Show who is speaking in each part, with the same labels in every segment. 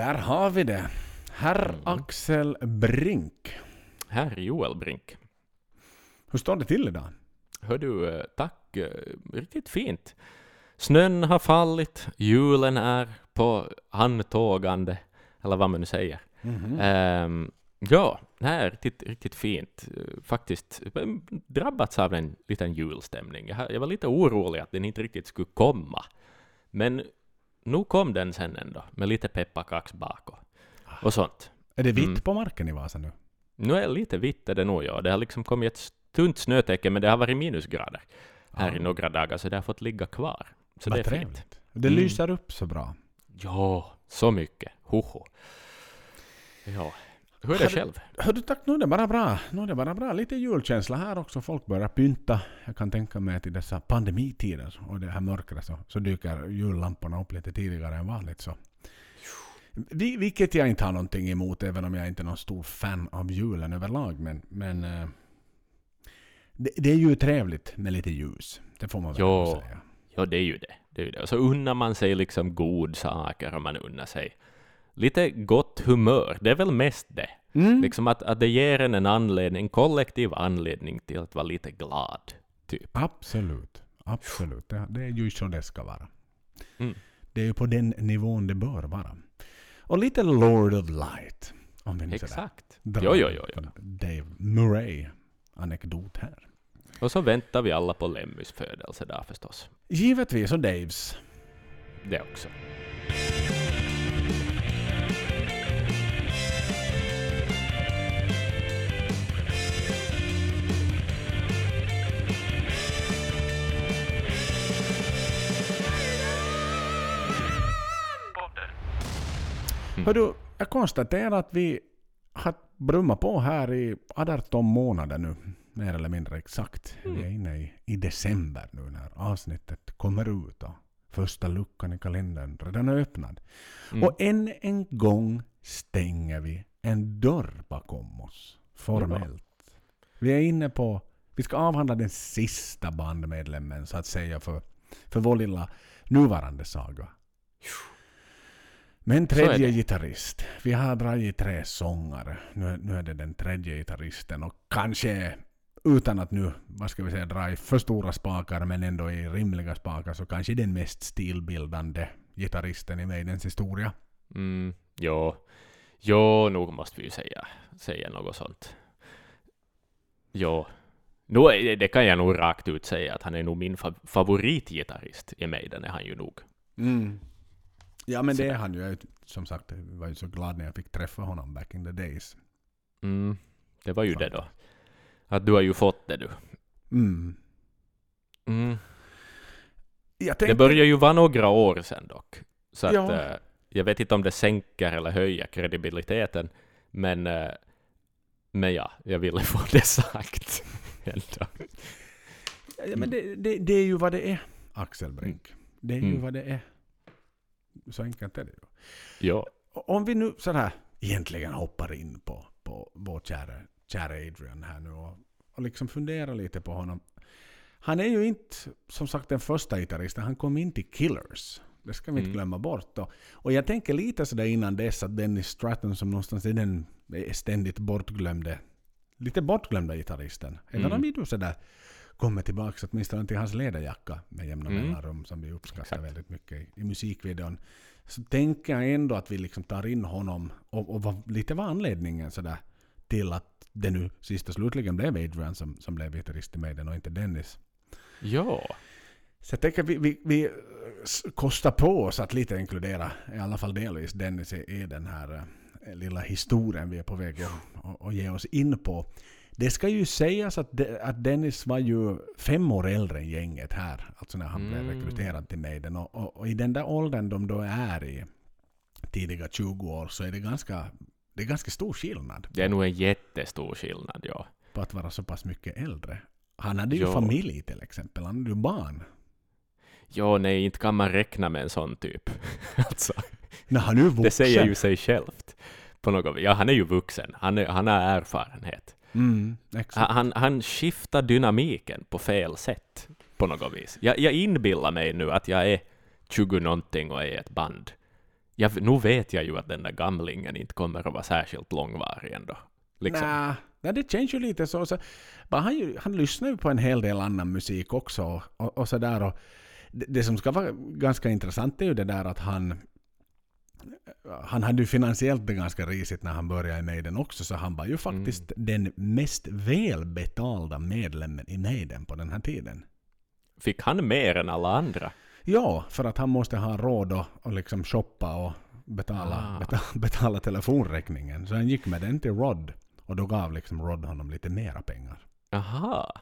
Speaker 1: Där har vi det. Herr
Speaker 2: Mm.
Speaker 1: Axel Brink.
Speaker 2: Herr Joel Brink.
Speaker 1: Hur står det till idag?
Speaker 2: Hör du, eh, tack. eh, Riktigt fint. Snön har fallit, julen är på antågande, eller vad man nu säger.
Speaker 1: Mhm.
Speaker 2: Ehm, ja, det här är riktigt, riktigt fint. Eh, Faktiskt eh, drabbats av en liten julstämning. Jag, jag var lite orolig att den inte riktigt skulle komma. Men nu kom den sen ändå, med lite pepparkaks bak och, sånt.
Speaker 1: Är det vitt
Speaker 2: Mm.
Speaker 1: på marken i Vasa nu?
Speaker 2: Nu är det lite vitt är det nog, ja. Det har liksom kommit ett tunt snötäcke, men det har varit minusgrader här
Speaker 1: Ja.
Speaker 2: i några dagar, så det har fått ligga kvar. Så
Speaker 1: Vad
Speaker 2: det är fint.
Speaker 1: trevligt. Det
Speaker 2: Mm.
Speaker 1: lyser upp så bra.
Speaker 2: Ja, så mycket. Hoho. Ja. Hur är det själv?
Speaker 1: Hör du, tack, nu är det bara bra. Nu är det bara bra. Lite julkänsla här också. Folk börjar pynta. Jag kan tänka mig att i dessa pandemitider och det här mörkret så, så dyker jullamporna upp lite tidigare än vanligt. Så. Vi, vilket jag inte har någonting emot, även om jag inte är någon stor fan av julen överlag. Men, men eh, det, det är ju trevligt med lite ljus. Det får man väl
Speaker 2: Jo.
Speaker 1: säga.
Speaker 2: Ja, det är ju det. det, är ju det. Och så unnar man sig liksom godsaker och man unnar sig lite gott humör. Det är väl mest det.
Speaker 1: Mm.
Speaker 2: Liksom att, att det ger en en anledning, en kollektiv anledning till att vara lite glad. Typ.
Speaker 1: Absolut. Absolut. Det, det är ju så det ska vara.
Speaker 2: Mm.
Speaker 1: Det är ju på den nivån det bör vara. Och lite Lord of Light. Om vi nu
Speaker 2: Exakt.
Speaker 1: drar
Speaker 2: Jo, jo, jo, jo.
Speaker 1: Dave Murray-anekdot här.
Speaker 2: Och så väntar vi alla på Lemmys födelsedag förstås.
Speaker 1: Givetvis, och Daves.
Speaker 2: Det också. Mm.
Speaker 1: Hör du, jag konstaterar att vi har brummat på här i 18 månader nu. Mer eller mindre exakt. Vi är
Speaker 2: Mm.
Speaker 1: inne i, i december nu när avsnittet kommer ut. Och första luckan i kalendern redan är öppnad.
Speaker 2: Mm.
Speaker 1: Och än en gång stänger vi en dörr bakom oss. Formellt. Vi är inne på... Vi ska avhandla den sista bandmedlemmen så att säga för, för vår lilla nuvarande saga. Men tredje gitarrist. Vi har dragit tre sångare. Nu, är- nu är det den tredje gitarristen och kanske utan att nu, vad ska vi säga, dra i för stora spakar men ändå i rimliga spakar så kanske den mest stilbildande gitarristen i Maidens historia.
Speaker 2: Mm, jo. jo, nog måste vi ju säga, säga något sånt. Jo. Nu, det- det kan jag nog rakt ut säga att han är nog min fa- favoritgitarrist i Maiden är han ju nog.
Speaker 1: Mm. Ja men det är han ju. Jag, som sagt, jag var ju så glad när jag fick träffa honom back in the days.
Speaker 2: Mm, det var ju det då. Att du har ju fått det du.
Speaker 1: Mm.
Speaker 2: Mm.
Speaker 1: Jag
Speaker 2: Det
Speaker 1: tänkte,
Speaker 2: börjar ju vara några år sedan dock. Så att,
Speaker 1: Ja.
Speaker 2: eh, jag vet inte om det sänker eller höjer kredibiliteten. Men, eh, men ja, jag ville få det sagt.
Speaker 1: Ja, men det, det, det är ju vad det är, Axel Brink. Det är ju
Speaker 2: Mm.
Speaker 1: vad det är. Så enkelt är det ju.
Speaker 2: Ja.
Speaker 1: Om vi nu sådär egentligen hoppar in på, på vår kära, kära Adrian här nu och, och liksom funderar lite på honom. Han är ju inte som sagt den första gitarristen. Han kom in till Killers. Det ska vi inte
Speaker 2: Mm.
Speaker 1: glömma bort. Och, och jag tänker lite sådär innan dess att Dennis Stratton som någonstans är den ständigt bortglömde, lite bortglömda gitarristen. Även
Speaker 2: Mm.
Speaker 1: om vi då sådär kommer tillbaka åtminstone till hans ledarjacka med jämna
Speaker 2: Mm.
Speaker 1: mellanrum som vi uppskattar
Speaker 2: Exakt.
Speaker 1: väldigt mycket i, i musikvideon. Så tänker jag ändå att vi liksom tar in honom och, och vad, lite vad anledningen sådär till att det nu sist och slutligen blev Adrian som, som blev gitarrist i Maiden och inte Dennis.
Speaker 2: Ja.
Speaker 1: Så jag tänker vi, vi, vi eh, kostar på oss att lite inkludera, i alla fall delvis, Dennis i, i den här eh, lilla historien vi är på väg att ge oss in på. Det ska ju sägas att, de, att Dennis var ju fem år äldre än gänget här, alltså när han blev
Speaker 2: Mm.
Speaker 1: rekryterad till Maiden. Och, och, och i den där åldern de då är i, tidiga 20 år, så är det ganska, det är ganska stor skillnad
Speaker 2: Det är nog en jättestor skillnad, ja.
Speaker 1: på att vara så pass mycket äldre. Han hade ju
Speaker 2: Jo.
Speaker 1: familj till exempel, han hade ju barn.
Speaker 2: Jo, nej, inte kan man räkna med en sån typ. alltså,
Speaker 1: När han är ju vuxen.
Speaker 2: det säger ju sig självt. På något. Ja, han är ju vuxen. Han, är, han har erfarenhet.
Speaker 1: Mm.
Speaker 2: Han, han, skiftar dynamiken på fel sätt. På något vis. Jag, jag inbillar mig nu att jag är 20 någonting och är ett band. jag, nu vet jag ju att den där gamlingen inte kommer att vara särskilt långvarig ändå. Liksom.
Speaker 1: Nej, det känns ju lite så. så han, ju- han lyssnar ju på en hel del annan musik också. Och, och. Och det, det som ska vara ganska intressant är ju det där att han han hade ju finansiellt det ganska risigt när han började i Maiden också, så han var ju faktiskt den mest välbetalda medlemmen i Maiden på den här tiden.
Speaker 2: Fick han mer än alla andra?
Speaker 1: Ja, för att han måste ha råd att, att liksom shoppa och betala,
Speaker 2: Ah.
Speaker 1: betala, betala telefonräkningen. Så han gick med den till Rod. Och då gav liksom Rod honom lite mera pengar.
Speaker 2: Aha.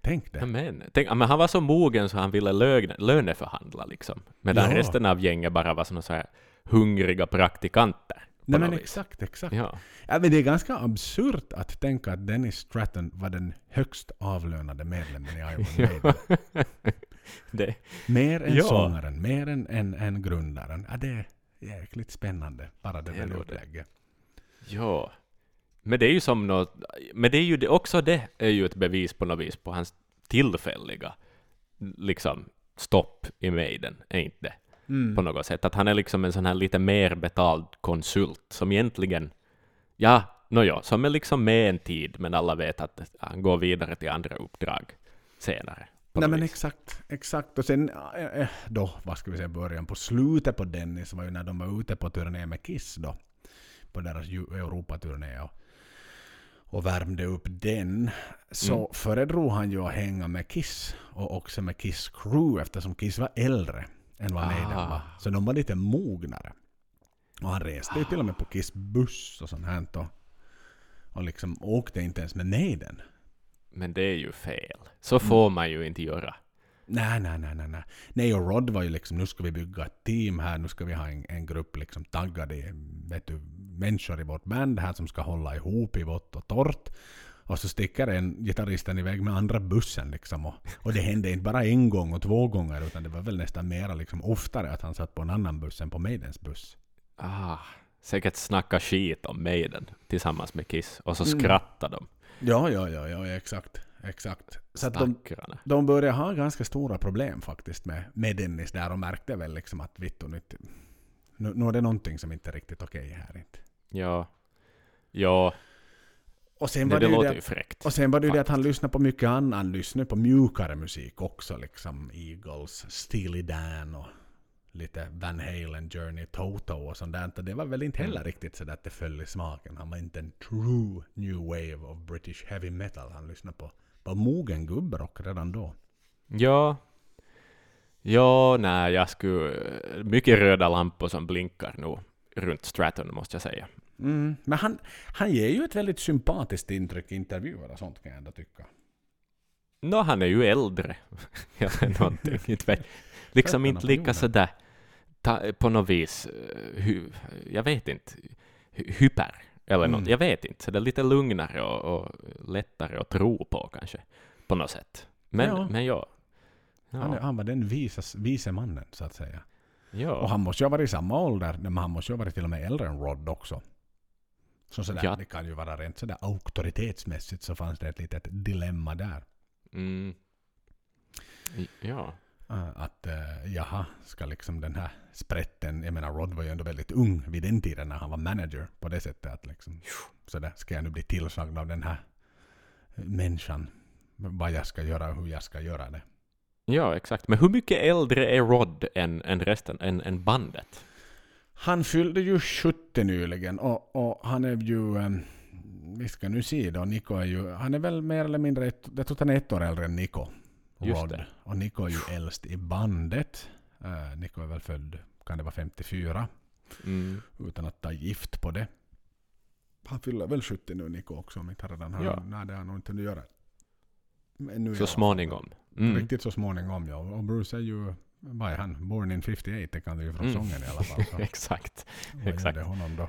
Speaker 1: Tänk det.
Speaker 2: Ja, men, tänk, men han var så mogen så han ville lögne, löneförhandla liksom. Medan
Speaker 1: Ja.
Speaker 2: resten av gänget bara var såna så här hungriga praktikanter.
Speaker 1: Nej men exakt, exakt.
Speaker 2: Ja.
Speaker 1: Ja, men det är ganska absurt att tänka att Dennis Stratton var den högst avlönade medlemmen i Iron Maiden. Mer än
Speaker 2: Ja.
Speaker 1: sångaren, mer än, än, än grundaren. Ja, det är jäkligt spännande. Bara det
Speaker 2: Det
Speaker 1: där upplägget.
Speaker 2: ja. Men det är ju som något, men det är ju det, också det är ju ett bevis på något vis på hans tillfälliga liksom stopp i Maiden, är inte det?
Speaker 1: Mm.
Speaker 2: På något sätt. Att han är liksom en sån här lite mer betald konsult som egentligen, ja, nåja, som är liksom med en tid, men alla vet att han går vidare till andra uppdrag senare.
Speaker 1: Nej men exakt, exakt. Och sen äh, äh, då, vad ska vi säga, början på slutet på Dennis var ju när de var ute på turné med Kiss då. På deras Europaturné och, och värmde upp den. Så
Speaker 2: Mm.
Speaker 1: föredrog han ju att hänga med Kiss och också med Kiss Crew eftersom Kiss var äldre än vad Maiden
Speaker 2: Ah.
Speaker 1: var. Så de var lite mognare. Och han reste ju till och med på Kiss buss och sånt här och, och liksom åkte inte ens med Maiden.
Speaker 2: Men det är ju fel.
Speaker 1: Mm.
Speaker 2: Så får man ju inte göra.
Speaker 1: Nej, nej, nej, nej, nej. Nej, och Rod var ju liksom, nu ska vi bygga ett team här, nu ska vi ha en, en grupp liksom taggade vet du, människor i vårt band här som ska hålla ihop i vått och torrt. Och så sticker en gitarristen iväg med andra bussen liksom. Och, och det hände inte bara en gång och två gånger, utan det var väl nästan mera liksom oftare att han satt på en annan buss än på Maidens buss.
Speaker 2: Ah, säkert snacka skit om Maiden tillsammans med Kiss, och så
Speaker 1: Mm.
Speaker 2: skrattar de,
Speaker 1: Ja, ja, ja, ja, exakt. Exakt. Så att de, de började ha ganska stora problem faktiskt med, med Dennis där och märkte väl liksom att vittu nu, nu, är det någonting som inte är riktigt okej här inte.
Speaker 2: Ja. Ja,
Speaker 1: Och sen
Speaker 2: det,
Speaker 1: var
Speaker 2: det
Speaker 1: det, ju
Speaker 2: låter
Speaker 1: det,
Speaker 2: ju fräckt.
Speaker 1: och sen var det ju det att han lyssnade på mycket annan, han lyssnade på mjukare musik också liksom Eagles, Steely Dan och lite Van Halen, Journey, Toto och sånt där. Det var väl inte heller
Speaker 2: Mm.
Speaker 1: riktigt så att det föll i smaken. Han var inte en true new wave of British heavy metal. Han lyssnade på, på mogen gubbrock redan då.
Speaker 2: Ja. Ja, nej, jag skulle... Mycket röda lampor som blinkar nu runt Stratton, måste jag säga.
Speaker 1: Mm. Men han, han ger ju ett väldigt sympatiskt intryck i intervjuer och sånt kan jag ändå tycka.
Speaker 2: Nå, han är ju äldre. Eller någonting. Inte vet- liksom inte lika sådär ta, på något vis, eh, hy, jag vet inte, hy, hyper eller något.
Speaker 1: Mm.
Speaker 2: Jag vet inte. Så det är lite lugnare och, och lättare att tro på kanske, på något sätt. Men
Speaker 1: Ja.
Speaker 2: men ja.
Speaker 1: Han, är-
Speaker 2: Ja,
Speaker 1: han var den visas, vise mannen så att säga. Och
Speaker 2: ja.
Speaker 1: han måste ju ha varit i samma ålder, men han måste ju ha varit till och med äldre än Rod också. Så sådär,
Speaker 2: Ja.
Speaker 1: det kan ju vara rent sådär auktoritetsmässigt så fanns det ett litet dilemma där.
Speaker 2: Mm. Ja.
Speaker 1: Uh, Att uh, jaha, ska liksom den här sprätten, jag menar Rod var ju ändå väldigt ung vid den tiden när han var manager på det sättet att liksom sådär, ska jag nu bli tillsagd av den här människan vad jag ska göra och hur jag ska göra det.
Speaker 2: ja, exakt. Men hur mycket äldre är Rod än, än resten, än, än bandet?
Speaker 1: Han fyllde ju 70 nyligen och, och han är ju, um, vi ska nu se då, Nico är ju, han är väl mer eller mindre, ett, jag tror att han är ett år äldre än Rod.
Speaker 2: det.
Speaker 1: Och Nico är ju äldst i bandet. Uh, Nico är väl född, kan det vara 54,
Speaker 2: Mm.
Speaker 1: utan att ta gift på det. Han fyller väl 70 nu Nico också om inte han redan har,
Speaker 2: Ja.
Speaker 1: nej det har han nog inte att göra. Men nu
Speaker 2: Så småningom. Mm.
Speaker 1: Riktigt så småningom ja. Och Bruce är ju, vad är han? Born in 58, det kan du ju från
Speaker 2: Mm.
Speaker 1: sången i alla fall. Så.
Speaker 2: exakt.
Speaker 1: Vad
Speaker 2: Exakt.
Speaker 1: gjorde honom då?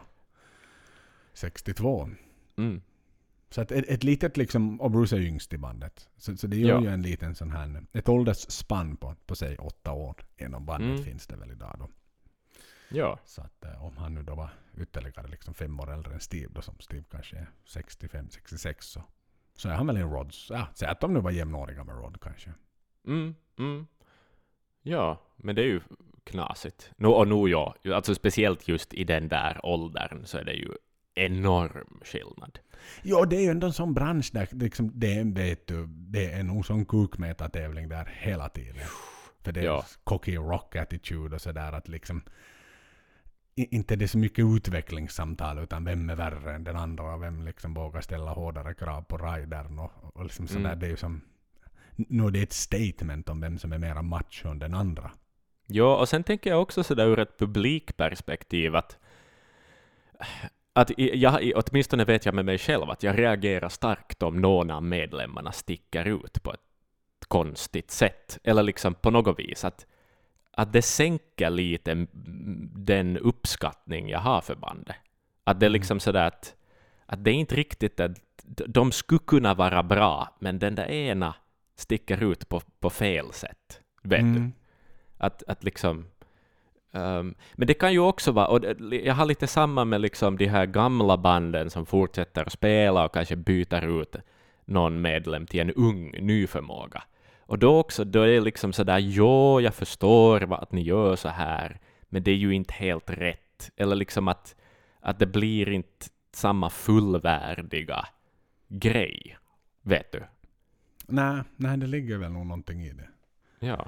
Speaker 1: 62.
Speaker 2: Mm.
Speaker 1: Så att ett, ett litet liksom, och Bruce är yngst i bandet. Så, så det gör
Speaker 2: Ja.
Speaker 1: ju en liten sån här, ett åldersspann på, på säg åtta år inom bandet
Speaker 2: Mm.
Speaker 1: finns det väl idag då.
Speaker 2: Ja.
Speaker 1: Så att eh, om han nu då var ytterligare liksom fem år äldre än Steve då, som Steve kanske är 65-66 så, så är han väl en Rods, ja, säg att de nu var jämnåriga med Rod kanske.
Speaker 2: Mm, mm. Ja, men det är ju knasigt. No, och nu ja, alltså speciellt just i den där åldern så är det ju enorm skillnad.
Speaker 1: Ja, det är ju ändå en sån bransch där liksom, det, är, vet du, det är nog sån kukmätartävling där hela tiden. För det är
Speaker 2: Ja.
Speaker 1: cocky rock attitude och sådär att liksom inte det är så mycket utvecklingssamtal utan vem är värre än den andra och vem liksom vågar ställa hårdare krav på ridern och, och liksom sådär.
Speaker 2: Mm.
Speaker 1: Det är ju som nu är det ett statement om vem som är mera macho än den andra.
Speaker 2: Ja, och sen tänker jag också sådär ur ett publikperspektiv att, att jag, åtminstone vet jag med mig själv att jag reagerar starkt om någon av medlemmarna sticker ut på ett konstigt sätt, eller liksom på något vis att, att det sänker lite den uppskattning jag har för bandet. Att det är
Speaker 1: Mm.
Speaker 2: liksom sådär att, att det är inte riktigt att de skulle kunna vara bra, men den där ena sticker ut på, på fel sätt. Vet du?
Speaker 1: Mm.
Speaker 2: Att, att liksom... ehm, men det kan ju också vara, och det, jag har lite samma med liksom de här gamla banden som fortsätter att spela och kanske byter ut någon medlem till en ung, ny förmåga. Och då också, då är det liksom sådär, jo, jag förstår vad, att ni gör så här, men det är ju inte helt rätt. Eller liksom att, att det blir inte samma fullvärdiga grej. Vet du?
Speaker 1: Nej, nej, det ligger väl nog någonting i det.
Speaker 2: Ja.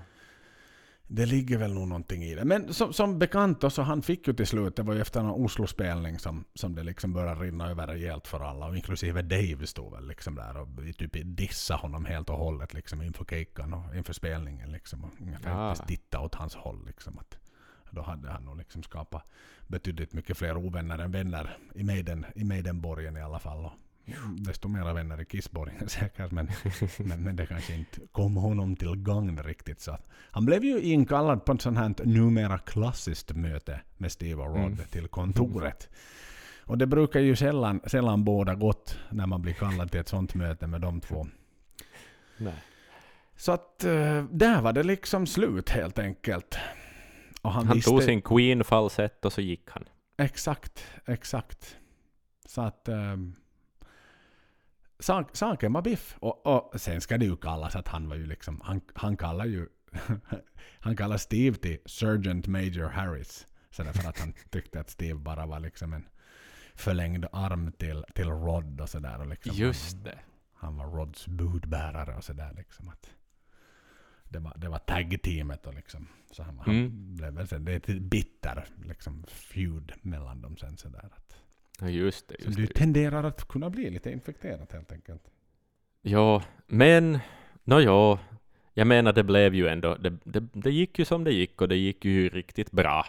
Speaker 1: Det ligger väl nog någonting i det. Men som, som bekant så han fick ju till slut, det var ju efter en Oslo-spelning som, som det liksom började rinna över rejält för alla. Och inklusive Dave stod väl liksom där och typ dissa honom helt och hållet liksom inför kejkan och inför spelningen liksom. Och ungefär inte titta åt hans håll liksom. Att, då hade han nog liksom skapat betydligt mycket fler ovänner än vänner i Maiden, i Maidenborgen i alla fall. Och desto mera vänner i Kissborgen säkert. Men, men, men det kanske inte kom honom till gagn riktigt. Så han blev ju inkallad på ett sånt här numera klassiskt möte med Steve och Rod
Speaker 2: Mm.
Speaker 1: till kontoret. Och det brukar ju sällan, sällan båda gott när man blir kallad till ett sånt möte med de två.
Speaker 2: Nej.
Speaker 1: Så att eh, där var det liksom slut helt enkelt. Och han,
Speaker 2: Han
Speaker 1: visste,
Speaker 2: tog sin Queen-falsett och så gick han.
Speaker 1: Exakt, exakt. Så att um, saken var biff. Och, och sen ska det ju kallas att han var ju liksom, han, han kallar ju, han kallar Steve till Sergeant Major Harris. Så därför att han tyckte att Steve bara var liksom en förlängd arm till, till Rod och sådär. Liksom
Speaker 2: Just det.
Speaker 1: han var Rods budbärare och sådär liksom. Att det var, det var tag-teamet och liksom. Så han, han
Speaker 2: Mm.
Speaker 1: blev väl sen, det är ett bitter liksom feud mellan dem sen sådär. Att,
Speaker 2: Ja, just det.
Speaker 1: som
Speaker 2: Just
Speaker 1: du
Speaker 2: det.
Speaker 1: tenderar att kunna bli lite infekterat helt enkelt.
Speaker 2: Ja, men... Nå ja, jag menar det blev ju ändå... Det, det, det gick ju som det gick och det gick ju riktigt bra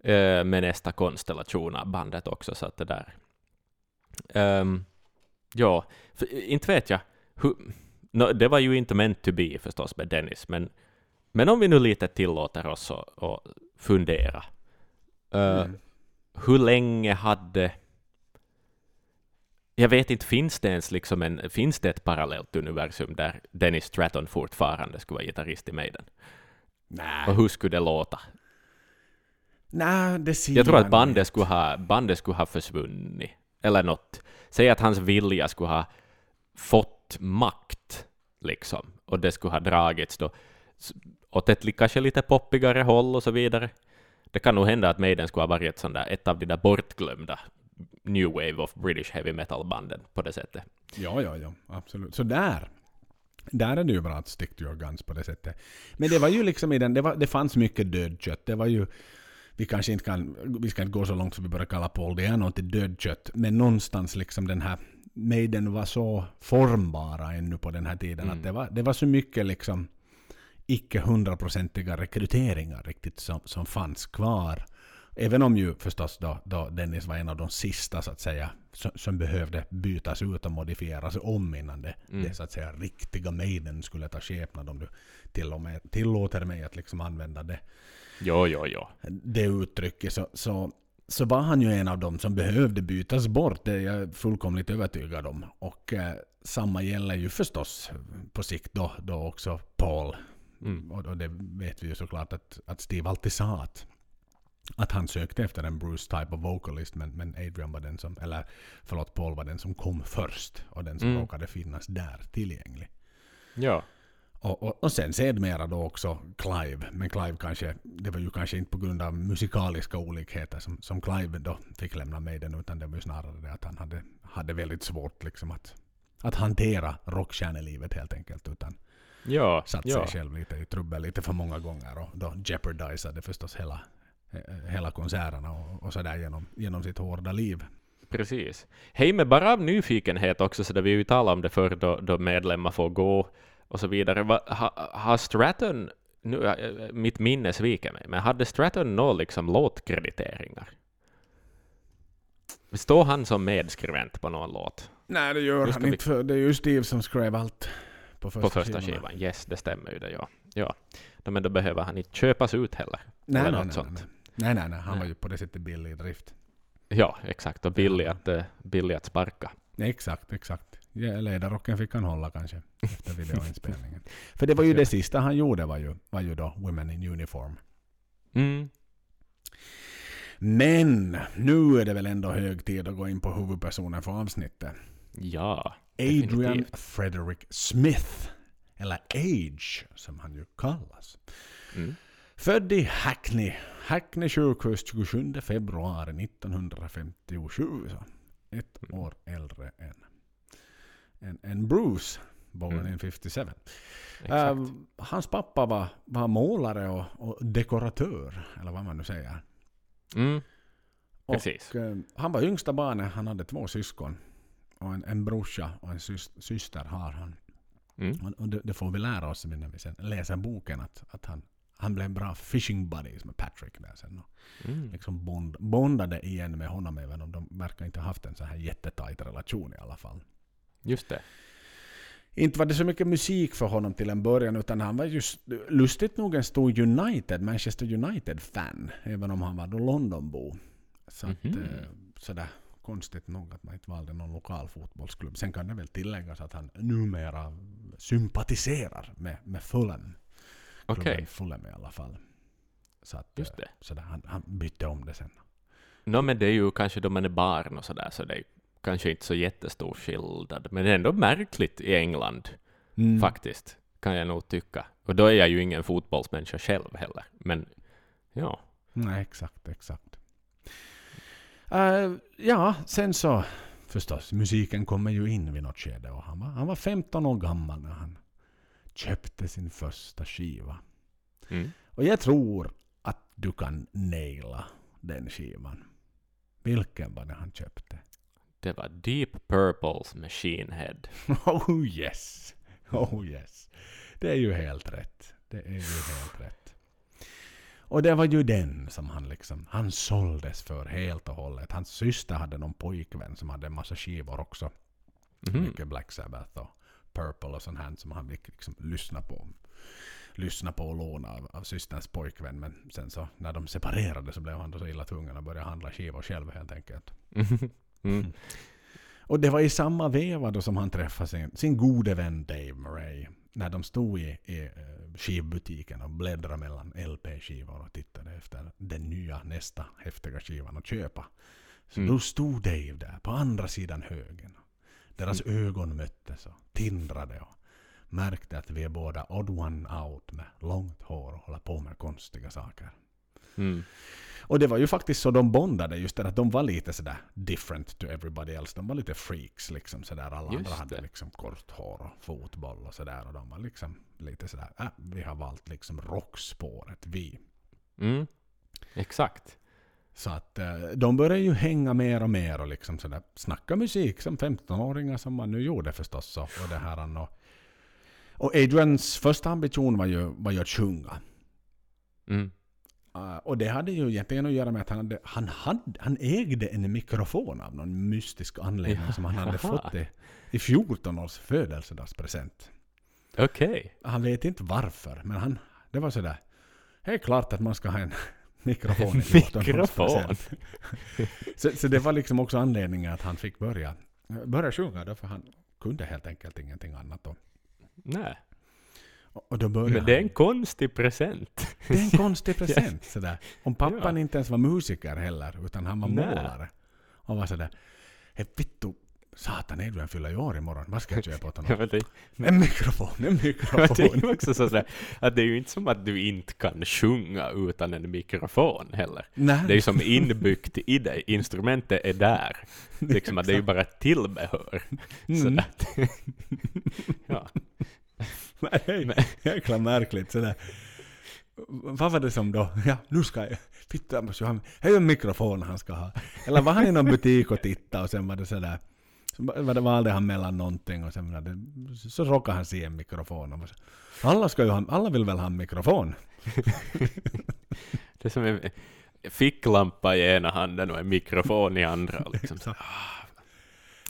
Speaker 2: eh, med nästa konstellation av bandet också, så att det där... Ehm, ja, för, inte vet jag. Hur, nå, det var ju inte meant to be förstås med Dennis, men, men om vi nu lite tillåter oss att fundera. Eh,
Speaker 1: Mm.
Speaker 2: hur länge hade... Jag vet inte, finns det ens liksom en, finns det ett parallellt universum där Dennis Stratton fortfarande skulle vara gitarrist i Maiden?
Speaker 1: Nej,
Speaker 2: Och hur skulle det låta?
Speaker 1: nej, det ser
Speaker 2: Jag tror att bandet
Speaker 1: inte.
Speaker 2: skulle ha, bandet skulle ha försvunnit. Eller något. Säg att hans vilja skulle ha fått makt, liksom. Och det skulle ha dragits då åt ett kanske lite poppigare håll och så vidare. Det kan nog hända att Maiden skulle ha varit ett, sånt där, ett av de där bortglömda new wave of British heavy metal-banden på det sättet.
Speaker 1: Ja, ja, ja, absolut. Så där. Där är det ju bra att stick to your guns på det sättet. Men det var ju liksom i den, det, var, det fanns mycket dödkött. Det var ju, vi kanske inte kan, vi ska inte gå så långt så vi börjar kalla Paul Diano till dödkött. Men någonstans liksom den här, Maiden var så formbara ännu på den här tiden.
Speaker 2: Mm.
Speaker 1: Att det var, det var så mycket liksom icke hundraprocentiga rekryteringar riktigt som, som fanns kvar. Även om ju förstås då, då Dennis var en av de sista så att säga som, som behövde bytas ut och modifieras om innan det,
Speaker 2: Mm.
Speaker 1: det så att säga riktiga Maiden skulle ta skepnad om du till och med tillåter mig att liksom använda det,
Speaker 2: Jo, jo, jo.
Speaker 1: det uttrycket så, så, så var han ju en av dem som behövde bytas bort. Det är jag fullkomligt övertygad om. Och eh, samma gäller ju förstås på sikt då, då också Paul.
Speaker 2: Mm.
Speaker 1: Och, och det vet vi ju såklart att, att Steve alltid sa att, att han sökte efter en Bruce type of vocalist men, men Adrian var den som, eller förlåt Paul var den som kom först och den som
Speaker 2: Mm.
Speaker 1: råkade finnas där tillgänglig.
Speaker 2: Ja.
Speaker 1: Och, och, och sen sedermera då också Clive. Men Clive kanske, det var ju kanske inte på grund av musikaliska olikheter som, som Clive då fick lämna Maiden, utan det var ju snarare det att han hade, hade väldigt svårt liksom att, att hantera rockstjärnelivet helt enkelt. Utan
Speaker 2: Ja,
Speaker 1: satt
Speaker 2: ja.
Speaker 1: sig själv lite i trubbel lite för många gånger och då jeopardizade förstås hela, hela konserterna och, och sådär genom, genom sitt hårda liv.
Speaker 2: Precis. Hej, men bara av nyfikenhet också, så där vi ju talat om det förr, då, då medlemmar får gå och så vidare. Va, ha, har Stratton, nu, mitt minne sviker mig, men hade Stratton några liksom låtkrediteringar? Står han som medskribent på någon låt?
Speaker 1: Nej det gör han
Speaker 2: vi-
Speaker 1: inte för det är ju Steve som skrev allt på första,
Speaker 2: På första
Speaker 1: skivorna.
Speaker 2: skivan? Yes, det stämmer ju det, ja. ja. Men då behöver han inte köpas ut heller.
Speaker 1: Nej,
Speaker 2: Eller
Speaker 1: nej,
Speaker 2: något
Speaker 1: nej,
Speaker 2: sånt.
Speaker 1: nej, nej, nej, han
Speaker 2: Nej.
Speaker 1: var ju på det sättet billig i drift.
Speaker 2: Ja, exakt. Och billig att, eh, billig att sparka.
Speaker 1: Nej, exakt, exakt. Ja, ledarrocken fick han hålla kanske efter videoinspelningen. För det var ju det sista han gjorde var ju, var ju då Women in Uniform.
Speaker 2: Mm.
Speaker 1: Men nu är det väl ändå hög tid att gå in på huvudpersonen för avsnittet.
Speaker 2: Ja,
Speaker 1: Adrian
Speaker 2: Definitivt.
Speaker 1: Frederick Smith. Eller Age som han ju kallas.
Speaker 2: mm.
Speaker 1: Född i Hackney, Hackney sjukhus 27 februari 1957. Så ett år äldre än, än, än Bruce, born
Speaker 2: Mm.
Speaker 1: in 57.
Speaker 2: exakt.
Speaker 1: Uh, hans pappa var, var målare och, och dekoratör, eller vad man nu säger.
Speaker 2: mm.
Speaker 1: Och,
Speaker 2: Precis.
Speaker 1: eh, han var yngsta barnet, han hade två syskon. Och en, en brorsa och en sys, syster har han.
Speaker 2: Mm.
Speaker 1: Och det, det får vi lära oss när vi sen läser boken att, att han, han blev bra fishing buddies med Patrick där sen. Och
Speaker 2: Mm.
Speaker 1: liksom bond, bondade igen med honom även om de verkar inte ha haft en så här jättetajt relation i alla fall.
Speaker 2: Just det.
Speaker 1: Inte var det så mycket musik för honom till en början utan han var just lustigt nog en stor United, Manchester United-fan. Även om han var då Londonbo. Så att,
Speaker 2: Mhm.
Speaker 1: eh, sådär konstigt nog att man inte valde någon lokal fotbollsklubb. Sen kan det väl tilläggas att han numera sympatiserar med, med Fulham. Klubben Fulham i alla fall. Så att,
Speaker 2: just
Speaker 1: eh,
Speaker 2: det.
Speaker 1: sådär, han, han bytte om det sen.
Speaker 2: Nå, men det är ju kanske då man är barn och sådär, så det är kanske inte så jättestor skillnad. Men det är ändå märkligt i England,
Speaker 1: Mm.
Speaker 2: faktiskt, kan jag nog tycka. Och då är jag ju ingen fotbollsmänniska själv heller. Men ja,
Speaker 1: Nej, exakt, exakt. Eh, ja, sen så förstås, musiken kommer ju in vid något skede och han var, han var 15 år gammal när han köpte sin första skiva.
Speaker 2: mm.
Speaker 1: Och jag tror att du kan naila den skivan. Vilken var det han köpte?
Speaker 2: det var Deep Purples Machine Head.
Speaker 1: Oh yes! Oh yes! Det är ju helt rätt. Det är ju helt rätt. Och det var ju den som han liksom, han såldes för helt och hållet. Hans syster hade någon pojkvän som hade en massa skivor också.
Speaker 2: Mhm.
Speaker 1: Mycket Black Sabbath och Purple och sånt här som han fick liksom lyssna på. Lyssna på och låna av, av systerns pojkvän. Men sen så när de separerade så blev han då så illa tvungen att börja handla skivor själv helt enkelt.
Speaker 2: mm.
Speaker 1: Och det var i samma veva då som han träffade sin, sin gode vän Dave Murray. När de stod i, i eh, skivbutiken och bläddrade mellan LP-skivor och tittade efter den nya nästa häftiga skivan att köpa. Så
Speaker 2: Mm.
Speaker 1: då stod Dave där på andra sidan högen. Deras
Speaker 2: Mm.
Speaker 1: ögon möttes och tindrade och märkte att vi är båda odd one out med långt hår och håller på med konstiga saker.
Speaker 2: Mm.
Speaker 1: Och det var ju faktiskt så de bondade, just det att de var lite sådär different to everybody else. De var lite freaks liksom sådär. Alla
Speaker 2: Just
Speaker 1: andra hade
Speaker 2: det.
Speaker 1: liksom kort hår och fotboll och sådär. Och de var liksom lite sådär, äh, vi har valt liksom rockspåret vi.
Speaker 2: Mm. Exakt.
Speaker 1: Så att eh, de började ju hänga mer och mer och liksom sådär snacka musik som 15-åringar som man nu gjorde förstås. Och, och det här och, och Adrians första ambition var ju, var ju att sjunga.
Speaker 2: Mm.
Speaker 1: Uh, och det hade ju egentligen att göra med att han, hade, han, hade, han ägde en mikrofon av någon mystisk anledning
Speaker 2: Ja,
Speaker 1: som han hade
Speaker 2: jaha.
Speaker 1: fått i, i 14 års födelsedagspresent.
Speaker 2: Okej.
Speaker 1: Han vet inte varför, men han, det var sådär. Det är klart att man ska ha en mikrofon i 14
Speaker 2: Mikrofon.
Speaker 1: så, så det var liksom också anledningen att han fick börja, börja sjunga, därför han kunde helt enkelt ingenting annat. Då.
Speaker 2: Nej.
Speaker 1: Och, då började
Speaker 2: Men det är
Speaker 1: han-
Speaker 2: en konstig present.
Speaker 1: Det är en konstig present. Sådär. Om pappan
Speaker 2: Ja.
Speaker 1: inte ens var musiker heller, utan han var
Speaker 2: Nej.
Speaker 1: målare. Och var sådär, hej vittu, Satan, Edvin fyller ju år imorgon. Vad ska jag köpa åt
Speaker 2: Jag
Speaker 1: honom?
Speaker 2: vet inte.
Speaker 1: En mikrofon, en
Speaker 2: Men det är
Speaker 1: mikrofon.
Speaker 2: också sådär att det är ju inte som att du inte kan sjunga utan en mikrofon heller.
Speaker 1: Nej.
Speaker 2: Det är ju som inbyggt i dig, instrumentet är där. Liksom att det är ju bara tillbehör.
Speaker 1: Mm.
Speaker 2: Sådär. ja.
Speaker 1: Nej, det är jäkla märkligt sådär. Vad var det som då? Ja, nu ska jag... Fitta, jag måste ju ha... Det är ju en mikrofon han ska ha. Eller var han i någon butik och tittade och sen var det sådär... Så valde han mellan någonting och sen så råkade han se en mikrofon. Så, alla, ska ju ha, alla vill väl ha en mikrofon?
Speaker 2: Det är som en ficklampa i ena handen och en mikrofon i andra. Liksom.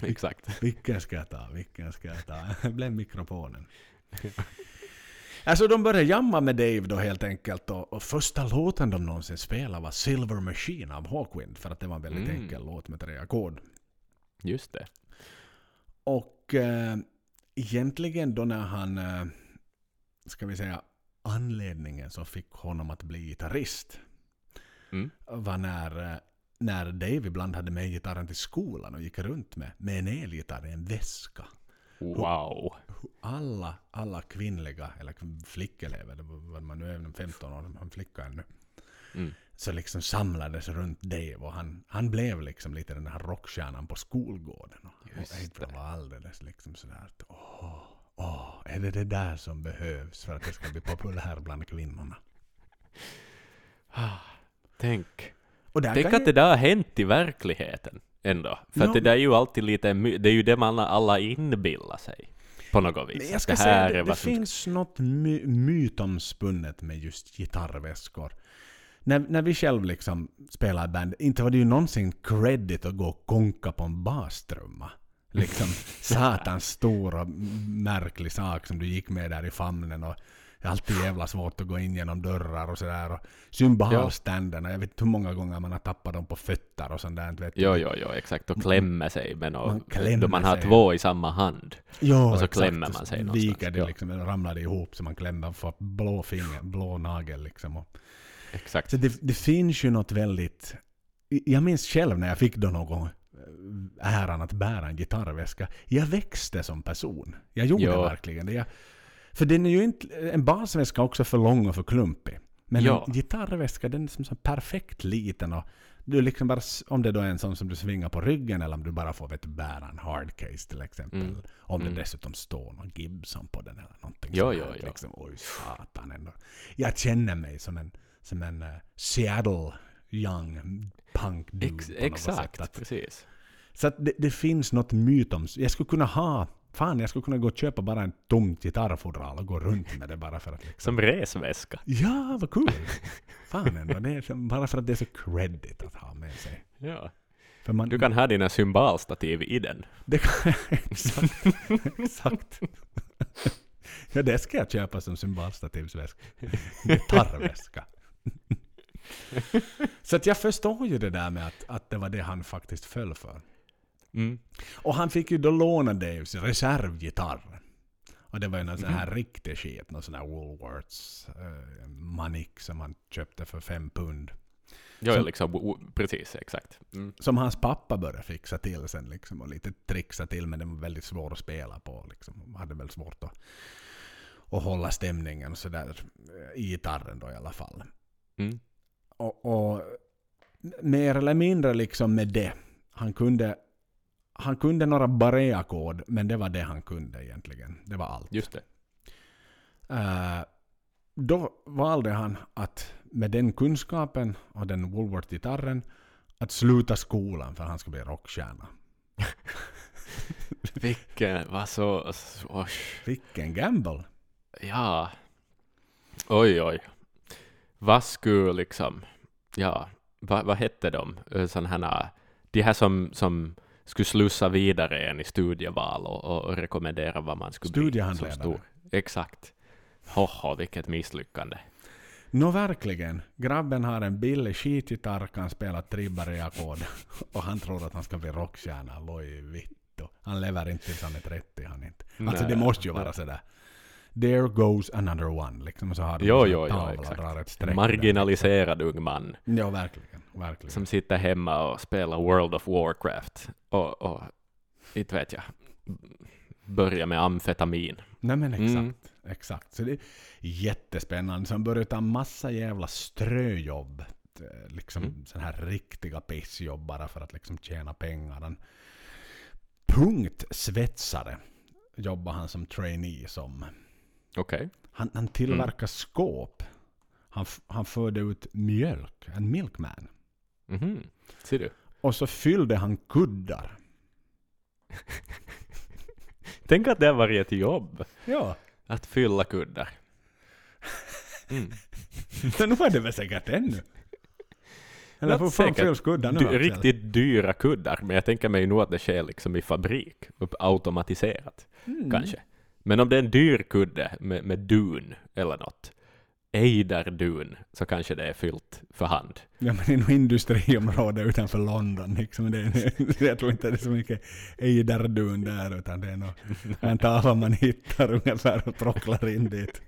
Speaker 1: Exakt. Vilken ska jag ta? Vilken ska jag ta? Det blev mikrofonen. Alltså de började jamma med Dave då helt enkelt och, och första låten de någonsin spelade var Silver Machine av Hawkwind för att det var en väldigt
Speaker 2: Mm.
Speaker 1: enkel låt med tre ackord.
Speaker 2: Just det.
Speaker 1: Och eh, egentligen då när han, eh, ska vi säga anledningen som fick honom att bli gitarrist
Speaker 2: Mm.
Speaker 1: var när, eh, när Dave ibland hade med gitarren till skolan och gick runt med, med en elgitarr i en väska.
Speaker 2: Wow.
Speaker 1: alla, alla kvinnliga, eller flickelever, vad man nu är, de 15 år, han flicka ännu,
Speaker 2: Mm.
Speaker 1: Så liksom samlades runt Dave och han, han blev liksom lite den här rockstjärnan på skolgården.
Speaker 2: Just
Speaker 1: och April var alldeles liksom sådär att åh, åh, är det det där som behövs för att det ska bli populär bland kvinnorna?
Speaker 2: Ah, Tänk. Tänk att det där har hänt i verkligheten ändå. För att det där är ju alltid lite, det är ju det man alla inbillar sig. På något vis. Att
Speaker 1: jag ska
Speaker 2: det
Speaker 1: säga det, det finns något my, mytomspunnet med just gitarrväskor. När, när vi själv liksom spelar band, inte var det ju någonsin credit att gå och konka på en bastrumma. Liksom satans stor och märklig sak som du gick med där i famnen och det är alltid jävla svårt att gå in genom dörrar och sådär. Och Symbolständerna, jag vet inte hur många gånger man har tappat dem på fötter och sånt där. Vet.
Speaker 2: Jo, jo, jo, exakt. Och klämmer sig. Men
Speaker 1: Man
Speaker 2: och,
Speaker 1: klämmer
Speaker 2: då man har
Speaker 1: sig.
Speaker 2: två i samma hand.
Speaker 1: Ja,
Speaker 2: Och så
Speaker 1: exakt.
Speaker 2: klämmer man sig någonstans.
Speaker 1: Viker det
Speaker 2: Ja.
Speaker 1: liksom, eller ramlar det ihop så man klämmer får blå finger, blå nagel liksom. Och,
Speaker 2: Exakt.
Speaker 1: Så det, det finns ju något väldigt... Jag minns själv när jag fick då någon eh, äran att bära en gitarrväska. Jag växte som person. Jag gjorde
Speaker 2: Ja.
Speaker 1: verkligen det. Jag, för den är ju inte... En basväska är också för lång och för klumpig. Men
Speaker 2: Ja.
Speaker 1: en gitarrväska den är som så perfekt liten och du liksom bara, om det då är en sån som du svingar på ryggen eller om du bara får vet, bära en hardcase till exempel.
Speaker 2: Mm.
Speaker 1: Om
Speaker 2: Mm.
Speaker 1: det dessutom står någon Gibson på den eller någonting
Speaker 2: Jo, jo,
Speaker 1: här,
Speaker 2: jo.
Speaker 1: Liksom, oj satan ändå. Jag känner mig som en, som en eh, Seattle young punk dude
Speaker 2: Ex- exakt.
Speaker 1: Att,
Speaker 2: precis.
Speaker 1: så att det, det finns något myt om... Jag skulle kunna ha... Fan, jag skulle kunna gå och köpa bara en tomt gitarrfodral och gå runt med det bara för att liksom...
Speaker 2: Som resväska.
Speaker 1: Ja, vad kul! Fan ändå, det är bara för att det är så credit att ha med sig.
Speaker 2: Ja.
Speaker 1: För man,
Speaker 2: Du kan ha dina symbolstativ i den.
Speaker 1: Det kan exakt. exakt. Ja, det ska jag köpa som symbolstativsväska. Gitarrväska. Så att jag förstår ju det där med att, att det var det han faktiskt föll för.
Speaker 2: Mm.
Speaker 1: Och han fick ju då låna Daves reservgitarr. Och det var ju någon sån här
Speaker 2: Mhm.
Speaker 1: riktig skit, någon sån här Woolworths eh, manik som han köpte för fem pund.
Speaker 2: Ja,
Speaker 1: Som-
Speaker 2: liksom, precis, exakt. Mm.
Speaker 1: Som hans pappa började fixa till sen liksom och lite trixa till men den var väldigt svår att spela på liksom. Hade väl svårt att, att hålla stämningen och sådär i gitarren då i alla fall.
Speaker 2: Mm.
Speaker 1: Och, och mer eller mindre liksom med det. Han kunde, han kunde några barré-ackord men det var det han kunde egentligen. Det var allt.
Speaker 2: Just det.
Speaker 1: Eh, då valde han att med den kunskapen och den Woolworth-gitarren att sluta skolan för han skulle bli rockstjärna.
Speaker 2: Vilken, vad så, oj.
Speaker 1: Vilken gamble!
Speaker 2: ja. Oj, oj. Vad skulle liksom, ja, vad, vad hette de? Sån här, de här som, som skulle slussa vidare en i studieval och, och rekommendera vad man skulle bli som
Speaker 1: Studiehandledare.
Speaker 2: stor. Exakt. Hoho, vilket misslyckande.
Speaker 1: Nå verkligen. Grabben har en billig skitgitarr, kan spela tribbar-ackord och han tror att han ska bli rockstjärna. Loj vittu. Han lever inte tills han är 30 han inte. Alltså det
Speaker 2: Nej,
Speaker 1: måste ju vara sådär. There goes another one. Liksom så har de
Speaker 2: Jo,
Speaker 1: en
Speaker 2: jo, jo, exakt.
Speaker 1: ett streck. där.
Speaker 2: Marginaliserad ung man
Speaker 1: Ja, verkligen. verkligen.
Speaker 2: som sitter hemma och spelar World of Warcraft och, och inte vet jag, börja med amfetamin.
Speaker 1: Nej men exakt.
Speaker 2: Mm.
Speaker 1: Exakt. Så det är jättespännande. Så han började ta massa jävla ströjobb. Eh, Liksom
Speaker 2: Mm.
Speaker 1: sån här riktiga pissjobb bara för att liksom tjäna pengar. Han, punktsvetsare jobbar han som trainee som.
Speaker 2: Okej.
Speaker 1: Han, han tillverkar skåp. Han, han förde ut mjölk. En milkman.
Speaker 2: Mhm. Ser du?
Speaker 1: Och så fyllde han kuddar.
Speaker 2: Tänk att det varit ett jobb.
Speaker 1: Ja.
Speaker 2: Att fylla kuddar. Mm.
Speaker 1: Men nu är det väl säkert ännu. Eller får fan fylls kuddar nu
Speaker 2: Dy- riktigt dyra kuddar, men jag tänker mig nog att det sker liksom i fabrik, automatiserat
Speaker 1: Mm.
Speaker 2: kanske. Men om det är en dyr kudde med, med dun eller något, ejderdun, så kanske det är fyllt för hand.
Speaker 1: Ja men i något industriområde utanför London liksom. Det, det, jag tror inte det är så mycket ejderdun där utan det är nog en tavla man hittar ungefär och tråcklar in dit.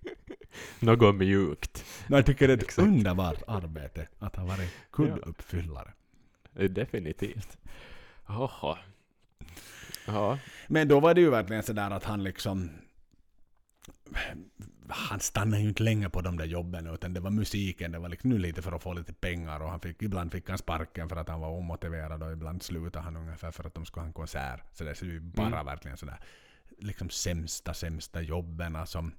Speaker 2: Något mjukt.
Speaker 1: Jag tycker det är ett
Speaker 2: Exakt.
Speaker 1: underbart arbete att ha varit kudduppfyllare.
Speaker 2: Eh, Definitivt. Oho. Ja.
Speaker 1: Men då var det ju verkligen sådär att han liksom han stannade ju inte länge på de där jobben utan det var musiken, det var liksom nu lite för att få lite pengar och han fick, ibland fick han sparken för att han var omotiverad och ibland slutade han ungefär för att de skulle ha en konsert. Så det är ju bara
Speaker 2: Mm.
Speaker 1: verkligen sådär liksom sämsta, sämsta jobben som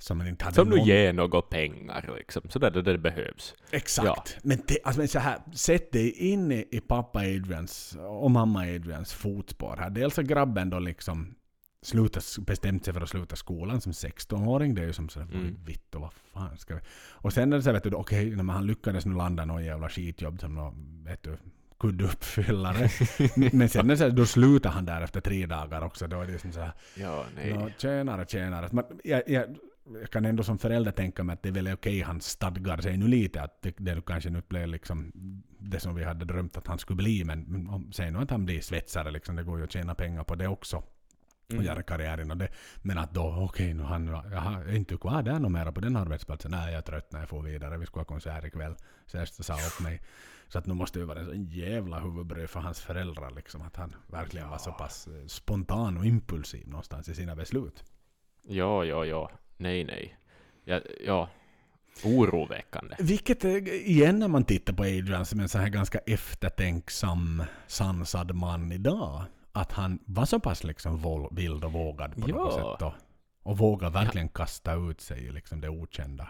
Speaker 1: som man inte hade
Speaker 2: Som nu
Speaker 1: någon-
Speaker 2: ger något pengar liksom, så där det, behövs.
Speaker 1: Exakt.
Speaker 2: Ja.
Speaker 1: Men, det, alltså, men så här, sätt dig in i, i pappa Adrians och mamma Adrians fotspår här. Dels har grabben då liksom slutat, bestämt sig för att sluta skolan som 16-åring. Det är ju som sådär,
Speaker 2: Mm.
Speaker 1: vitt och vad fan ska vi... Och sen är det så vet du, okej, när han lyckades nu landa någon jävla skitjobb som någon, vet du, kudduppfyllare. men sen är så här, då slutar han där efter tre dagar också. Då är det som så här,
Speaker 2: Ja, nej.
Speaker 1: Tjänare, tjänare. Men jag, jag, jag kan ändå som förälder tänka mig att det är väl okej, han stadgar sig nu lite, att det, det kanske nu blev liksom det som vi hade drömt att han skulle bli, men, men om, säg nu att han blir svetsare, liksom, det går ju att tjäna pengar på det också, och
Speaker 2: Mm.
Speaker 1: göra karriär inom det. Men att då, okej, nu han, jaha, är inte kvar där något mera på den arbetsplatsen? Nej, jag är trött när jag får vidare, vi ska ha konsert ikväll. Så jag sa upp mig. Så att nu måste det ju vara en sån jävla huvudbry för hans föräldrar, liksom, att han verkligen var så pass eh, spontan och impulsiv någonstans i sina beslut.
Speaker 2: Ja, ja, ja. Nej, nej. Ja, ja. Oroväckande.
Speaker 1: Vilket eh, igen när man tittar på Adrian som en sån här ganska eftertänksam, sansad man idag. Att han var så pass liksom vild och vågad på något
Speaker 2: Ja.
Speaker 1: sätt. Då. Och vågar verkligen kasta ut sig i liksom det okända.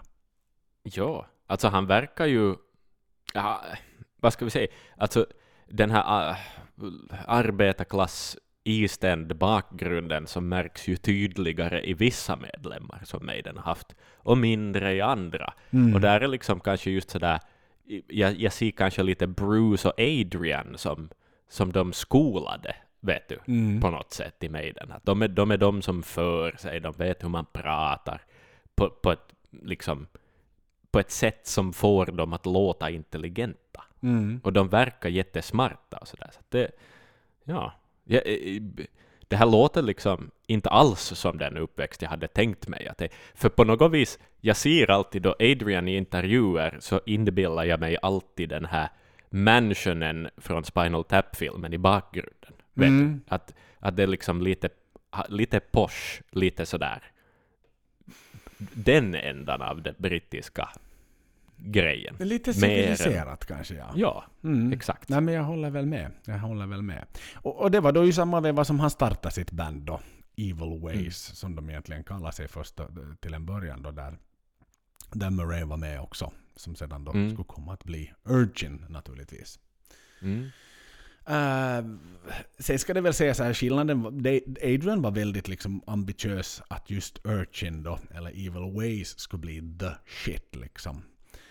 Speaker 2: Ja, alltså han verkar ju... Ja, vad ska vi säga? Alltså den här uh, arbetarklass iständ bakgrunden som märks ju tydligare i vissa medlemmar som Maiden haft och mindre i andra.
Speaker 1: Mm.
Speaker 2: Och där är liksom kanske just sådär, jag, jag ser kanske lite Bruce och Adrian som, som de skolade, vet du,
Speaker 1: Mm.
Speaker 2: på något sätt i Maiden. Att de, är, de är de som för sig, de vet hur man pratar på, på, ett, liksom, på ett sätt som får dem att låta intelligenta.
Speaker 1: Mm.
Speaker 2: Och de verkar jättesmarta och sådär. Så det, ja, ja, eh, det här låter liksom inte alls som den uppväxt jag hade tänkt mig. Att det, för på något vis, jag ser alltid då Adrian i intervjuer så inbillar jag mig alltid den här mansionen från Spinal Tap-filmen i bakgrunden.
Speaker 1: Mm.
Speaker 2: Att, att det är liksom lite, lite posh, lite sådär. Den ändan av den brittiska grejen.
Speaker 1: Lite
Speaker 2: Mer
Speaker 1: civiliserat kanske ja.
Speaker 2: Ja,
Speaker 1: Mm.
Speaker 2: exakt.
Speaker 1: Nej men jag håller väl med. Jag håller väl med. Och, och det var då ju samma veva som han startade sitt band då. Evil Ways,
Speaker 2: Mm.
Speaker 1: som de egentligen kallar sig först till en början då där. Där Murray var med också. Som sedan då
Speaker 2: Mm.
Speaker 1: skulle komma att bli Urgin naturligtvis.
Speaker 2: Mm.
Speaker 1: Uh, sen ska det väl säga så här, skillnaden Adrian var väldigt liksom ambitiös att just Urchin då, eller Evil Ways, skulle bli the shit liksom.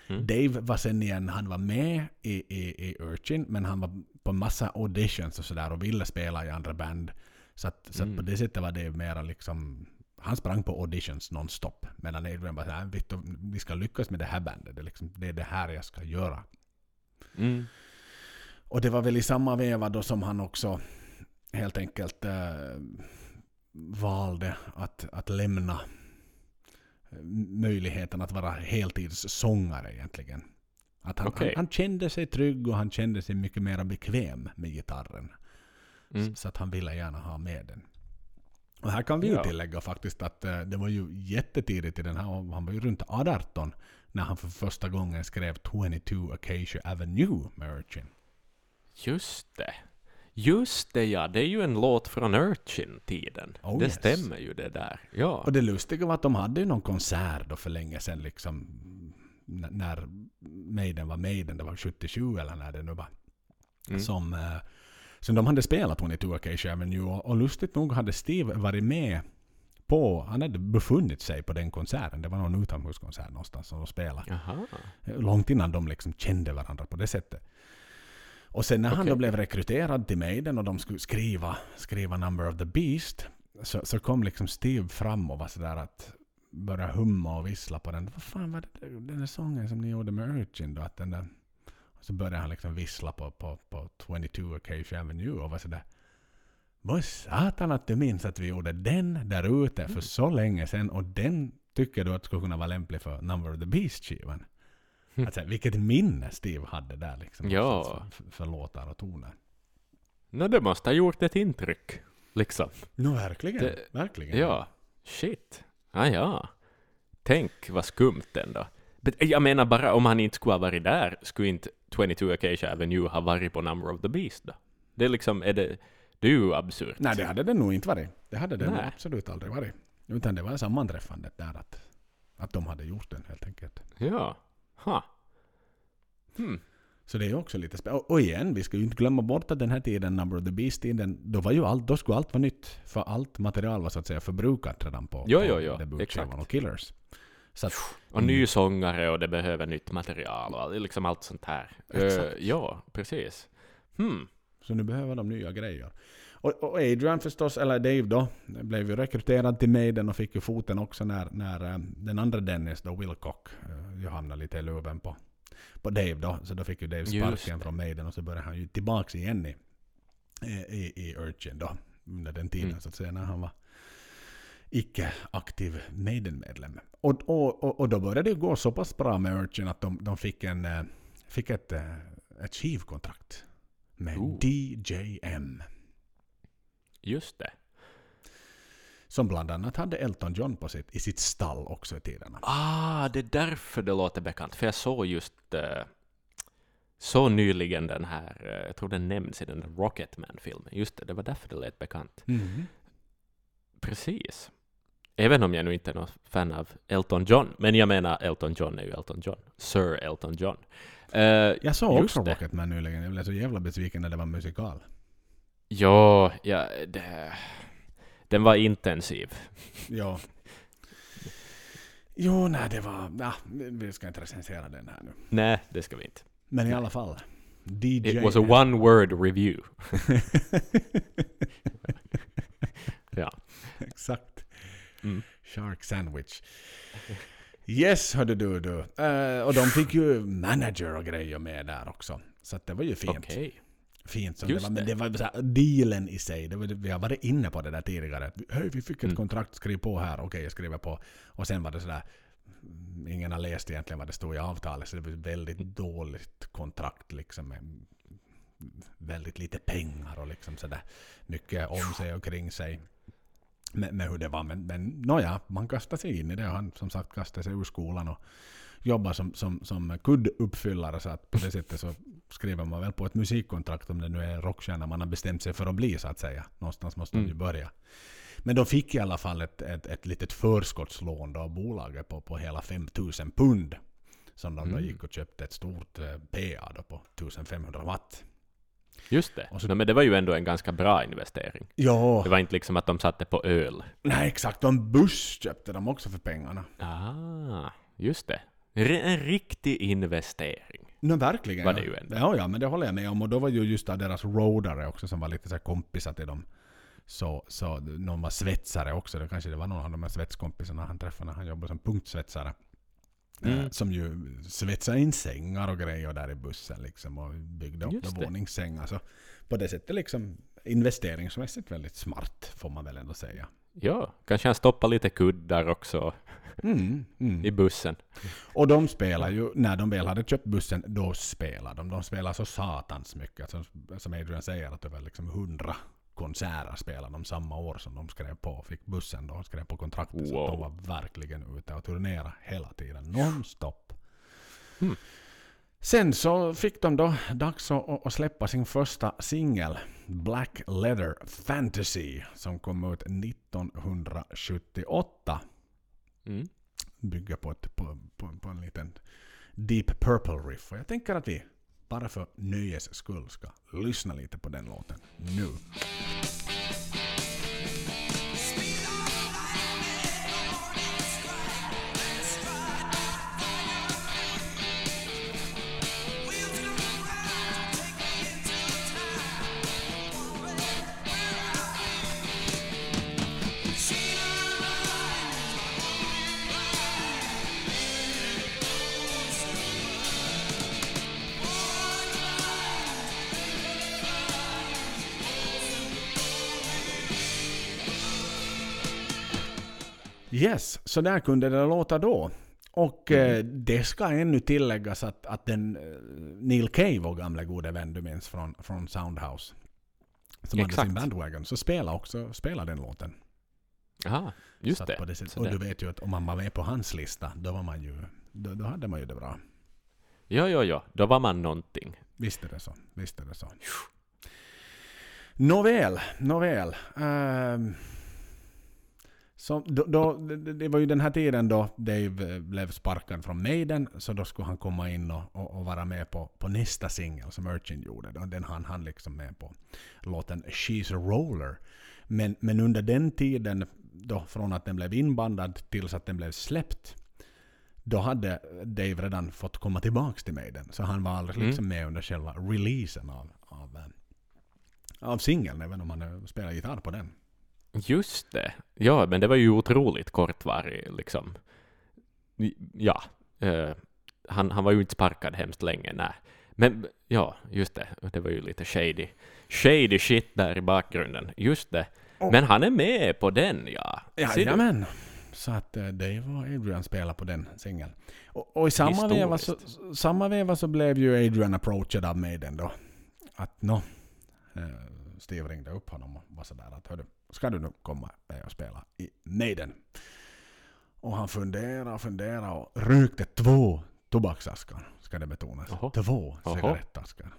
Speaker 2: Mm.
Speaker 1: Dave var sen igen, han var med i, i, i Urchin, men han var på massa auditions och sådär och ville spela i andra band. Så, att, så att
Speaker 2: Mm.
Speaker 1: på det sättet var det mera liksom, han sprang på auditions nonstop. Medan Adrian var såhär, "Vet du, vi ska lyckas med det här bandet, det är, liksom, det är det här jag ska göra.
Speaker 2: Mm.
Speaker 1: Och det var väl i samma veva då som han också helt enkelt eh, valde att, att lämna eh, möjligheten att vara heltidssångare egentligen. Att han,
Speaker 2: Okej.
Speaker 1: han, han kände sig trygg och han kände sig mycket mer bekväm med gitarren.
Speaker 2: Mm.
Speaker 1: Så att han ville gärna ha med den. Och här kan vi ju
Speaker 2: Ja.
Speaker 1: tillägga faktiskt att eh, det var ju jättetidigt i den här, han var ju runt 18 när han för första gången skrev 22 Acacia Avenue med Urchin.
Speaker 2: Just det. Just det ja, det är ju en låt från Urchin-tiden.
Speaker 1: Oh,
Speaker 2: det
Speaker 1: yes.
Speaker 2: stämmer ju det där. Ja.
Speaker 1: Och det lustiga var att de hade ju någon konsert då för länge sedan liksom när Maiden var Maiden, det var 77 eller när det nu var.
Speaker 2: Mm.
Speaker 1: Som, eh, som de hade spelat 22 Acacia Avenue och, och lustigt nog hade Steve varit med på, han hade befunnit sig på den konserten. Det var någon utomhuskonsert någonstans som de spelade.
Speaker 2: Jaha.
Speaker 1: Långt innan de liksom kände varandra på det sättet. Och sen när han då blev rekryterad till Maiden och de skulle skriva, skriva Number of the Beast så, så kom liksom Steve fram och var sådär att börja humma och vissla på den. Vad fan var det den där sången som ni gjorde med Urchin då? Att den där, och så började han liksom vissla på, på, på 22 Acacia Avenue och var sådär vad satan att du minns att vi gjorde den där ute för så länge sedan och den tycker du att skulle kunna vara lämplig för Number of the Beast-skivan? Alltså, vilket minne Steve hade där liksom.
Speaker 2: Ja.
Speaker 1: För, för låtar och toner.
Speaker 2: Nå, det måste ha gjort ett intryck. Liksom.
Speaker 1: No, verkligen.
Speaker 2: Det-
Speaker 1: verkligen.
Speaker 2: Ja. Shit. Ah, ja. Tänk vad skumt ändå. Jag menar bara om han inte skulle ha varit där, skulle inte 22 Acacia Avenue ha varit på Number of the Beast då? Det är liksom, är det, det är ju absurt.
Speaker 1: Nej, det hade det nog inte varit. Det hade det absolut aldrig varit. Utan det var sammanträffandet där att, att de hade gjort den helt enkelt.
Speaker 2: Ja. Ha. Hmm.
Speaker 1: Så det är också lite spännande. Och, igen, vi ska ju inte glömma bort att den här tiden, Number of the Beast-tiden, då, var ju allt, då skulle allt vara nytt. För allt material var så att säga förbrukat redan på,
Speaker 2: Jo,
Speaker 1: på
Speaker 2: jo, jo,
Speaker 1: debutskivan och Killers. Så att,
Speaker 2: Och ny sångare och det behöver nytt material och liksom allt sånt här.
Speaker 1: Exakt.
Speaker 2: Eh, ja, precis. Hmm.
Speaker 1: Så nu behöver de nya grejer. Och, och Adrian förstås, eller Dave då, blev ju rekryterad till Maiden och fick ju foten också när, när eh, den andra Dennis då, Wilcock, ju hamnade lite i luven på, på Dave då. Så då fick ju Dave sparken från Maiden och så började han ju tillbaks igen i, i, i Urchin då. Under den tiden
Speaker 2: Mm.
Speaker 1: så att säga när han var icke-aktiv Maiden-medlem. Och, och, och, och då började det gå så pass bra med Urchin att de, de fick, en, eh, fick ett, eh, ett skivkontrakt med
Speaker 2: Ooh.
Speaker 1: DJM.
Speaker 2: Just det.
Speaker 1: Som bland annat hade Elton John på sitt, i sitt stall också i tiderna.
Speaker 2: Ah, det är därför det låter bekant. För jag såg just eh, så nyligen den här, eh, jag tror den nämns i den Rocketman-filmen. Just det, det var därför det lät bekant. Precis. Även om jag nu inte är någon fan av Elton John. Men jag menar, Elton John är ju Elton John. Sir Elton John. Eh,
Speaker 1: Jag såg också
Speaker 2: det.
Speaker 1: Rocketman nyligen. Jag blev så jävla besviken när det var musikal.
Speaker 2: ja, ja det, den var intensiv.
Speaker 1: Ja. Jo, nej det var... Ja, vi ska inte recensera den här nu.
Speaker 2: Nej, det ska vi inte.
Speaker 1: Men i alla fall. DJ...
Speaker 2: It was a one word review. Ja.
Speaker 1: Exakt.
Speaker 2: Mm.
Speaker 1: Shark sandwich. Yes, hörde du du. Eh, och de fick ju manager och grejer med där också. Så det var ju fint.
Speaker 2: Okej.
Speaker 1: Fint som
Speaker 2: Just
Speaker 1: det var. Men
Speaker 2: det.
Speaker 1: var så här, dealen i sig. Det var, vi har varit inne på det där tidigare. Hej, vi fick ett
Speaker 2: Mm.
Speaker 1: kontrakt, skriv på här. Okej, jag skriver på. Och sen var det sådär. mm, Ingen har läst egentligen vad det stod i avtalet. Så det var ett väldigt dåligt kontrakt liksom. Med väldigt lite pengar och liksom sådär. Mycket om sig och kring sig. Med, med hur det var. Men, men nåja, man kastade sig in i det. Han som sagt kastade sig ur skolan och jobbar som, som, som kudduppfyllare. Så att på det sättet så skriver man väl på ett musikkontrakt om det nu är rockstjärna man har bestämt sig för att bli så att säga. Någonstans måste man ju
Speaker 2: Mm.
Speaker 1: börja. Men de fick i alla fall ett, ett, ett litet förskottslån då av bolaget på, på hela 5000 pund. Som de då
Speaker 2: Mm.
Speaker 1: gick och köpte ett stort eh, PA då på 1500 watt.
Speaker 2: Just det.
Speaker 1: Så-
Speaker 2: Nej, men det var ju ändå en ganska bra investering.
Speaker 1: Ja,
Speaker 2: Det var inte liksom att de satte på öl.
Speaker 1: nej exakt. Och en buss köpte de också för pengarna.
Speaker 2: Ah, just det. En riktig investering.
Speaker 1: No, verkligen.
Speaker 2: Var
Speaker 1: ja.
Speaker 2: det ju ändå.
Speaker 1: Ja, ja, men det håller jag med om. Och då var ju just deras roadare också som var lite så kompisar till dem. Så, så någon var svetsare också. Det kanske det var någon av de här svetskompisarna han träffade när han jobbade som punktsvetsare.
Speaker 2: Mm.
Speaker 1: Eh, Som ju svetsade in sängar och grejer där i bussen liksom. Och byggde upp
Speaker 2: Just
Speaker 1: våningssängar. Så på det sättet liksom investeringsmässigt väldigt smart får man väl ändå säga.
Speaker 2: Ja, kanske han stoppar lite kuddar också
Speaker 1: Mm, mm.
Speaker 2: i bussen.
Speaker 1: Och de spelar ju, när de väl hade köpt bussen, då spelar de. De spelar så satans mycket. Alltså, som Adrian säger, att det var liksom hundra konserter spelade de samma år som de skrev på, fick bussen då skrev på kontraktet. Så
Speaker 2: Wow.
Speaker 1: att de var verkligen ute och turnerade hela tiden, nonstop.
Speaker 2: Hmm.
Speaker 1: Sen så fick de då dags att, släppa sin första singel, Black Leather Fantasy, som kom ut 1978
Speaker 2: Mm.
Speaker 1: bygger på, ett, på, på, på en liten Deep Purple riff. Och jag tänker att vi bara för nöjes skull ska lyssna lite på den låten nu. Yes, så där kunde det låta då. Och eh, det ska ännu tilläggas att, att den eh, Neil Kay, vår gamla gode vän du minns från, från Soundhouse, som hade
Speaker 2: Exakt.
Speaker 1: sin bandwagon, så spelar också spelar den låten.
Speaker 2: Aha, just
Speaker 1: så
Speaker 2: det.
Speaker 1: Det
Speaker 2: Så
Speaker 1: och
Speaker 2: det-
Speaker 1: du vet ju att om man var med på hans lista, då var man ju, då, då hade man ju det bra.
Speaker 2: Ja, ja, ja. Då var man någonting.
Speaker 1: Visst är det så. Visst är det så. Nåväl, nåväl. Ehm, så då, då, det, var ju den här tiden då Dave eh, blev sparkad från Maiden, så då skulle han komma in och, och, och vara med på, på nästa singel som Urchin gjorde. Då. Den han han liksom med på låten She's a Roller. Men, men under den tiden, då, från att den blev inbandad tills att den blev släppt, då hade Dave redan fått komma tillbaks till Maiden. Så han var aldrig
Speaker 2: Mm.
Speaker 1: liksom med under själva releasen av, av, eh, av singeln, även om han eh, spelar gitarr på den.
Speaker 2: Just det. Ja, men det var ju otroligt kortvarig, liksom. Ja. eh, han, han var ju inte sparkad hemskt länge, nej. Men ja, just det. Det var ju lite shady. Shady shit där i bakgrunden. Just det.
Speaker 1: Oh.
Speaker 2: Men han är med på den, ja.
Speaker 1: Jajamän. Så att eh, Dave och Adrian spelar på den singeln. Och, och i samma veva, så, samma veva så blev ju Adrian approachad av Maiden då. Att nå, eh, Steve ringde upp honom och var sådär att hördu, ska du nu komma med och spela i Maiden? Och han funderade och funderade och rökte två tobaksaskar, ska det betonas.
Speaker 2: Jaha.
Speaker 1: Två cigarettaskar.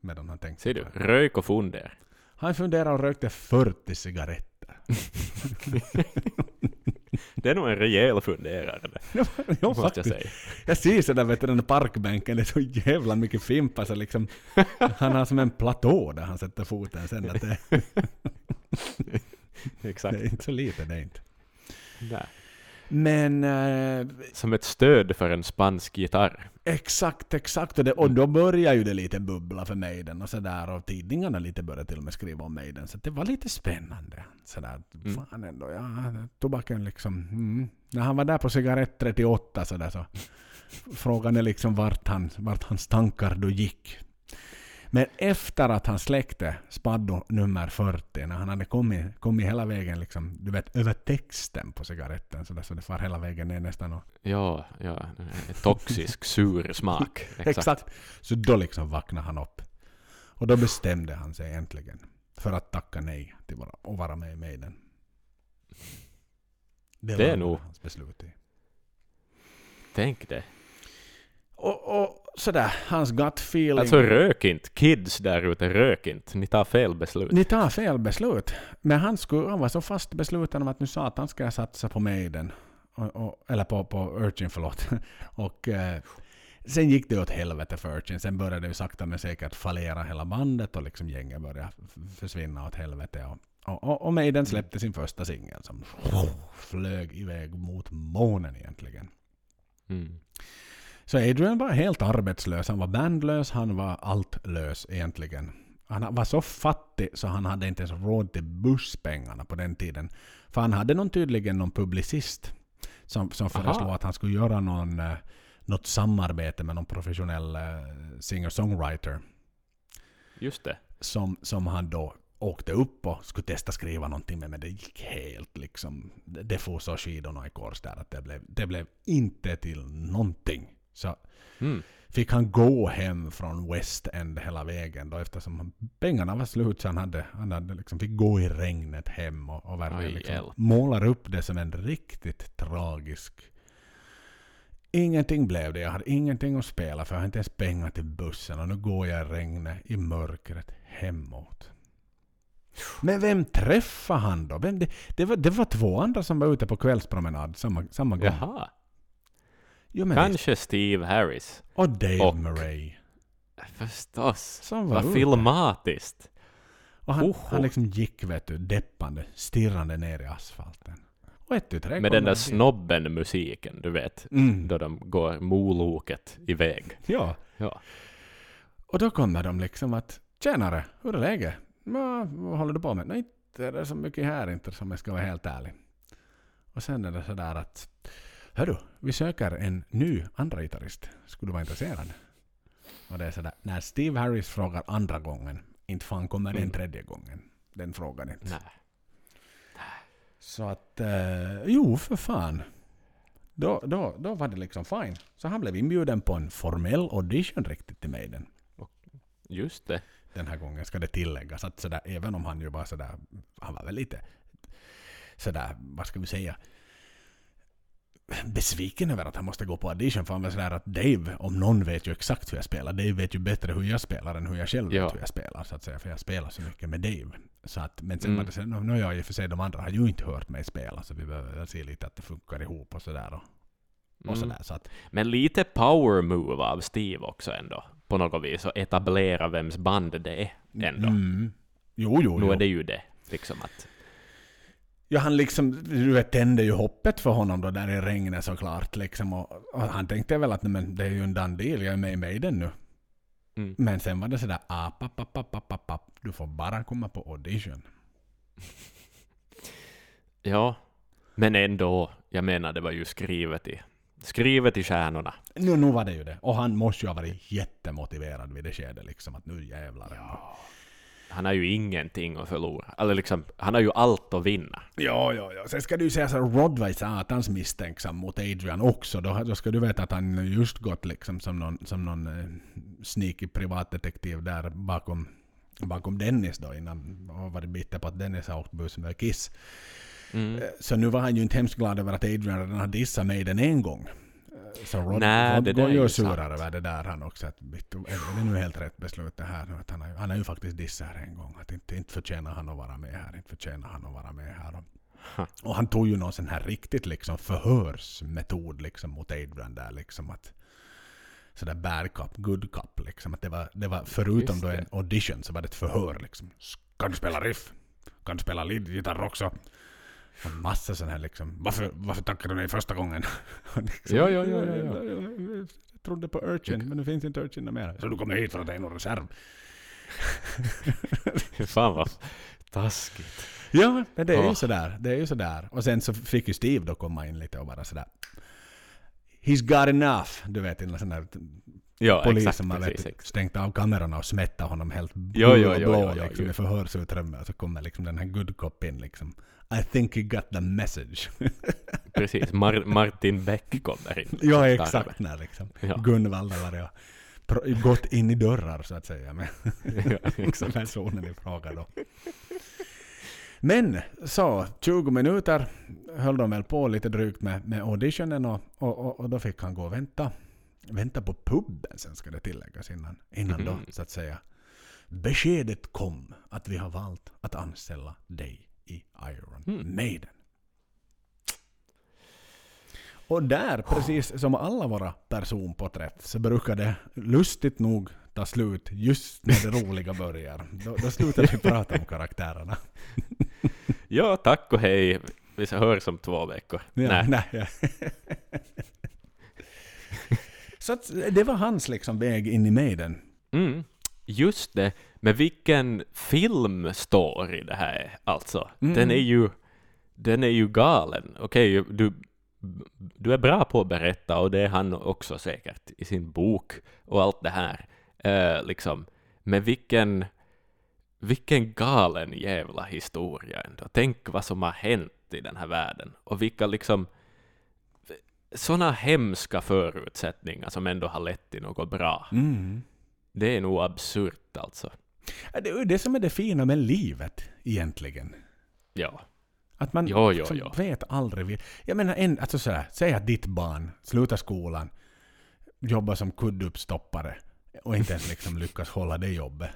Speaker 1: Medan han tänkte
Speaker 2: Ser du? Rök och funder.
Speaker 1: Han funderade och rökte 40 cigaretter.
Speaker 2: Det är nog en rejäl funderare,
Speaker 1: ja,
Speaker 2: måste jag säga.
Speaker 1: Jag ser sådär vet du, den parkbänken, det är så jävla mycket fimpar så liksom Han har som en platå där han sätter foten sen. Att det,
Speaker 2: Exakt.
Speaker 1: det är inte så lite det är inte.
Speaker 2: Nej.
Speaker 1: Men eh,
Speaker 2: Som ett stöd för en spansk gitarr.
Speaker 1: exakt, exakt. Och, det, och då börjar ju det lite bubbla för Maiden och sådär. Och tidningarna lite började till och med skriva om Maiden. Så det var lite spännande. Sådär,
Speaker 2: Mm.
Speaker 1: fan ändå, ja, tobaken liksom. Mm. När han var där på cigarett 38 sådär så. Frågan är liksom vart, han, vart hans tankar då gick. Men efter att han släckte Spaddo nummer 40, när han hade kommit, kommit hela vägen liksom, du vet, över texten på cigaretten, så, där, så det far hela vägen ner nästan och,
Speaker 2: Ja, ja. Toxisk, sur smak. Exakt.
Speaker 1: exakt. Så då liksom vaknade han upp. Och då bestämde han sig äntligen för att tacka nej till vara, och vara med i Maiden.
Speaker 2: Det är
Speaker 1: landade
Speaker 2: nog-
Speaker 1: hans beslut i.
Speaker 2: Tänk det.
Speaker 1: Och, och sådär, hans gut feeling.
Speaker 2: Alltså rök inte. Kids där ute, rök inte. Ni tar fel beslut.
Speaker 1: Ni tar fel beslut. Men han, skulle, han var så fast besluten om att nu satan ska jag satsa på Maiden. Och, och, eller på, på Urchin, förlåt. Och eh, sen gick det åt helvete för Urchin. Sen började det sakta men säkert fallera hela bandet och liksom gänget började försvinna åt helvete. Och, och, och, och Maiden släppte sin första singel som flög iväg mot månen egentligen.
Speaker 2: Mm.
Speaker 1: Så Adrian var helt arbetslös. Han var bandlös, han var alltlös egentligen. Han var så fattig så han hade inte ens råd till busspengarna på den tiden. För han hade någon, tydligen någon publicist som, som
Speaker 2: Aha.
Speaker 1: föreslog att han skulle göra någon, eh, något samarbete med någon professionell eh, singer-songwriter.
Speaker 2: Just det.
Speaker 1: Som, som han då åkte upp och skulle testa skriva någonting med. Men det gick helt liksom... Det, får så skidorna i kors där att det blev, det blev inte till någonting. Så
Speaker 2: Mm.
Speaker 1: fick han gå hem från West End hela vägen då eftersom pengarna var slut så han hade, han hade liksom fick gå i regnet hem och, och verkligen liksom målar upp det som en riktigt tragisk Ingenting blev det. Jag hade ingenting att spela för jag hade inte ens pengar till bussen och nu går jag i regnet i mörkret hemåt. Men vem träffade han då? Vem, det, det, var, det var två andra som var ute på kvällspromenad samma, samma gång.
Speaker 2: Jaha.
Speaker 1: Jo, men.
Speaker 2: Kanske Steve Harris.
Speaker 1: Och Dave
Speaker 2: Och-
Speaker 1: Murray.
Speaker 2: Förstås.
Speaker 1: Som var
Speaker 2: Vad filmatiskt.
Speaker 1: Och han, han liksom gick vet du, deppande, stirrande ner i asfalten. Och ett, tu, tre
Speaker 2: Med den där snobben-musiken, du vet.
Speaker 1: Mm.
Speaker 2: Då de går moloket iväg.
Speaker 1: Ja.
Speaker 2: Ja.
Speaker 1: Och då kommer de liksom att Tjenare, hur är läget? Ja, vad håller du på med? Nej, inte är det så mycket här inte som jag ska vara helt ärlig. Och sen är det sådär att Hörru, vi söker en ny andra gitarrist. Skulle du vara intresserad? Och det är sådär, när Steve Harris frågar andra gången, inte fan kommer den
Speaker 2: Mm.
Speaker 1: tredje gången. Den frågan inte.
Speaker 2: Nej.
Speaker 1: Så att, eh, jo för fan. Då, då, då var det liksom fine. Så han blev inbjuden på en formell audition riktigt till Maiden.
Speaker 2: Just det.
Speaker 1: Den här gången ska det tilläggas att sådär, även om han ju var sådär, han var väl lite sådär, vad ska vi säga, besviken över att han måste gå på audition för han var sådär att Dave, om någon vet ju exakt hur jag spelar. Dave vet ju bättre hur jag spelar än hur jag själv
Speaker 2: Ja.
Speaker 1: vet hur jag spelar så att säga. För jag spelar så mycket med Dave. Så att, men sen
Speaker 2: Mm.
Speaker 1: var det sen, nu har jag i och för sig, de andra har ju inte hört mig spela så vi behöver väl se lite att det funkar ihop och sådär. Och, och
Speaker 2: Mm.
Speaker 1: sådär. Så att,
Speaker 2: Men lite power move av Steve också ändå. På något vis. Och etablera vems band det är ändå.
Speaker 1: Mm. Jo, jo,
Speaker 2: Nu
Speaker 1: jo.
Speaker 2: är det ju det. Liksom att...
Speaker 1: Ja, han liksom, du vet, tände ju hoppet för honom då där i regnet såklart. Liksom, och, och han tänkte väl att nej, men det är ju en done deal, jag är med i Maiden nu.
Speaker 2: Mm.
Speaker 1: Men sen var det sådär, app, app, app, app, app, app, app. du får bara komma på audition.
Speaker 2: Ja. Men ändå. Jag menar, det var ju skrivet i... Skrivet i stjärnorna.
Speaker 1: Nu, nu var det ju det. Och han måste ju ha varit jättemotiverad vid det skedet liksom, att nu jävlar. Ja,
Speaker 2: Han har ju ingenting att förlora. Eller liksom, han har ju allt att vinna.
Speaker 1: ja, ja. ja. Sen ska du säga så att Rod var satans misstänksam mot Adrian också. Då, då ska du veta att han just gått liksom som någon, som någon eh, sneaky privatdetektiv där bakom, bakom Dennis då innan och varit bitter på att Dennis har åkt buss med Kiss.
Speaker 2: Mm.
Speaker 1: Eh, Så nu var han ju inte hemskt glad över att Adrian redan har dissat Maiden en gång. Så Rod,
Speaker 2: Nej,
Speaker 1: Rod
Speaker 2: det
Speaker 1: går
Speaker 2: där är
Speaker 1: ju
Speaker 2: ju
Speaker 1: och surar
Speaker 2: sant.
Speaker 1: över det där han också. Att, är det nu helt rätt beslut det här? Att han, han har ju faktiskt dissat här en gång. Att inte, inte förtjänar han att vara med här. Inte förtjänar han att vara med här. Och,
Speaker 2: Ha.
Speaker 1: och han tog ju någon sån här riktigt liksom förhörsmetod liksom mot Adrian där liksom att sådär bad cop, good cop liksom. Att det var, det var förutom då en audition så var det ett förhör liksom. Kan du spela riff? Kan du spela leadgitarr också? Och massa sån här liksom. Varför, varför tackade du nej första gången? Och liksom,
Speaker 2: Ja, ja, ja, ja, ja.
Speaker 1: Jag trodde på Urchin, men nu finns inte Urchin mer. Så du kommer hit för att det är någon reserv?
Speaker 2: Fan vad taskigt.
Speaker 1: Ja, men det är ju sådär. Det är ju sådär. Och sen så fick ju Steve då komma in lite och bara sådär. He's got enough. Du vet, en sån där
Speaker 2: Ja,
Speaker 1: polis
Speaker 2: exakt.
Speaker 1: som har vet,
Speaker 2: Precis,
Speaker 1: stängt av kamerorna och smättat honom helt
Speaker 2: Jo,
Speaker 1: blå
Speaker 2: jo,
Speaker 1: och
Speaker 2: jo,
Speaker 1: blå
Speaker 2: jo, jo,
Speaker 1: liksom,
Speaker 2: jo.
Speaker 1: i förhörsutrymmet. Och så kommer liksom den här good cop in liksom. I think he got the message.
Speaker 2: Precis. Mar- Martin Beck kommer in.
Speaker 1: ja, exakt när liksom.
Speaker 2: Ja.
Speaker 1: Gunvald. Pr- gått in i dörrar så att säga med
Speaker 2: ja,
Speaker 1: personen i fråga då. Men så, 20 minuter höll de väl på lite drygt med, med auditionen och, och, och, och då fick han gå och vänta. Vänta på puben sen ska det tilläggas innan, innan då
Speaker 2: Mhm.
Speaker 1: så att säga. Beskedet kom att vi har valt att anställa dig i Iron
Speaker 2: Mm.
Speaker 1: Maiden. Och där, precis som alla våra personporträtt, så brukar det lustigt nog ta slut just när det roliga börjar. Då, då slutar vi prata om karaktärerna.
Speaker 2: Ja, tack och hej. Vi hörs om två veckor.
Speaker 1: Ja,
Speaker 2: Nej.
Speaker 1: nej. ja. Så att det var hans liksom väg in i Maiden.
Speaker 2: Mm. Just det. Men vilken filmstory det här är, alltså.
Speaker 1: Mm.
Speaker 2: Den är ju... Den är ju galen. Okej, du, du är bra på att berätta och det är han också säkert i sin bok och allt det här. Eh, liksom. Men vilken... Vilken galen jävla historia ändå. Tänk vad som har hänt i den här världen. Och vilka liksom... såna hemska förutsättningar som ändå har lett till något bra.
Speaker 1: Mm.
Speaker 2: Det är nog absurt alltså.
Speaker 1: Ja, Det är det som är det fina med livet egentligen.
Speaker 2: Ja.
Speaker 1: Att man
Speaker 2: Jo, jo,
Speaker 1: liksom
Speaker 2: jo.
Speaker 1: vet aldrig. Jag menar, en, alltså sådär, säg att ditt barn slutar skolan, jobbar som kudduppstoppare och inte ens liksom lyckas hålla det jobbet.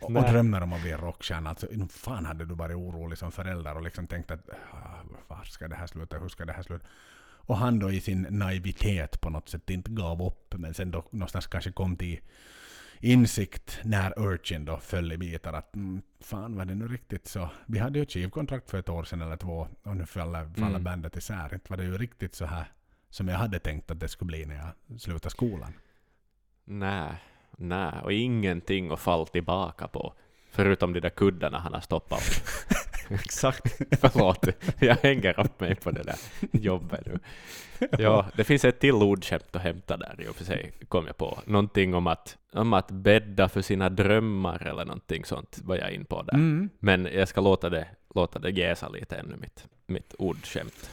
Speaker 1: Och, och drömmer om att bli en rockstjärna. Alltså, fan hade du varit orolig som förälder och liksom tänkt att ah, var ska det här sluta, hur ska det här sluta? Och han då i sin naivitet på något sätt inte gav upp, men sen då någonstans kanske kom till insikt när Urchin då föll i bitar att mm, fan var det nu riktigt så. Vi hade ju ett skivkontrakt för ett år sedan eller två och nu faller, faller
Speaker 2: Mm.
Speaker 1: bandet isär. Inte var det ju riktigt så här som jag hade tänkt att det skulle bli när jag slutade skolan.
Speaker 2: Nej, nej, och ingenting att falla tillbaka på. Förutom de där kuddarna han har stoppat upp.
Speaker 1: Exakt.
Speaker 2: Förlåt, jag hänger upp mig på det där jobbet nu. Ja, det finns ett till ordskämt att hämta där i och för sig, kom jag på. Någonting om att, om att bädda för sina drömmar eller någonting sånt var jag in på där.
Speaker 1: Mm.
Speaker 2: Men jag ska låta det, låta det jäsa lite ännu, mitt, mitt ordskämt.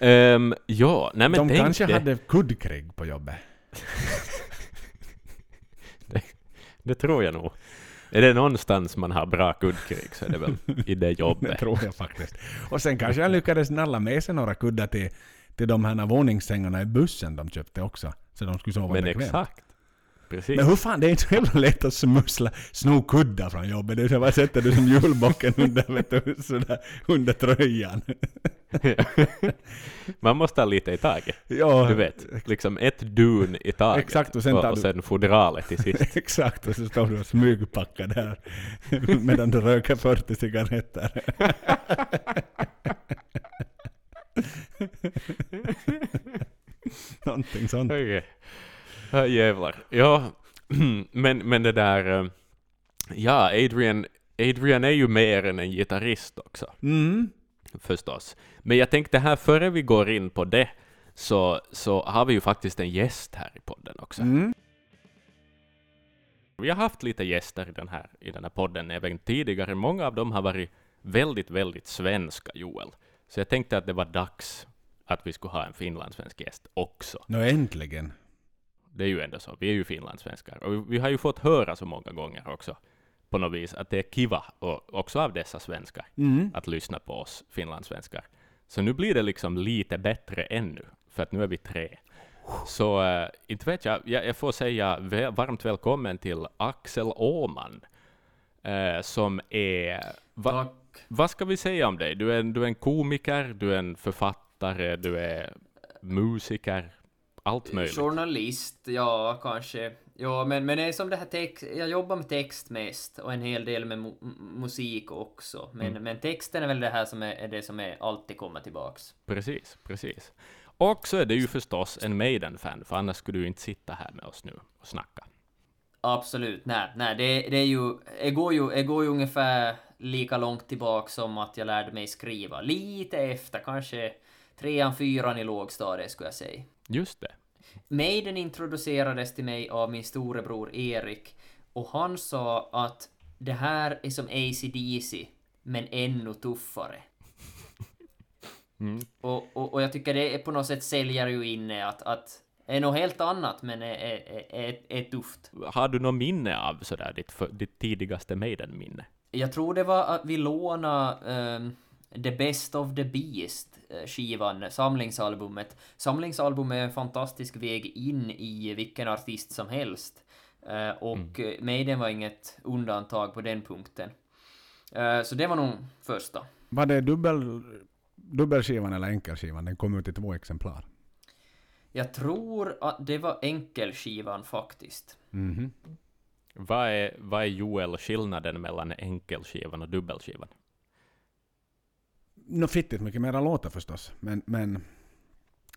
Speaker 2: Um, ja, nej men
Speaker 1: De
Speaker 2: tänk
Speaker 1: kanske
Speaker 2: det,
Speaker 1: hade kuddkrig på jobbet.
Speaker 2: det tror jag nog. Är det någonstans man har bra kuddkrig så är det väl i det
Speaker 1: Det
Speaker 2: jobbet.
Speaker 1: tror jag faktiskt. Och sen kanske jag lyckades nalla med sig några kuddar till, till de här våningssängarna i bussen de köpte också. Så de skulle sova
Speaker 2: Men
Speaker 1: bekvämt.
Speaker 2: exakt. Precis.
Speaker 1: Men hur fan, det är inte så jävla lätt att smussla, sno kuddar från jobbet. Det är bara sätter du som julbocken under, vet du, sådär, under tröjan.
Speaker 2: Man måste ha lite i taget.
Speaker 1: Ja,
Speaker 2: Du vet, liksom ett dun i taget.
Speaker 1: Exakt, och sen
Speaker 2: och,
Speaker 1: du-
Speaker 2: sen fodralet till sist.
Speaker 1: Exakt, och så står du och smygpackar där medan du röker 40 cigaretter. Någonting sånt.
Speaker 2: Ja, jävlar. Ja, men, men det där... eh, Ja, Adrian, Adrian är ju mer än en gitarrist också,
Speaker 1: Mm.
Speaker 2: Förstås. Men jag tänkte här, före vi går in på det, så, så har vi ju faktiskt en gäst här i podden också.
Speaker 1: Mm.
Speaker 2: Vi har haft lite gäster i den, här, i den här podden även tidigare. Många av dem har varit väldigt, väldigt svenska, Joel. Så jag tänkte att det var dags att vi skulle ha en finlandssvensk gäst också.
Speaker 1: Nå äntligen.
Speaker 2: Det är ju ändå så. Vi är ju finlandssvenskar. Och vi- vi har ju fått höra så många gånger också på något vis att det är kiva, och också av dessa svenskar,
Speaker 1: Mm.
Speaker 2: att lyssna på oss finlandssvenskar. Så nu blir det liksom lite bättre ännu, för att nu är vi tre. Så äh, inte vet jag, jag, jag får säga varmt välkommen till Axel Åman, eh, som är... Va,
Speaker 3: Tack.
Speaker 2: vad ska vi säga om dig? Du är, du är en komiker, du är en författare, du är musiker, allt möjligt.
Speaker 3: Journalist, ja kanske. Ja, men, men det är som det här text, jag jobbar med text mest och en hel del med mu musik också. Men,
Speaker 2: Mm.
Speaker 3: men texten är väl det här som är, är det som är alltid kommer tillbaks.
Speaker 2: Precis, precis. Och så är det ju förstås en Maiden-fan, för annars skulle du inte sitta här med oss nu och snacka.
Speaker 3: Absolut, nej, nej, det, det är ju, det går ju, det går ju ungefär lika långt tillbaks som att jag lärde mig skriva. Lite efter, kanske trean, fyran i lågstadiet skulle jag säga.
Speaker 2: Just det.
Speaker 3: Maiden introducerades till mig av min storebror Erik och han sa att det här är som AC/DC men ännu tuffare.
Speaker 2: Mm.
Speaker 3: Och, och, och jag tycker det är på något sätt säljer ju inne att, att är något helt annat men är, är, är, är, tufft.
Speaker 2: Har du något minne av sådär ditt, för, ditt tidigaste Maiden-minne?
Speaker 3: Jag tror det var att vi lånade ehm, The Best of the Beast skivan, samlingsalbumet. Samlingsalbum är en fantastisk väg in i vilken artist som helst. Eh, och mm. Maiden var inget undantag på den punkten. Eh, så det var nog första.
Speaker 1: Var det dubbel, dubbelskivan eller enkelskivan? Den kom ut i två exemplar.
Speaker 3: Jag tror att det var enkelskivan faktiskt.
Speaker 1: Mhm.
Speaker 2: Vad är, vad är Joel skillnaden mellan enkelskivan och dubbelskivan?
Speaker 1: Nå fittigt mycket mera låtar förstås. Men, men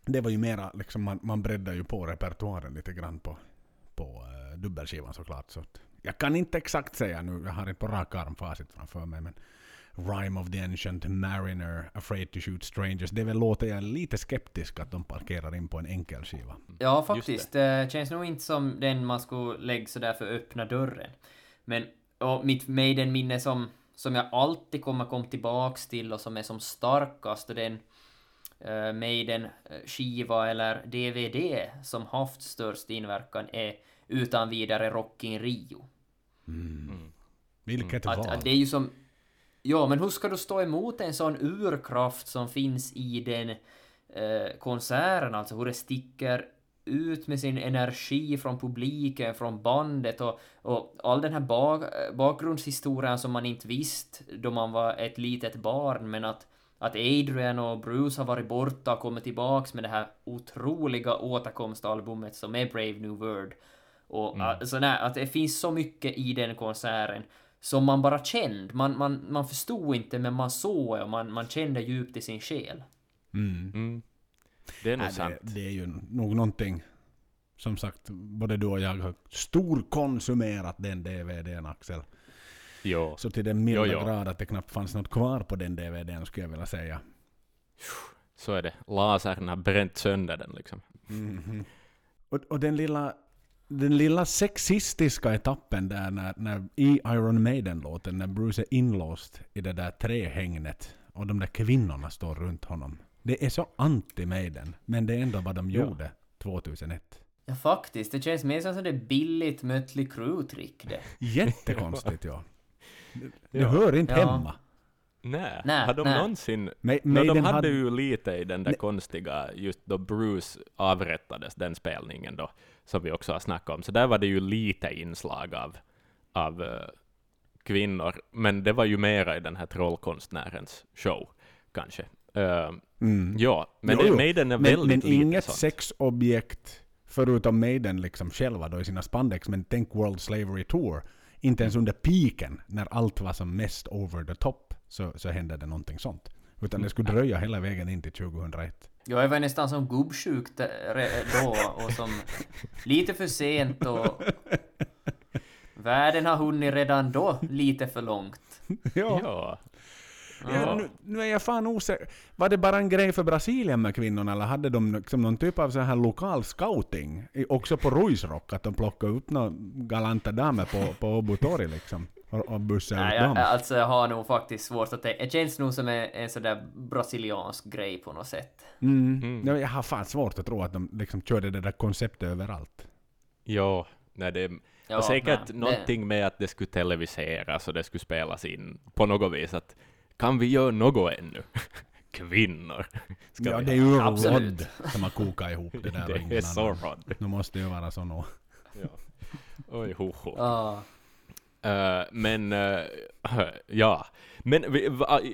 Speaker 1: det var ju mera, liksom, man, man breddar ju på repertoaren lite grann på, på uh, dubbelskivan såklart. Så att, jag kan inte exakt säga nu, jag har inte på rak arm facit framför mig. Men Rhyme of the Ancient Mariner, Afraid to Shoot Strangers. Det är väl låter jag lite skeptisk att de parkerar in på en enkelskiva.
Speaker 3: Ja, faktiskt. Det känns nog inte som den man skulle lägga sådär för öppna dörren. Men och mitt Maiden-minne som, som jag alltid kommer komma tillbaks till och som är som starkast och den uh, Maiden-skiva eller DVD som haft störst inverkan är utan vidare Rock in Rio.
Speaker 1: Vilket
Speaker 3: Att,
Speaker 1: val.
Speaker 3: att det är ju som... Ja, men hur ska du stå emot en sån urkraft som finns i den eh, konserten, alltså hur det sticker ut med sin energi från publiken, från bandet och, och all den här bak, bakgrundshistorien som man inte visste då man var ett litet barn, men att, att Adrian och Bruce har varit borta och kommit tillbaks med det här otroliga återkomstalbumet som är Brave New World. Och alltså, nej, att det finns så mycket i den konserten som man bara kände. Man, man, man förstod inte, men man såg och man, man kände djupt i sin själ.
Speaker 1: Mm.
Speaker 2: Mm. Det är nog
Speaker 1: Nej,
Speaker 2: sant.
Speaker 1: det, det är ju nog någonting. Som sagt, både du och jag har storkonsumerat den DVDn Axel.
Speaker 2: Jo.
Speaker 1: Så till den milda
Speaker 2: Jo, jo.
Speaker 1: grad att det knappt fanns något kvar på den DVDn skulle jag vilja säga.
Speaker 2: Så är det. Lasern har bränt sönder den liksom.
Speaker 1: Mhm. Och, och den lilla den lilla sexistiska etappen där när, när i Iron Maiden-låten när Bruce är inlåst i det där trähängnet och de där kvinnorna står runt honom. Det är så anti-Maiden, men det är ändå vad de
Speaker 2: Ja.
Speaker 1: gjorde 2001.
Speaker 3: Ja, faktiskt. Det känns mer som det billigt Mötley Crüe-trick det.
Speaker 1: Jättekonstigt ja. Det, det
Speaker 2: Ja.
Speaker 1: hör inte
Speaker 3: Ja.
Speaker 1: hemma.
Speaker 2: Nej,
Speaker 3: Nej,
Speaker 2: har de
Speaker 3: nej.
Speaker 2: någonsin...
Speaker 1: Ma-
Speaker 2: No, de
Speaker 1: Maiden
Speaker 2: hade
Speaker 1: hade-
Speaker 2: ju lite i den där
Speaker 1: Nej.
Speaker 2: konstiga, just då Bruce avrättades, den spelningen då, som vi också har snackat om. Så där var det ju lite inslag av, av eh, kvinnor, men det var ju mera i den här trollkonstnärens show, kanske. Eh,
Speaker 1: Mm.
Speaker 2: ja, men
Speaker 1: Jo, jo.
Speaker 2: Maiden är
Speaker 1: Men,
Speaker 2: väldigt
Speaker 1: men
Speaker 2: lite
Speaker 1: inget
Speaker 2: sånt.
Speaker 1: sexobjekt förutom Maiden liksom själva då i sina spandex. Men tänk World Slavery Tour. Inte ens under piken när allt var som mest over the top så, så hände det någonting sånt. Utan det skulle dröja hela vägen in till 2001.
Speaker 3: Jag var nästan som gubbsjuk då och som lite för sent och världen har hunnit redan då lite för långt.
Speaker 1: Ja.
Speaker 2: Ja.
Speaker 1: Ja, nu, nu är jag fan osäker. Var det bara en grej för Brasilien med kvinnorna eller hade de liksom någon typ av så här lokal scouting? Också på Ruisrock, att de plockade upp några galanta damer på, på Åbo torg liksom? Och, och bussade
Speaker 3: Nej, jag, alltså jag har nog faktiskt svårt att tänka. Det känns nog som en, en sådär brasiliansk grej på något sätt.
Speaker 1: Mm.
Speaker 2: Mm.
Speaker 1: Ja, jag har fan svårt att tro att de liksom körde det där konceptet överallt.
Speaker 2: Ja, nej, det
Speaker 3: Ja,
Speaker 2: var säkert
Speaker 3: nej, det-
Speaker 2: någonting med att det skulle televiseras och det skulle spelas in på något vis. Att kan vi göra något ännu? Kvinnor. Ska
Speaker 1: ja,
Speaker 2: vi
Speaker 1: det är ju
Speaker 3: Absolut.
Speaker 1: Rod som har kokat ihop det där.
Speaker 2: Det är så
Speaker 1: annan.
Speaker 2: rod.
Speaker 1: Nu måste det ju vara så nog.
Speaker 2: Ja. Oj, ho, ho.
Speaker 3: Ja.
Speaker 2: Eh, men, eh, ja. Men vi,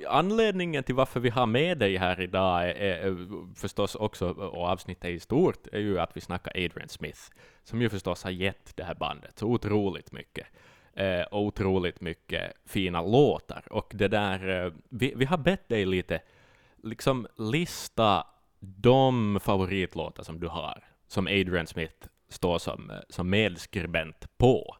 Speaker 2: anledningen till varför vi har med dig här idag är, är förstås också, och avsnittet i stort, är ju att vi snackar Adrian Smith, som ju förstås har gett det här bandet så otroligt mycket. Eh, otroligt mycket fina låtar. Och det där, eh, vi, vi har bett dig lite, liksom lista de favoritlåtar som du har, som Adrian Smith står som, eh, som medskribent på.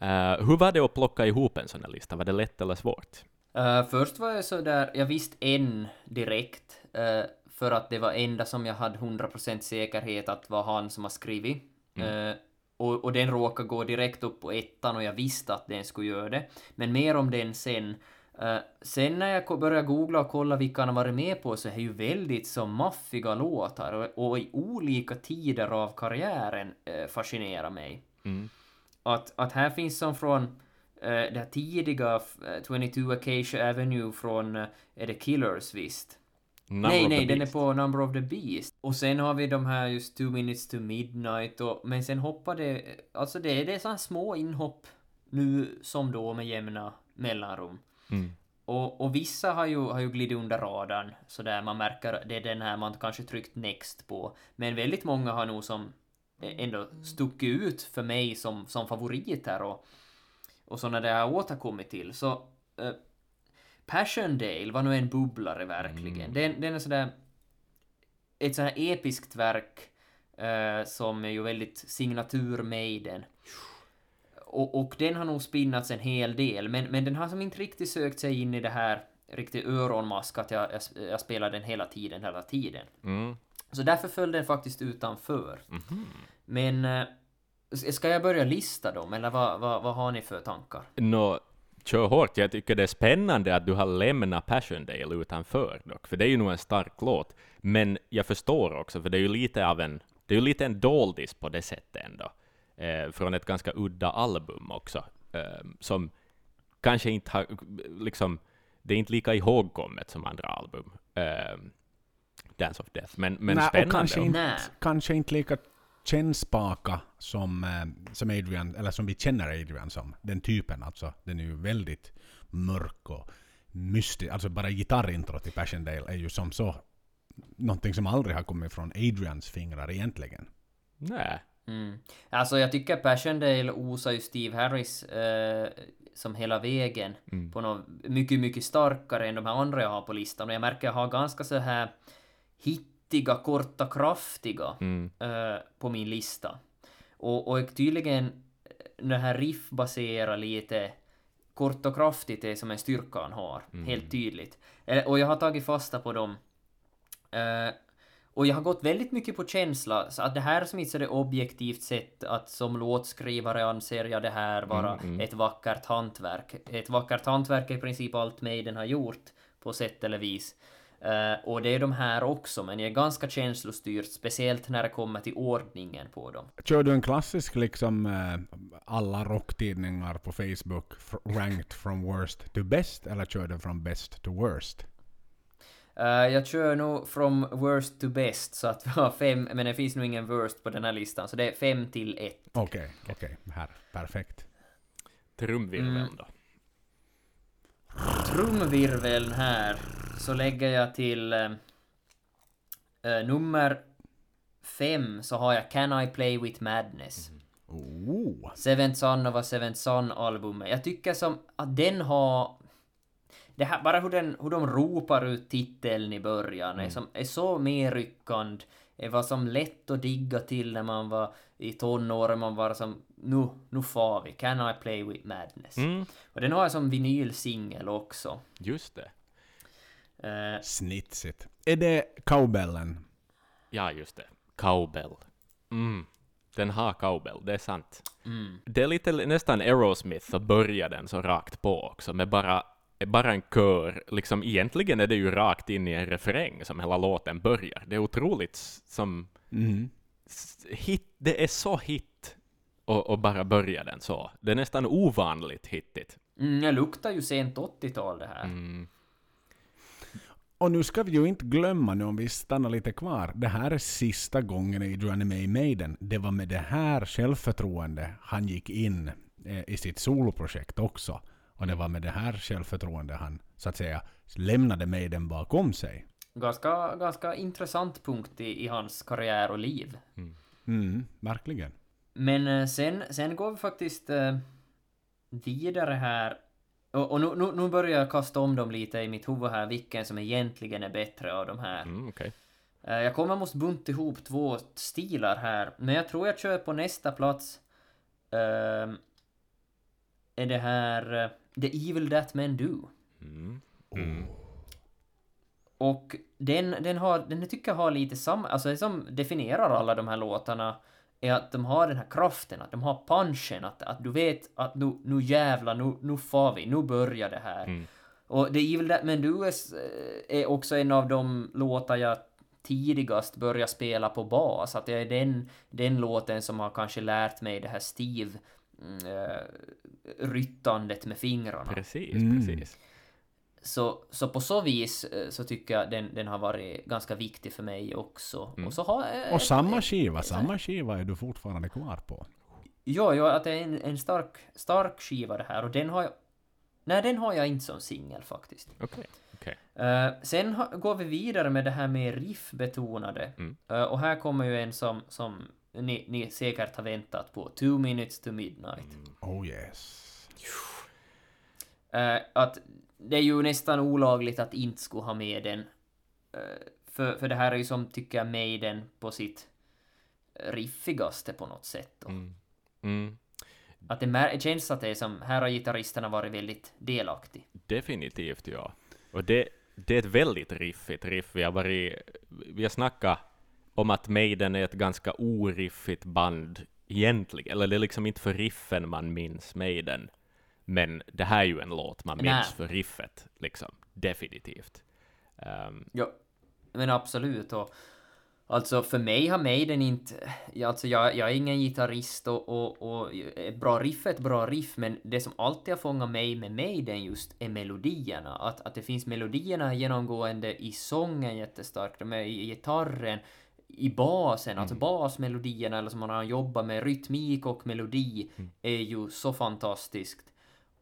Speaker 2: Eh, hur var det att plocka ihop en sån här lista? Var det lätt eller svårt?
Speaker 3: Eh, först var jag så där, jag visste en direkt, eh, för att det var enda som jag hade 100% säkerhet att var han som har skrivit. Eh, och, och den råkade gå direkt upp på ettan och jag visste att den skulle göra det. Men mer om den sen. Eh, sen när jag började googla och kolla vilka han har varit med på så är det ju väldigt så maffiga låtar och, och i olika tider av karriären eh, fascinerar mig
Speaker 2: Mm.
Speaker 3: att, att här finns som från eh, det här tidiga eh, 22 Acacia Avenue från, eh, är det Killers visst?
Speaker 2: Number
Speaker 3: nej, nej, den är på Number of the Beast. Och sen har vi de här just Two Minutes to Midnight och, men sen hoppar det, alltså det, är- det är sådana små inhopp nu som då med jämna mellanrum.
Speaker 2: Mm.
Speaker 3: Och, och vissa har ju, har ju glidit under radarn, så där man märker det är den här man kanske tryckt next på. Men väldigt många har nog som ändå stuckit ut för mig som, som favoriter och, och sådana där jag har återkommit till. Så eh, Passiondale var nog en bubblare verkligen. Den, den är sådär ett sådär episkt verk eh, som är ju väldigt signatur Maiden. Och, och den har nog spinnats en hel del, men, men den har som inte riktigt sökt sig in i det här riktigt öronmask att jag, jag, jag spelar den hela tiden, hela tiden.
Speaker 2: Mm.
Speaker 3: Så därför föll den faktiskt utanför. Men eh, ska jag börja lista dem, eller vad, vad, vad har ni för tankar?
Speaker 2: Nå, kör hårt. Jag tycker det är spännande att du har lämnat Passiondale utanför dock, för det är ju nog en stark låt. Men jag förstår också, för det är ju lite av en, det är ju lite en doldis på det sättet ändå. Eh, från ett ganska udda album också, eh, som kanske inte har, liksom, det är inte lika ihågkommet som andra album. Eh, Dance of Death, men, men
Speaker 1: Nej,
Speaker 2: spännande.
Speaker 1: och kanske inte, kanske inte lika kännspaka som, eh, som Adrian, eller som vi känner Adrian som. Den typen alltså. Den är ju väldigt mörk och mystisk. Alltså bara gitarrintro till Passiondale är ju som så någonting som aldrig har kommit från Adrians fingrar egentligen.
Speaker 2: Nej.
Speaker 3: Mm. Alltså jag tycker Passiondale osar ju Steve Harris eh, som hela vägen
Speaker 2: Mm.
Speaker 3: på något mycket, mycket starkare än de här andra jag har på listan. Och jag märker att jag har ganska så här hittiga, korta, kraftiga
Speaker 2: Mm.
Speaker 3: eh, på min lista. Och, och tydligen eh, det här riffbaserar lite kort och kraftigt är som en styrka han har.
Speaker 2: Mm.
Speaker 3: Helt tydligt. Eh, Och jag har tagit fasta på dem. Eh, och jag har gått väldigt mycket på känsla, så att det här som inte är det objektivt sett att som låtskrivare anser jag det här vara
Speaker 2: Mm, mm.
Speaker 3: ett vackert hantverk. Ett vackert hantverk är i princip allt Maiden har gjort på sätt eller vis. Eh, och det är de här också, men jag är ganska känslostyrt, speciellt när det kommer till ordningen på dem.
Speaker 1: Kör du en klassisk liksom eh, alla rocktidningar på Facebook ranked from worst to best eller kör du från best to worst?
Speaker 3: Eh, jag kör nog from worst to best, så att vi har fem, men det finns nog ingen worst på den här listan, så det är fem till ett.
Speaker 1: Okej, okej, här, perfekt.
Speaker 2: Trumvirveln
Speaker 3: Mm.
Speaker 2: då.
Speaker 3: Trumvirveln här, så lägger jag till eh, nummer fem så har jag Can I Play With Madness.
Speaker 1: Oh.
Speaker 3: Seventh Son of a Seventh Son-albumet. Jag tycker som att den har... Det här, bara hur, den, hur de ropar ut titeln i början är, som, är så medryckande. Det var som lätt att digga till när man var i tonåren. Man var som nu, nu far vi. Can I play with madness?
Speaker 2: Mm,
Speaker 3: Och den har jag som vinylsingel också.
Speaker 2: just det.
Speaker 3: Eh,
Speaker 1: Snitsigt. Är det cowbellen?
Speaker 2: Ja, just det. Cowbell. Mm. Den har cowbell, det är sant.
Speaker 3: mm.
Speaker 2: Det är lite nästan Aerosmith att börja den så rakt på också, med bara, bara en kör. Liksom, egentligen är det ju rakt in i en refräng som hela låten börjar. Det är otroligt som
Speaker 1: Mm.
Speaker 2: hit. Det är så hit och, och bara börja den så. Det är nästan ovanligt hittigt.
Speaker 3: Mm, det luktar ju sent 80-tal det här.
Speaker 2: Mm.
Speaker 1: Och nu ska vi ju inte glömma nu om vi stannar lite kvar. Det här är sista gången Adrian är med i Maiden. Det var med det här självförtroende han gick in eh, i sitt soloprojekt också. Och det var med det här självförtroende han så att säga lämnade Maiden bakom sig.
Speaker 3: Ganska, ganska intressant punkt i, i hans karriär och liv.
Speaker 1: Mm, verkligen.
Speaker 3: Men eh, sen, sen går vi faktiskt eh, vidare här. Och, och nu, nu, nu börjar jag kasta om dem lite i mitt huvud här, vilken som egentligen är bättre av de här.
Speaker 2: Mm, okej.
Speaker 3: Eh, jag kommer måste bunta ihop två stilar här, men jag tror jag kör på nästa plats. ehm, är det här eh, The Evil That Men Do.
Speaker 2: Mm. Mm.
Speaker 3: Och den, den, har, den tycker jag har lite samma, alltså det som definierar alla de här låtarna är att de har den här kraften, att de har punchen, att, att du vet att nu, nu jävlar, nu, nu far vi, nu börjar det här.
Speaker 2: Mm.
Speaker 3: Och The Evil That Men Do eh, är också en av de låtar jag tidigast började spela på bas, att det är den, den låten som har kanske lärt mig det här Steve ryttandet med fingrarna.
Speaker 2: Precis,
Speaker 1: Mm.
Speaker 2: precis.
Speaker 3: Så, så på så vis eh, så tycker jag den, den har varit ganska viktig för mig också.
Speaker 2: Mm.
Speaker 3: Och så har eh,
Speaker 1: Och samma skiva, samma skiva är du fortfarande kvar på.
Speaker 3: Ja, ja, att det är en, en stark, stark skiva det här och den har jag... Nej, den har jag inte som singel faktiskt.
Speaker 2: Okej. okej.
Speaker 3: Eh, sen ha, går vi vidare med det här med riffbetonade.
Speaker 2: Mm.
Speaker 3: Eh, och här kommer ju en som, som ni, ni säkert har väntat på. Two minutes to midnight.
Speaker 1: Oh yes.
Speaker 3: Eh, att det är ju nästan olagligt att inte skulle ha med den. Eh, för, för det här är ju som, tycker jag, Maiden på sitt riffigaste på något sätt.
Speaker 2: Mm. Mm.
Speaker 3: Att det känns att det är som, här har gitarristerna varit väldigt delaktig.
Speaker 2: Definitivt, ja. Och det, det är ett väldigt riffigt riff. Vi har, varit, vi har snackat om att Maiden är ett ganska oriffigt band egentligen, eller det är liksom inte för riffen man minns Maiden. Men det här är ju en låt man minns
Speaker 3: Nej.
Speaker 2: för riffet, liksom. Definitivt. Ehm,
Speaker 3: Ja, men absolut. Och, alltså för mig har Maiden inte... Alltså jag, jag är ingen gitarrist och, och, och ett bra riff är ett bra riff, men det som alltid har fångat mig med Maiden just är melodierna. Att, att det finns melodierna genomgående i sången jättestarkt, är i gitarren, i basen, alltså basmelodierna, eller som man har jobbat med, rytmik och melodi, är ju så fantastiskt.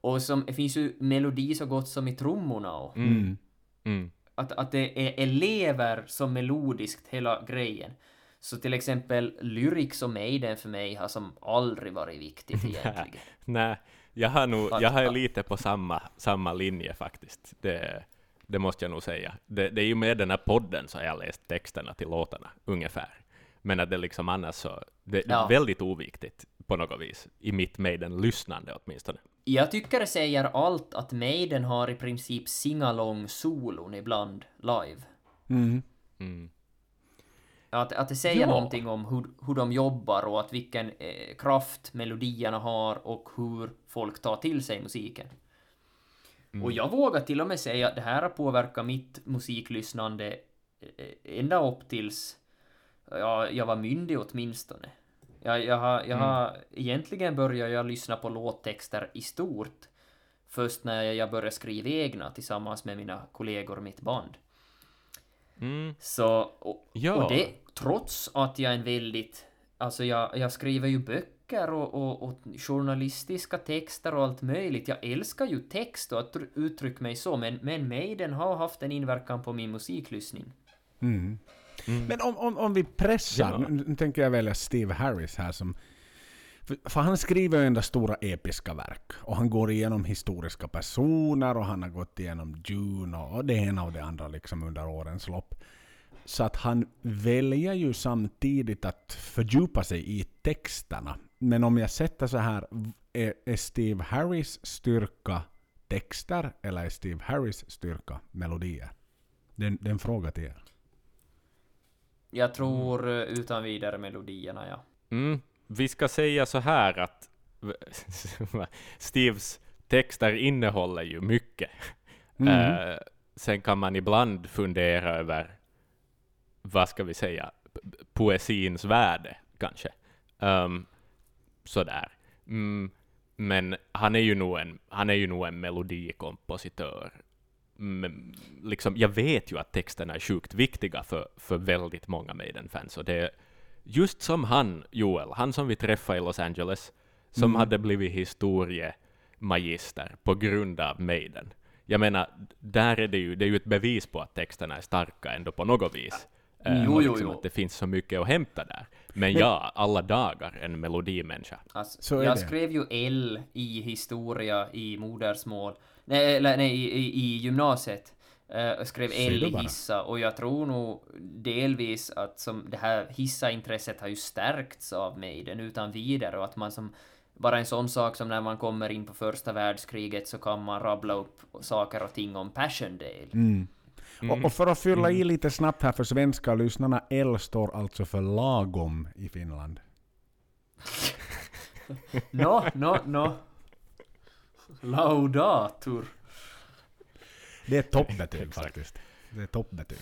Speaker 3: Och som, det finns ju melodi så gott som i trummorna och
Speaker 2: mm, mm,
Speaker 3: att, att det är elever som melodiskt hela grejen. Så till exempel Lyrics och Maiden för mig har som aldrig varit viktigt egentligen.
Speaker 2: Nej, jag har nog, jag har lite på samma, samma linje faktiskt. Det, det måste jag nog säga. Det, det är ju med den här podden så har jag läst texterna till låtarna, ungefär. Men att det liksom annars så, det, är
Speaker 3: Ja.
Speaker 2: väldigt oviktigt på något vis, i mitt Maiden-lyssnande åtminstone.
Speaker 3: Jag tycker det säger allt att Maiden har i princip singalong-solon ibland live.
Speaker 1: Mm.
Speaker 2: Mm.
Speaker 3: Att, att det säger
Speaker 2: Ja.
Speaker 3: någonting om hur, hur de jobbar och att vilken eh, kraft melodierna har och hur folk tar till sig musiken. Och jag vågar till och med säga att det här har påverkat mitt musiklyssnande eh, ända upp tills ja, jag var myndig åtminstone. Jag, jag har, jag har, egentligen började jag lyssna på låttexter i stort först när jag började skriva egna tillsammans med mina kollegor och mitt band.
Speaker 2: Mm.
Speaker 3: Så, och,
Speaker 2: Ja.
Speaker 3: och det trots att jag är en väldigt... Alltså jag, jag skriver ju böcker och, och, och journalistiska texter och allt möjligt. Jag älskar ju text och att tr- uttrycka mig så, men, men Maiden har haft en inverkan på min musiklyssning.
Speaker 1: Mm.
Speaker 2: Mm.
Speaker 1: Men om, om, om vi pressar,
Speaker 2: Ja.
Speaker 1: nu, tänker jag välja Steve Harris här som... För, för han skriver ju ändå stora episka verk. Och han går igenom historiska personer och han har gått igenom Dune och, och det ena och det andra liksom under årens lopp. Så att han väljer ju samtidigt att fördjupa sig i texterna. Men om jag sätter så här, är, är Steve Harris styrka texter eller är Steve Harris styrka melodier? Det, är- det är en fråga till er.
Speaker 3: Jag tror eh, utan vidare melodierna, ja.
Speaker 2: Mm. Vi ska säga så här att Steves texter innehåller ju mycket.
Speaker 1: Mm.
Speaker 2: Eh, sen kan man ibland fundera över, vad ska vi säga, poesins värde kanske. Um, sådär. Mm, men han är ju nog en, han är ju nog en melodikompositör. Men, liksom, jag vet ju att texterna är sjukt viktiga för, för väldigt många Maiden-fans. Och det är just som han, Joel, han som vi träffade i Los Angeles, som
Speaker 1: Mm.
Speaker 2: hade blivit historiemagister på grund av Maiden. Jag menar, där är det ju, det är ju ett bevis på att texterna är starka ändå på något vis. Eh,
Speaker 3: Jo,
Speaker 2: och
Speaker 3: jo,
Speaker 2: liksom
Speaker 3: jo.
Speaker 2: Att det finns så mycket att hämta där. Men ja, alla dagar en melodimänniska.
Speaker 3: Alltså,
Speaker 1: Så
Speaker 3: jag
Speaker 1: det.
Speaker 3: skrev ju L i historia i modersmål. Nej, eller, nej i, i, i gymnasiet. Eh, Jag skrev L i hissa och jag tror nog delvis att som det här hissa-intresset har ju stärkts av Maiden utan vidare och att man som bara en sån sak som när man kommer in på första världskriget så kan man rabbla upp saker och ting om Passchendaele.
Speaker 1: Mm.
Speaker 2: Mm.
Speaker 1: Och, och för att fylla i lite snabbt här för svenska lyssnarna, L står alltså för lagom i Finland.
Speaker 3: Nå, nå, nå. Laudatur.
Speaker 1: Det är toppbetyg faktiskt. Det är toppbetyg.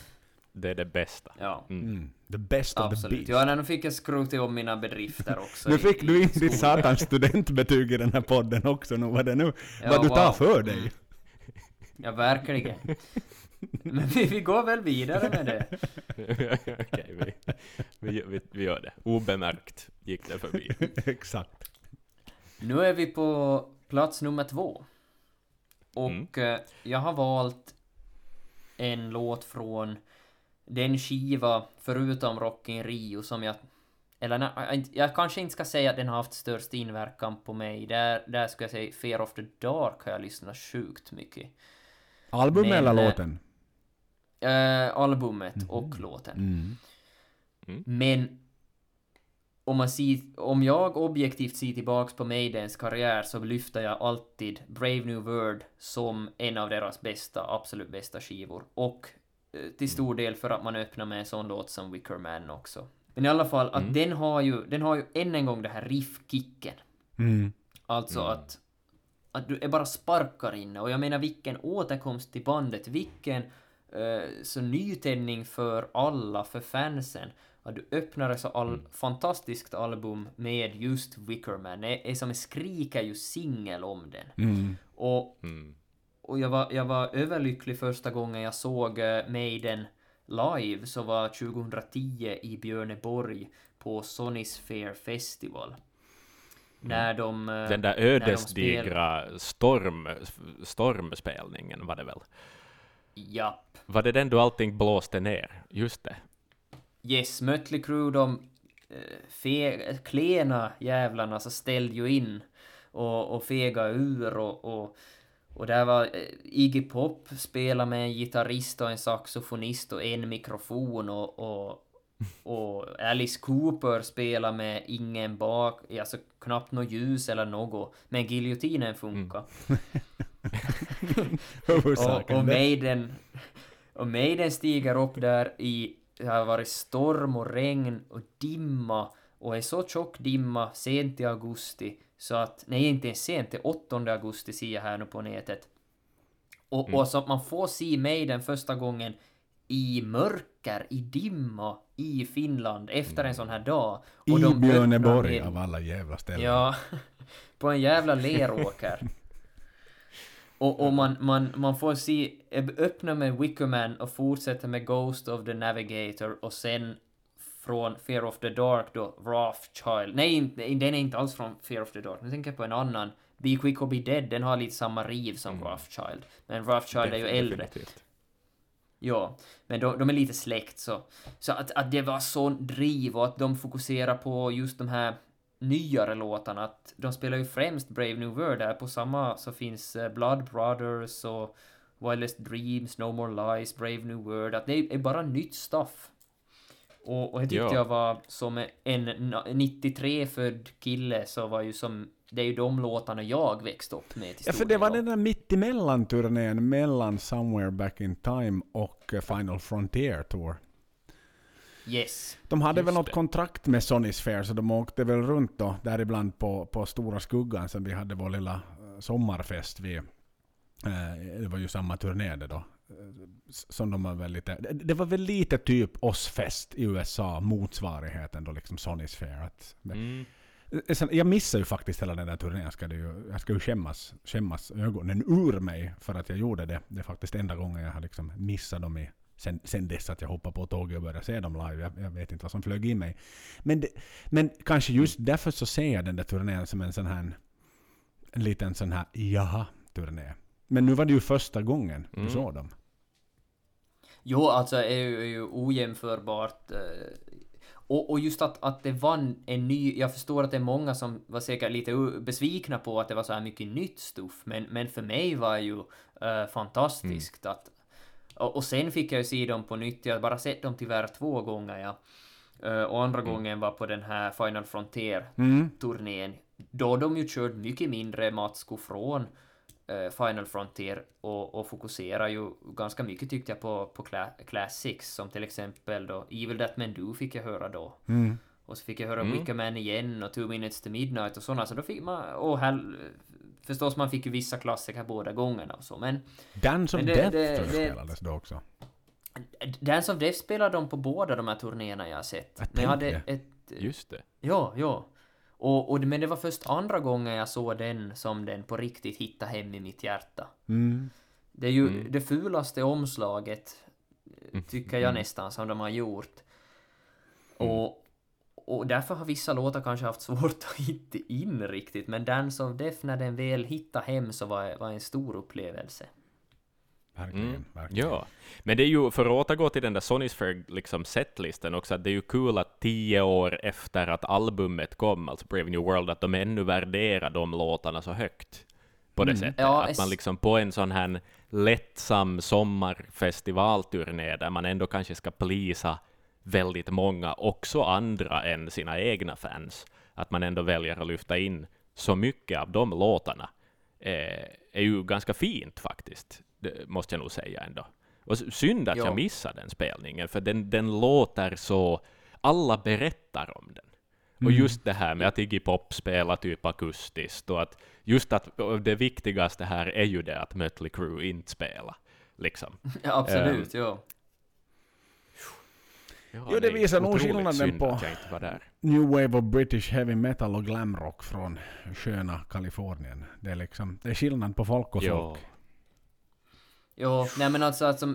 Speaker 2: Det är det bästa.
Speaker 3: Ja.
Speaker 2: Mm.
Speaker 1: Mm. The best of the
Speaker 3: Absolut.
Speaker 1: beast.
Speaker 3: Ja, nu fick jag skruta om mina bedrifter också.
Speaker 1: nu fick
Speaker 3: i
Speaker 1: du in ditt satans studentbetyg i den här podden också. Nu var det nu
Speaker 3: Ja,
Speaker 1: vad du tar
Speaker 3: wow.
Speaker 1: för dig.
Speaker 3: Ja, verkligen. Men vi, vi går väl vidare med det.
Speaker 2: Okej, vi, vi, vi, vi gör det. Obemärkt gick det förbi.
Speaker 1: Exakt.
Speaker 3: Nu är vi på plats nummer två. Och eh, jag har valt en låt från den skiva, förutom Rock in Rio, som jag... Eller nej, jag- kanske inte ska säga att den har haft störst inverkan på mig. Där, där ska jag säga Fear of the Dark har jag lyssnat sjukt mycket.
Speaker 1: Album
Speaker 3: Men,
Speaker 1: eller
Speaker 3: eh,
Speaker 1: låten?
Speaker 3: Eh, albumet och låten.
Speaker 1: Mm.
Speaker 3: Men om, man ser, om jag objektivt ser tillbaks på Maidens karriär så lyfter jag alltid Brave New World som en av deras bästa, absolut bästa skivor. Och eh, till stor del för att man öppnar med en sån låt som Wicker Man också. Men i alla fall, att
Speaker 2: Mm.
Speaker 3: den har ju, den har ju än en gång det här riffkicken.
Speaker 1: Mm.
Speaker 3: Alltså
Speaker 2: Mm.
Speaker 3: att att du är bara sparkar inne. Och jag menar vilken återkomst till bandet, vilken så nytändning för alla, för fansen. Att du öppnar ett så all, fantastiskt album med just Wickerman. Det är som en skriker ju singel om den.
Speaker 1: Mm.
Speaker 3: Och
Speaker 2: Mm.
Speaker 3: och jag var, jag var överlycklig första gången jag såg eh, Maiden live, så var 2010 i Björneborg på Sonisphere Festival. När de... eh,
Speaker 2: Den där
Speaker 3: när de
Speaker 2: ödesdigra storm, stormspelningen var det väl?
Speaker 3: Japp.
Speaker 2: Var det den då allting blåste ner? Just det.
Speaker 3: Yes, Mötley Crüe, de eh, fe, klena jävlarna så ställde ju in och, och fega ur och, och, och där var eh, Iggy Pop spela med en gitarrist och en saxofonist och en mikrofon och, och, och Alice Cooper spela med ingen bak, alltså knappt något ljus eller något, men giljotinen funkar. Och,
Speaker 1: Huvudsaken
Speaker 3: och
Speaker 1: det.
Speaker 3: Maiden, och Maiden stiger upp där i, det har varit storm och regn och dimma och är så tjock dimma sent i augusti så att, nej inte ens sent, det är 8 augusti ser jag här nu på nätet. Och,
Speaker 2: Mm.
Speaker 3: och så att man får se Maiden första gången i mörker, i dimma, i Finland efter en sån här dag. Och
Speaker 1: I
Speaker 3: de
Speaker 1: Björneborg
Speaker 3: med-
Speaker 1: av alla jävla ställen.
Speaker 3: Ja, på en jävla leråker. Och, och man, man, man får se, öppna med Wickerman och fortsätta med Ghost of the Navigator och sen från Fear of the Dark då, Wrathchild. Nej, den är inte alls från Fear of the Dark. Nu tänker jag på en annan. Be Quick or Be Dead, den har lite samma riv som
Speaker 2: Mm.
Speaker 3: Wrathchild. Men Wrathchild är ju äldre.
Speaker 2: Definitivt.
Speaker 3: Ja, men de, de är lite släkt så. Så att, att det var sån driv och att de fokuserar på just de här nyare låtarna. Att de spelar ju främst Brave New World där. På samma så finns eh, Blood Brothers och Wildest Dreams, No More Lies, Brave New World. Att det är bara nytt stuff. Och, och det tyckte
Speaker 2: Ja.
Speaker 3: jag var som en na- 93 född kille så var ju som det är ju de låtarna jag växte upp med till
Speaker 1: Ja, för det var den där mittemellan-turnén mellan Somewhere Back in Time och eh, Final Frontier Tour.
Speaker 3: Yes.
Speaker 1: De hade
Speaker 2: Just
Speaker 1: väl något
Speaker 2: det.
Speaker 1: kontrakt med Sonys Fair, så de åkte väl runt då, däribland på, på Stora Skuggan, som vi hade vår lilla eh, sommarfest vid. Eh, det var ju samma turné det då. Som de var väl lite, det- var väl lite typ Ozzfest i USA, motsvarigheten då liksom Sonys Fair. Att,
Speaker 2: Mm.
Speaker 1: Eh, Sen, jag missade ju faktiskt hela den där turnén. Jag ska, ju, jag ska ju skämmas, skämmas ögonen ur mig för att jag gjorde det. Det är faktiskt enda gången jag har liksom missat dem i, sen, sen dess att jag hoppade på tåget och började se dem live. Jag, jag vet inte vad som flög i mig. Men, det, men kanske just därför så ser jag den där turnén som en sån här en liten sån här jaha-turné. Men nu var det ju första gången du
Speaker 2: Mm.
Speaker 1: såg dem.
Speaker 3: Jo, alltså är ju, är ju ojämförbart. eh, Och, och just att, att det vann en ny... Jag förstår att det är många som var säkert lite besvikna på att det var så här mycket nytt stuff, men, men för mig var ju eh, fantastiskt att... Och, och sen fick jag ju se dem på nytt, jag har bara sett dem tyvärr två gånger, ja. Eh, och andra gången var på den här Final Frontier-turnén, då de ju körde mycket mindre matsko från Final Frontier och, och fokuserar ju ganska mycket tyckte jag på, på cla- Classics som till exempel då Evil That Men Do fick jag höra då.
Speaker 1: Mm.
Speaker 3: Och så fick jag höra
Speaker 2: Mm.
Speaker 3: Wicker Man igen och Two Minutes to Midnight och sådana så då fick man och här, förstås man fick ju vissa klassiker båda gångerna och så men
Speaker 1: Dance of
Speaker 3: Men det-
Speaker 1: Death
Speaker 3: det-
Speaker 1: tror jag
Speaker 3: det-
Speaker 1: spelades då också.
Speaker 3: Dance of Death spelade de på båda de här turnéerna jag har sett.
Speaker 1: Jag
Speaker 3: men jag hade
Speaker 1: tänkte
Speaker 3: ett...
Speaker 2: Just det.
Speaker 3: Ja, ja. Och, och, men det var först andra gången jag såg den som den på riktigt hittade hem i mitt hjärta.
Speaker 1: Mm.
Speaker 3: Det är ju
Speaker 2: Mm.
Speaker 3: det fulaste omslaget, eh, tycker jag
Speaker 2: Mm.
Speaker 3: nästan, som de har gjort.
Speaker 2: Mm.
Speaker 3: Och, och därför har vissa låtar kanske haft svårt att hitta in riktigt, men Dance of Death, när den väl hittade hem så var, var en stor upplevelse.
Speaker 1: Verkligen,
Speaker 2: Mm.
Speaker 1: verkligen.
Speaker 2: Ja, men det är ju, för att återgå till den där Sonisfair liksom setlisten också, att det är ju kul att tio år efter att albumet kom, alltså Brave New World, att de ännu värderar de låtarna så högt. På det
Speaker 1: Mm.
Speaker 2: sättet.
Speaker 3: Ja,
Speaker 2: att man liksom på en sån här lättsam sommarfestivalturné, där man ändå kanske ska plisa väldigt många, också andra än sina egna fans, att man ändå väljer att lyfta in så mycket av de låtarna, eh, är ju ganska fint faktiskt, det måste jag nog säga ändå. Och synd att
Speaker 3: Ja.
Speaker 2: jag missade den spelningen, för den, den låter så... Alla berättar om den. Och just det här med att Iggy Pop spelar typ akustiskt och att just att det viktigaste här är ju det att Mötley Crüe inte spelar. Liksom.
Speaker 3: Ja, absolut, ja.
Speaker 2: Ja,
Speaker 1: Jo, det
Speaker 2: är
Speaker 1: visar nog skillnaden på-. New Wave of British Heavy Metal och Glam Rock från sköna Kalifornien. Det är liksom, det är skillnad på folk och
Speaker 2: Ja.
Speaker 1: folk.
Speaker 3: Jo, nej men alltså, alltså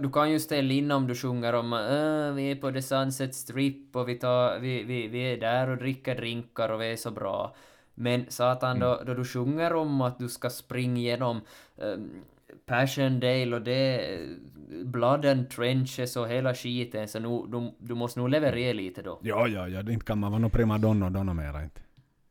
Speaker 3: du kan ju ställa in om du sjunger om äh, vi är på The Sunset Strip och vi, tar, vi, vi, vi är där och dricker drinkar och vi är så bra. Men satan, då, då du sjunger om att du ska springa igenom um, Passiondale och det, Blood and Trenches och hela skiten, så nu, du, du måste nog leverera lite då.
Speaker 1: Ja, ja, ja, det inte kan man vara någon primadonna och donna mera inte.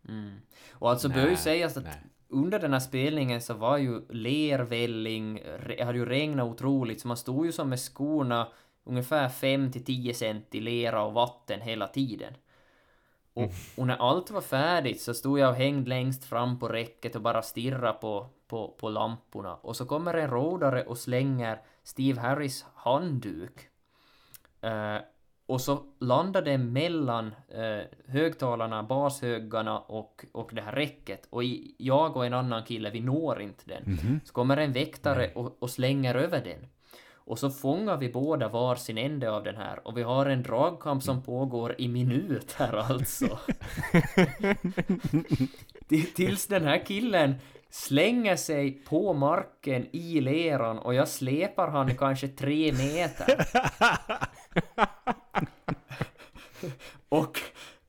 Speaker 3: Mm. Och alltså bör ju sägas att
Speaker 2: nej.
Speaker 3: Under den här spelningen så var ju lervälling, det hade ju regnat otroligt, så man stod ju som med skorna ungefär 5 till 10 cent i lera och vatten hela tiden. Och, och när allt var färdigt så stod jag och hängde längst fram på räcket och bara stirrade på, på, på lamporna. Och så kommer en rådare och slänger Steve Harris handduk. Eh, och så landar det mellan eh, högtalarna, bashögarna och, och det här räcket. Och i, jag och en annan kille, vi når inte den.
Speaker 1: Mhm.
Speaker 3: Så kommer en väktare och, och slänger över den. Och så fångar vi båda var sin ände av den här. Och vi har en dragkamp som pågår i minuter alltså. Till- Tills den här killen slänger sig på marken i leran och jag släpar han kanske tre meter. och,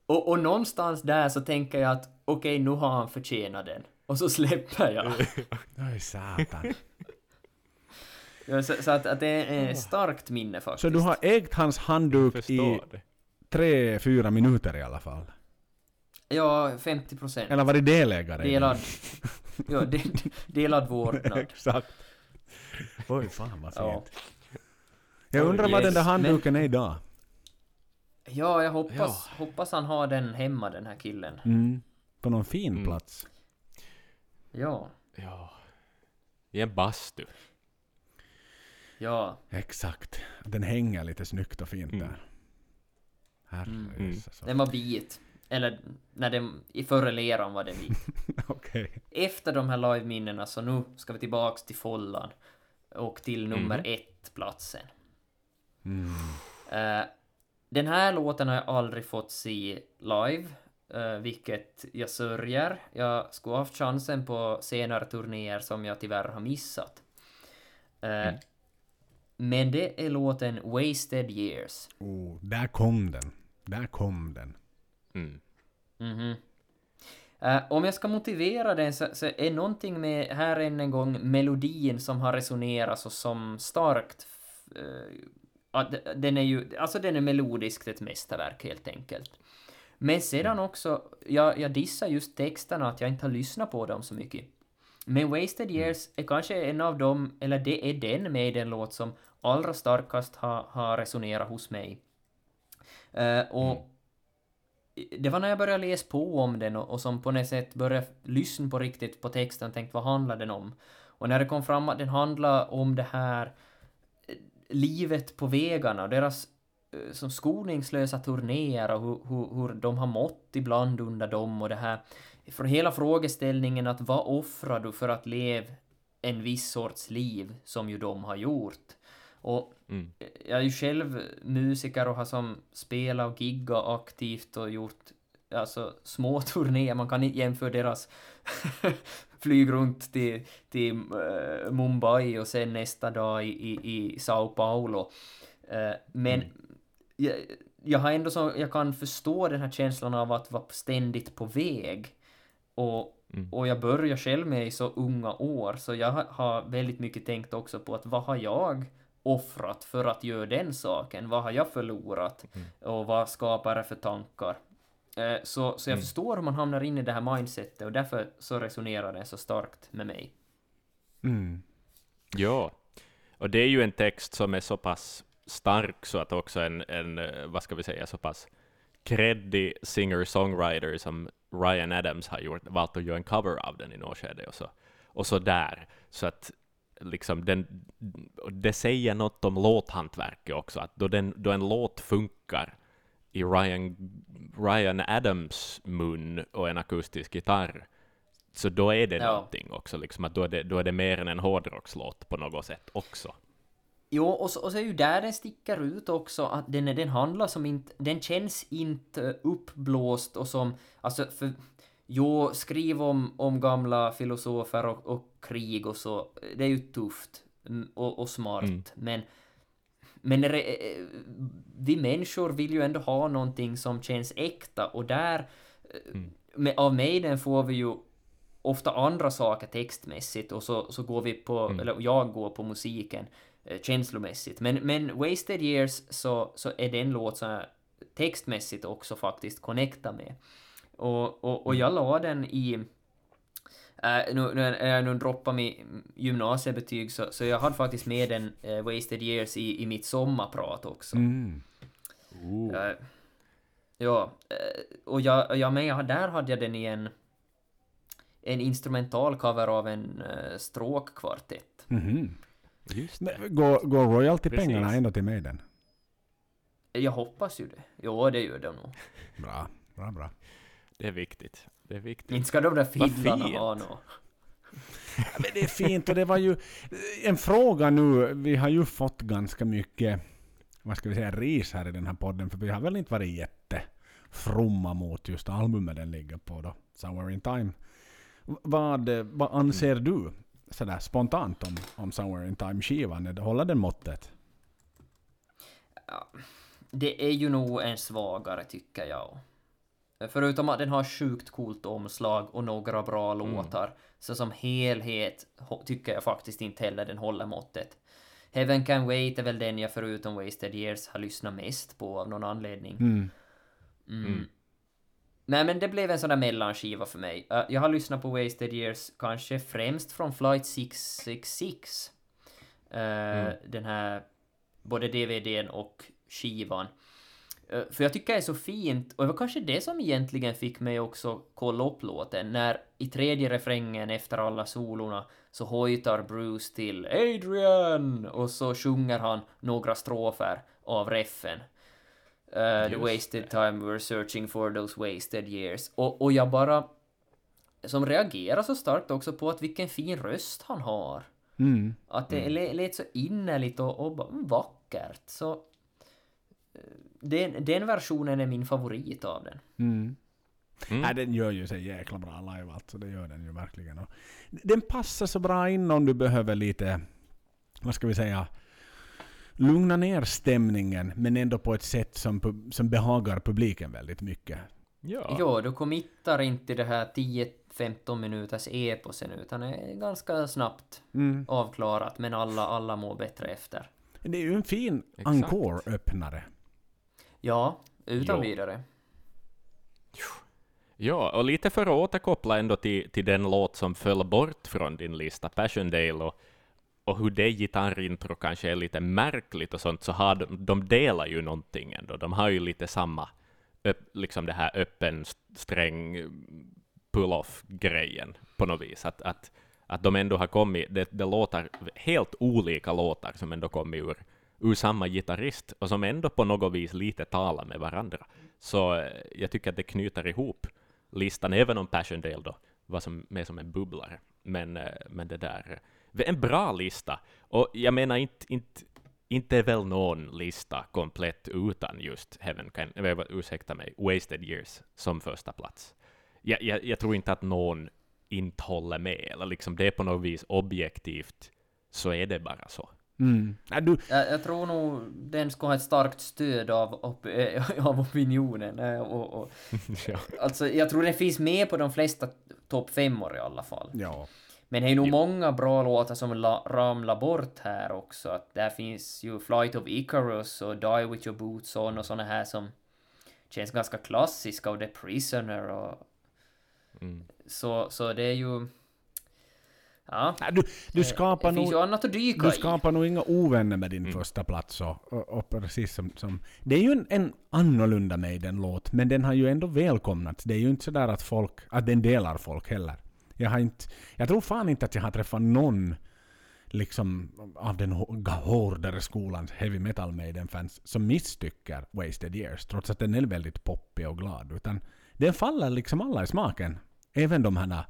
Speaker 3: och, och någonstans där så tänker jag att okej, nu har han förtjänat den. Och så släpper jag.
Speaker 1: Oj, satan.
Speaker 3: Ja, så, så att, att det är ett starkt minne faktiskt.
Speaker 1: Så du har ägt hans handduk i tre, fyra minuter i alla fall?
Speaker 3: Ja, 50 procent.
Speaker 1: Eller var det delägare?
Speaker 3: Delad... Ja, de, delad vårdnad.
Speaker 1: Exakt. Oj, fan vad
Speaker 3: Ja.
Speaker 1: Jag undrar vad
Speaker 3: Yes,
Speaker 1: den där
Speaker 3: men-
Speaker 1: handduken är idag.
Speaker 3: Ja, jag hoppas,
Speaker 2: Ja.
Speaker 3: hoppas han har den hemma, den här killen.
Speaker 1: Mm. På någon fin
Speaker 2: Mm.
Speaker 1: plats.
Speaker 3: Ja,
Speaker 2: Ja. I en bastu.
Speaker 3: ja.
Speaker 1: Exakt. Den hänger lite snyggt och fint
Speaker 2: Mm.
Speaker 1: där.
Speaker 3: Mm.
Speaker 1: Herrejösses.
Speaker 3: Den var vit. Eller, när den, i förra leran var den vit.
Speaker 1: Okej.
Speaker 3: Efter de här live-minnena så nu ska vi tillbaks till Follan. Och till nummer
Speaker 2: Mhm.
Speaker 1: Mm.
Speaker 3: Eh, den här låten har jag aldrig fått se live, eh, vilket jag sörjer. Jag skulle haft chansen på senare turnéer som jag tyvärr har missat. Eh, Men det är låten Wasted Years.
Speaker 1: Oh, där kom den. Där kom den.
Speaker 2: Mm.
Speaker 3: Mhm. Eh, om jag ska motivera den så, så är någonting med, här än en gång, melodin som har resonerat så som starkt. Uh, den är ju, alltså den är melodiskt ett mästerverk helt enkelt. Men sedan också, jag, jag dissar just texterna att jag inte har lyssnat på dem så mycket. Men Wasted Years är kanske en av dem, eller det är den med den låt som allra starkast har, har resonerat hos mig. Eh, och det var när jag började läsa på om den och, och som på något sätt började lyssna på riktigt på texten och tänkte vad handlar den om? Och när det kom fram att den handlar om det här livet på vägarna och deras eh, som skoningslösa turnéer och hur, hur, hur de har mått ibland under dem och det här från hela frågeställningen att vad offrar du för att leva en viss sorts liv som ju de har gjort? Och
Speaker 2: Mm.
Speaker 3: jag är ju själv musiker och har som spelat och giggat aktivt och gjort alltså små turnéer. Man kan inte jämföra deras flyg runt till, till uh, Mumbai och sen nästa dag i, i, i Sao Paulo. Uh, men jag, jag har ändå så, jag kan förstå den här känslan av att vara ständigt på väg. Och
Speaker 2: Mm.
Speaker 3: och jag börjar själv med i så unga år, så jag ha- har väldigt mycket tänkt också på att vad har jag offrat för att göra den saken? Vad har jag förlorat? Och vad skapar det för tankar? Eh, Så, så jag
Speaker 2: Mm.
Speaker 3: förstår hur man hamnar in i det här mindsetet och därför så resonerar det så starkt med mig.
Speaker 1: Mm.
Speaker 2: Ja, och det är ju en text som är så pass stark så att också en, en eh, vad ska vi säga, så pass creddig singer-songwriter som Ryan Adams har gjort, valt att göra en cover av den i något skede och så, och så där. Så att liksom den, det säger något om låthantverket också, att då, den, då en låt funkar i Ryan, Ryan Adams mun och en akustisk gitarr, så då är det
Speaker 3: Ja.
Speaker 2: någonting också, liksom att då är det, då är det mer än en hårdrockslåt på något sätt också.
Speaker 3: Jo, och så, och så är ju där den sticker ut också, att den, den handlar som inte, den känns inte uppblåst och som, alltså för, jo, skriv om, om gamla filosofer och, och krig och så, det är ju tufft mm, och, och smart,
Speaker 2: Mm.
Speaker 3: men men re, eh, vi människor vill ju ändå ha någonting som känns äkta och där eh,
Speaker 2: Mm.
Speaker 3: med, av Maiden får vi ju ofta andra saker textmässigt och så, så går vi på,
Speaker 2: Mm.
Speaker 3: eller jag går på musiken eh, känslomässigt. Men, men Wasted Years så, så är det en låt som jag textmässigt också faktiskt connectar med. Och, och, och jag la den i... Äh, nu, nu är jag nu droppa mi gymnasiebetyg så, så jag hade faktiskt med den eh, Wasted Years i, i mitt sommarprat också.
Speaker 1: Mm.
Speaker 3: Eh, ja, och jag, jag med, jag- där hade jag den i en en instrumental cover av en uh, stråkkvartett.
Speaker 2: Just det.
Speaker 1: Men Går, går royaltypengarna ändå till Maiden?
Speaker 3: Jag hoppas ju det. Jo, det gör de nog.
Speaker 1: Bra, bra, bra.
Speaker 2: Det är viktigt. Det är viktigt.
Speaker 3: Inte ska de där fiddlarna ha något.
Speaker 1: Ja, Men det är fint och det var ju en fråga nu. Vi har ju fått ganska mycket, vad ska vi säga, ris här i den här podden. För vi har väl inte varit jättefromma mot just albumet den ligger på då. Somewhere in time. Vad, vad anser du sådär spontant om, om Somewhere in time-skivan? Håller den måttet?
Speaker 3: Det är ju nog en svagare tycker jag. Förutom att den har sjukt coolt omslag och några bra låtar. Så som helhet tycker jag faktiskt inte heller den håller måttet. Heaven Can Wait är väl den jag förutom Wasted Years har lyssnat mest på av någon anledning.
Speaker 1: Mm.
Speaker 3: Mm.
Speaker 2: Mm.
Speaker 3: Nej men det blev en sån där mellanskiva för mig. Jag har lyssnat på Wasted Years kanske främst från Flight 666. Uh, Den här både DVDn och skivan. Uh, för jag tycker det är så fint, och det var kanske det som egentligen fick mig också kolla upp låten, när i tredje refrängen efter alla solorna så hojtar Bruce till Adrian och så sjunger han några strofer av reffen. Uh, the wasted time we're searching for those wasted years. Och, och jag bara som reagerar så starkt också på att vilken fin röst han har.
Speaker 1: Mm.
Speaker 3: Att det lät lät så innerligt och, och bara vackert. Så eh, den, den versionen är min favorit av den.
Speaker 1: Mm.
Speaker 2: Mm.
Speaker 1: Nej, den gör ju sig jäkla bra live alltså. Det gör den ju verkligen. Och den passar så bra in om du behöver lite, vad ska vi säga, lugna ner stämningen men ändå på ett sätt som, som behagar publiken väldigt mycket.
Speaker 2: Ja.
Speaker 3: Jo, du committar inte det här 10-15 minuters eposen utan det är ganska snabbt
Speaker 1: Mm.
Speaker 3: avklarat men alla, alla mår bättre efter.
Speaker 1: Det är ju en fin
Speaker 2: Exakt.
Speaker 3: Ja, utan
Speaker 2: Jo.
Speaker 3: vidare.
Speaker 2: Ja, och lite för att återkoppla ändå till, till den låt som föll bort från din lista, Passiondale, och, och hur det gitarrintro kanske är lite märkligt och sånt, så har de, de delar ju någonting ändå. De har ju lite samma, öpp, liksom det här öppen st- sträng pull-off-grejen på något vis. Att, att, att de ändå har kommit, det, det låtar helt olika låtar som ändå kommit ur, ur samma gitarrist och som ändå på något vis lite talar med varandra. Så eh, jag tycker att det knyter ihop listan, även om Passiondale då var som, mer som en bubblare. Men, eh, men det där, eh, en bra lista. Och jag menar inte, inte, inte är väl någon lista komplett utan just Heaven Can, ursäkta mig, Wasted Years som första plats. Jag, jag, jag tror inte att någon inte håller med, eller liksom det är på något vis objektivt, så är det bara så.
Speaker 1: Mm. Nej, du,
Speaker 3: Jag, jag tror nog den ska ha ett starkt stöd av, op, av opinionen. eh, Och, och,
Speaker 2: ja.
Speaker 3: alltså, jag tror den finns med på de flesta topp femmor i alla fall.
Speaker 1: ja.
Speaker 3: Men det är nog
Speaker 2: Jo.
Speaker 3: många bra låtar som la, ramlar bort här också. Att där finns ju Flight of Icarus och Die With Your Boots On och såna här som känns ganska klassiska och The Prisoner och
Speaker 2: Mm.
Speaker 3: så, så det är ju... Ja,
Speaker 1: Nej, du, du skapar
Speaker 3: det finns
Speaker 1: nog...
Speaker 3: ju annat att dyka
Speaker 1: Du
Speaker 3: i.
Speaker 1: skapar nog inga ovänner med din
Speaker 2: Mm.
Speaker 1: första plats. Och, och, och precis som, som, det är ju en, en annorlunda Maiden-låt, men den har ju ändå välkomnats. Det är ju inte sådär att, folk, att den delar folk heller. Jag, har inte, jag tror fan inte att jag har träffat någon liksom av den hå- hårdare skolans heavy metal Maiden-fans som misstycker Wasted Years, trots att den är väldigt poppig och glad. Utan den faller liksom alla i smaken. Även de här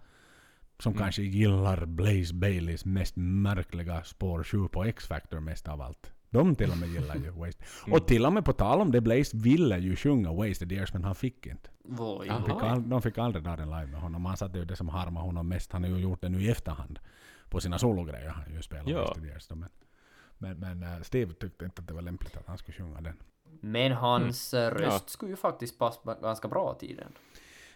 Speaker 1: som kanske gillar Blaze Baileys mest märkliga spår 7 på X-Factor mest av allt. De till och med gillar ju Wasted. Och till och med på tal om det, Blaze ville ju sjunga Wasted Years men han fick inte.
Speaker 3: Voi.
Speaker 1: De fick, all, de fick aldrig dra den live med honom. Han satte ju det som harmar honom mest. Han har ju gjort det nu i efterhand. På sina sologrejer han ju spelat
Speaker 2: Ja.
Speaker 1: Wasted Years. Men, men, men eh, Steve tyckte inte att det var lämpligt att han skulle sjunga den.
Speaker 3: Men hans eh, röst
Speaker 2: Ja.
Speaker 3: skulle ju faktiskt passa ganska bra till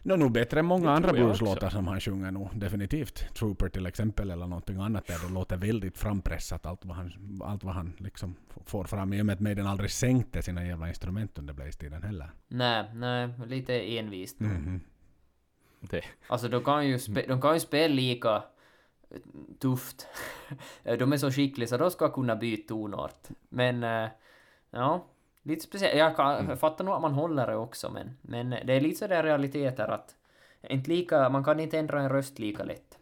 Speaker 1: Nå, nog bättre än många andra blueslåtar som han sjunger nog. Definitivt. Trooper till exempel eller någonting annat där det låter väldigt frampressat allt vad han, allt vad han liksom får fram. I och med att Maiden aldrig sänkte sina jävla instrument under Blaze-tiden heller.
Speaker 3: Nej, nej, lite envist.
Speaker 1: Mhm.
Speaker 2: Det,
Speaker 3: Alltså de kan ju, spe, de kan ju spela lika eh, tufft. de är så skickliga så de ska kunna byta tonart. Men eh, ja, lite speciellt. Jag kan, fattar nog att man håller det också men, men det är lite sådär realiteter att inte lika, man kan inte ändra en röst lika lätt.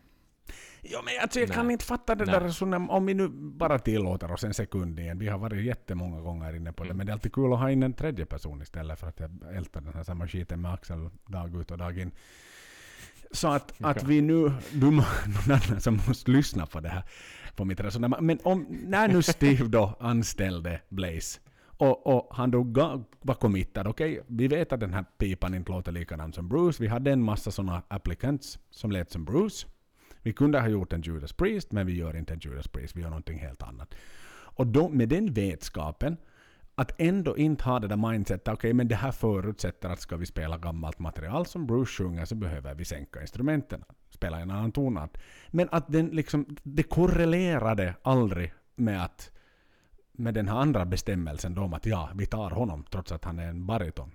Speaker 1: Ja, men alltså, jag kan
Speaker 2: Nej.
Speaker 1: inte fatta det
Speaker 2: Nej.
Speaker 1: där resonemanget. Om vi nu bara tillåter oss en sekund igen. Vi har varit jättemånga gånger inne på det.
Speaker 2: Mm.
Speaker 1: Men det är alltid kul att ha in en tredje person istället för att jag ältar den här samma skiten med Axel dag ut och dag in. Så att, att vi nu, du någon annan som måste lyssna på det här, på mitt resonemang. Men om, när nu Steve då anställde Blaze och, och han då ga, var committad, okej, vi vet att den här pipan inte låter likadant som Bruce. Vi hade en massa sådana applicants som lät som Bruce. Vi kunde ha gjort en Judas Priest, men vi gör inte en Judas Priest, vi gör någonting helt annat. Och då, med den vetskapen, att ändå inte ha det där mindsetet, okej men det här förutsätter att ska vi spela gammalt material som Bruce sjunger så behöver vi sänka instrumenten, spela i en annan tonart. Men att den liksom, det korrelerade aldrig med att med den här andra bestämmelsen då om att ja, vi tar honom trots att han är en bariton.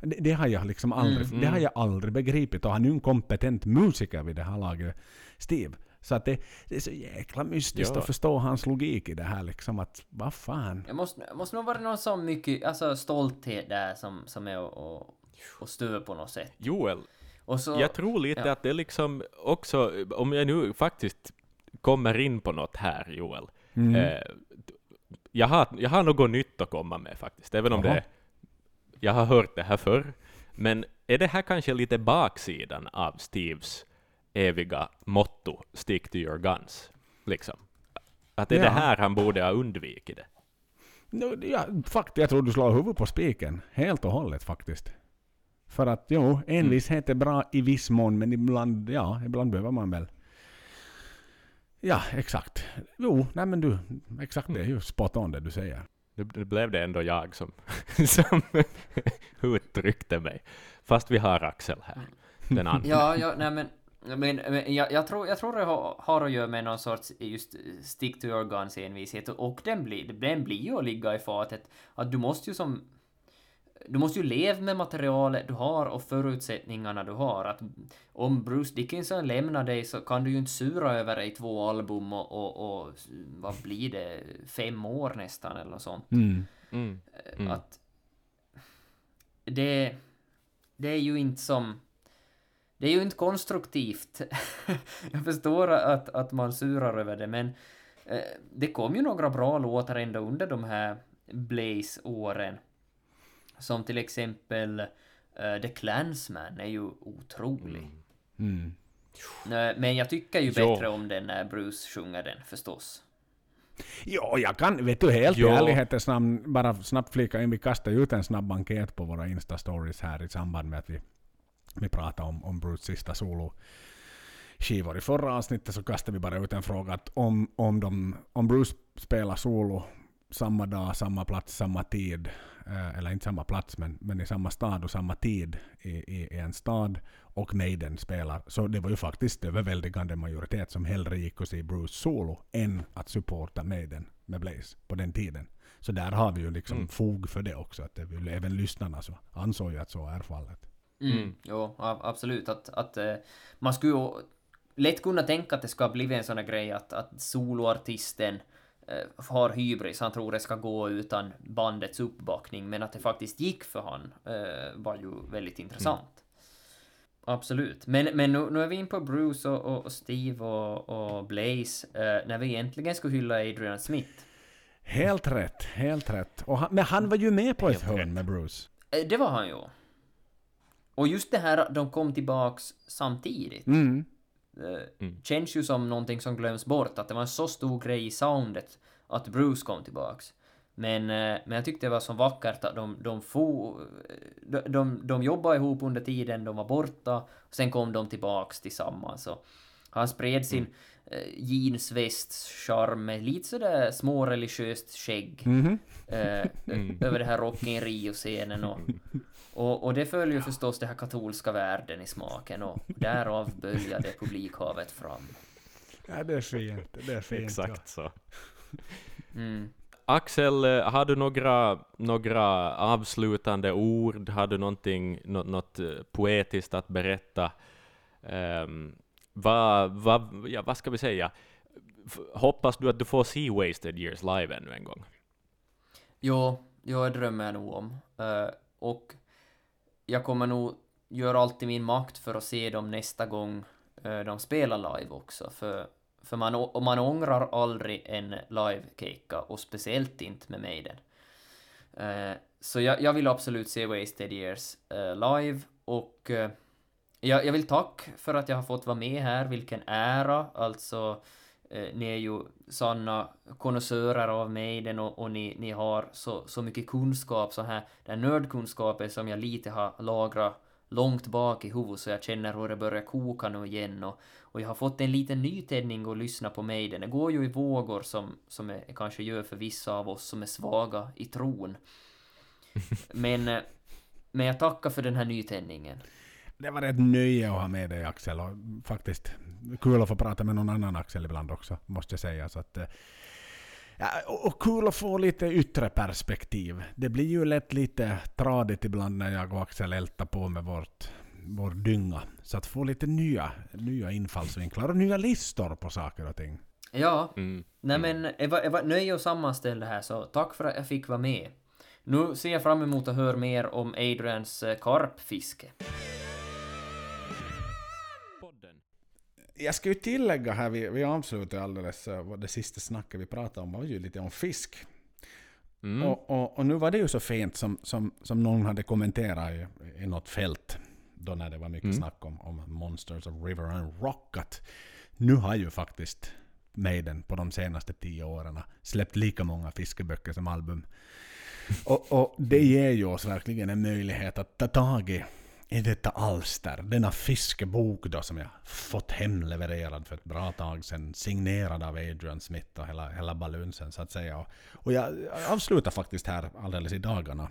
Speaker 1: Det, det har jag liksom aldrig,
Speaker 2: Mm,
Speaker 1: det har
Speaker 2: mm.
Speaker 1: jag aldrig begripit och han är ju en kompetent musiker vid det här laget, Steve. Så att det, det är så jäkla mystiskt
Speaker 2: Ja.
Speaker 1: att förstå hans logik i det här liksom att vad fan.
Speaker 3: Det måste, måste nog vara någon sån mycket, alltså stolthet där som, som är och, och, och stör på något sätt.
Speaker 2: Joel,
Speaker 3: Och så,
Speaker 2: jag tror lite
Speaker 3: ja.
Speaker 2: att det liksom också, om jag nu faktiskt kommer in på något här, Joel.
Speaker 1: Mm.
Speaker 2: Eh, jag, har, jag har något nytt att komma med faktiskt, även om
Speaker 1: Jaha.
Speaker 2: det jag har hört det här förr. Men är det här kanske lite baksidan av Steves eviga motto ”Stick to your guns”? Liksom. Att det är
Speaker 1: Ja.
Speaker 2: det här han borde ha undvikit det.
Speaker 1: Ja, faktiskt, jag tror du slår huvudet på spiken. Helt och hållet faktiskt. För att jo, envishet är bra i viss mån, men ibland, ja, ibland behöver man väl... Ja, exakt. Jo, nej men du, exakt det är ju spot on det du säger.
Speaker 2: Nu blev det ändå jag som, som uttryckte mig. Fast vi har Axel här. Den andra.
Speaker 3: Ja, ja, nej men, men, men jag, jag, tror, jag tror det har, har att göra med någon sorts just stick to your guns envishet och den blir, den blir ju att ligga i fatet att du måste ju som du måste ju leva med materialet du har och förutsättningarna du har. Att om Bruce Dickinson lämnar dig så kan du ju inte sura över dig två album och, och, och vad blir det, fem år nästan eller något sånt.
Speaker 1: Mm.
Speaker 2: Mm. Mm.
Speaker 3: Att det, det är ju inte som... Det är ju inte konstruktivt. Jag förstår att, att man surar över det, men eh, det kom ju några bra låtar ändå under de här Blaze-åren. Som till exempel eh, The Clansman är ju otrolig.
Speaker 1: Mm.
Speaker 3: Eh, Men jag tycker ju
Speaker 2: Ja.
Speaker 3: bättre om den när Bruce sjunger den, förstås.
Speaker 1: Jo, jag kan, vet du, helt i
Speaker 2: Jo.
Speaker 1: ärlighetens namn, bara snabbt flika in, vi kastade ut en snabb enkät på våra Insta-stories här i samband med att vi, vi pratade om, om Bruce sista solo skivor. I förra avsnittet så kastade vi bara ut en fråga att om, om, de, om Bruce spelar solo samma dag, samma plats, samma tid, eh, eller inte samma plats men, men i samma stad och samma tid i, i, i en stad och Maiden spelar. Så det var ju faktiskt överväldigande majoritet som hellre gick och se Bruce solo än att supporta Maiden med Blaze på den tiden. Så där har vi ju liksom
Speaker 2: Mm.
Speaker 1: fog för det också. Att det, vill- även lyssnarna så ansåg ju att så är fallet.
Speaker 3: Mm.
Speaker 2: Mm.
Speaker 3: Jo, absolut. Att, att eh, man skulle ju lätt kunna tänka att det ska bli en sån här grej att, att soloartisten har hybris, han tror det ska gå utan bandets uppbackning, men att det faktiskt gick för han eh, var ju väldigt intressant. Absolut. Men, men nu, nu är vi in på Bruce och, och, och Steve och, och Blaze, eh, när vi egentligen skulle hylla Adrian Smith.
Speaker 1: Helt rätt, helt rätt. Och han, men han var ju med på ett
Speaker 2: Helt
Speaker 1: hörn
Speaker 2: rätt.
Speaker 1: med Bruce.
Speaker 3: Eh, det var han ju. Och just det här, de kom tillbaks samtidigt.
Speaker 1: Mm.
Speaker 3: Eh,
Speaker 2: Mm.
Speaker 3: känns ju som någonting som glöms bort, att det var en så stor grej i soundet att Bruce kom tillbaks. Men, eh, men jag tyckte det var så vackert att de, de, for, de, de, de jobbade ihop under tiden de var borta, och sen kom de tillbaks tillsammans. Och han spred sin eh, jeansväst-charm med lite sådär småreligiöst skägg
Speaker 1: Mhm.
Speaker 3: eh,
Speaker 2: Mm.
Speaker 3: över det här Rock in Rio-scenen och, och, och det följer ju förstås det här katolska världen i smaken och därav böljade publikhavet fram.
Speaker 1: Ja, det är fint. Det är fint.
Speaker 2: Exakt så.
Speaker 3: Mm.
Speaker 2: Axel, eh, har du några, några avslutande ord? Har du någonting, något, något eh, poetiskt att berätta? Um, vad, vad, ja, vad ska vi säga? Hoppas du att du får se Wasted Years live ännu en gång?
Speaker 3: Jo, jo, det drömmer jag nog om. Uh, och jag kommer nog göra allt i min makt för att se dem nästa gång uh, de spelar live också. För, för man, och man ångrar aldrig en live-keka, och speciellt inte med Maiden. Uh, så jag, jag vill absolut se Wasted Years live, och jag, jag vill tacka för att jag har fått vara med här, vilken ära, alltså eh, ni är ju sanna konnässörer av Maiden och, och ni, ni har så, så mycket kunskap, så här, den nördkunskapen som jag lite har lagrat långt bak i huvudet så jag känner hur det börjar koka nu igen och, och jag har fått en liten nytändning att lyssna på Maiden. Det går ju i vågor som, som är, kanske gör för vissa av oss som är svaga i tron. Men, eh, men jag tackar för den här nytändningen.
Speaker 1: Det var ett nöje att ha med dig Axel och faktiskt kul att få prata med någon annan Axel ibland också, måste jag säga. Så att, eh, ja, och och kul att få lite yttre perspektiv. Det blir ju lätt lite tradigt ibland när jag och Axel ältar på med vårt, vår dynga. Så att få lite nya, nya infallsvinklar och nya listor på saker och ting.
Speaker 3: Ja,
Speaker 2: Mm.
Speaker 3: Nej men det var, det var nöje att sammanställa det här så tack för att jag fick vara med. Nu ser jag fram emot att höra mer om Adrians eh, karpfiske.
Speaker 1: Jag ska ju tillägga här, vi, vi avslutade alldeles, eh, vad det sista snacket vi pratade om var ju lite om fisk.
Speaker 2: Mm.
Speaker 1: Och, och, och nu var det ju så fint som, som, som någon hade kommenterat i, i något fält, då när det var mycket
Speaker 2: Mm.
Speaker 1: snack om, om Monsters of River and Rock, att nu har ju faktiskt Maiden på de senaste tio åren släppt lika många fiskeböcker som album. Och, och det ger ju oss verkligen en möjlighet att ta tag i, i detta alster, denna fiskebok då som jag fått hemlevererad för ett bra tag sedan, signerad av Adrian Smith och hela, hela balunsen så att säga. Och, och jag avslutar faktiskt här alldeles i dagarna,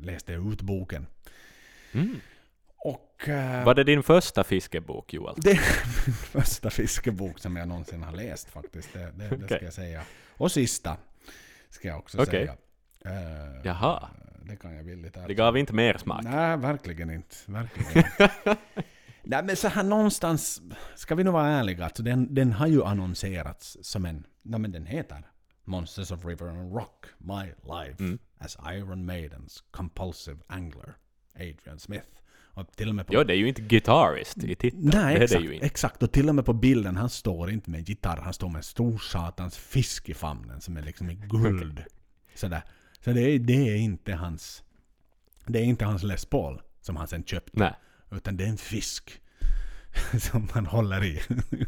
Speaker 1: läste ut boken.
Speaker 2: Mm.
Speaker 1: Och... eh,
Speaker 2: Var det din första fiskebok, Joel?
Speaker 1: det är min första fiskebok som jag någonsin har läst faktiskt. Det, det, det ska jag säga. Och sista, ska jag också
Speaker 2: Okej.
Speaker 1: säga. Eh,
Speaker 2: Jaha.
Speaker 1: Det kan jag villigt
Speaker 2: Det gav inte mer smak.
Speaker 1: Nej, verkligen inte. Verkligen inte. Nej, men så här någonstans, ska vi nog vara ärliga, alltså den, den har ju annonserats som en, nej men den heter Monsters of River and Rock, My Life
Speaker 2: Mm.
Speaker 1: as Iron Maidens Compulsive Angler, Adrian Smith. Och till och med på
Speaker 2: Jo, det är ju inte guitarist i titeln.
Speaker 1: Nej,
Speaker 2: det
Speaker 1: exakt,
Speaker 2: det ju inte.
Speaker 1: exakt. Och till och med på bilden, han står inte med gitarr, han står med en stor satans fisk i famnen som är liksom i guld. Sådär. Så det är, det är inte hans... Det är inte hans Les Paul som han sen köpte.
Speaker 2: Nej.
Speaker 1: Utan det är en fisk som han håller i.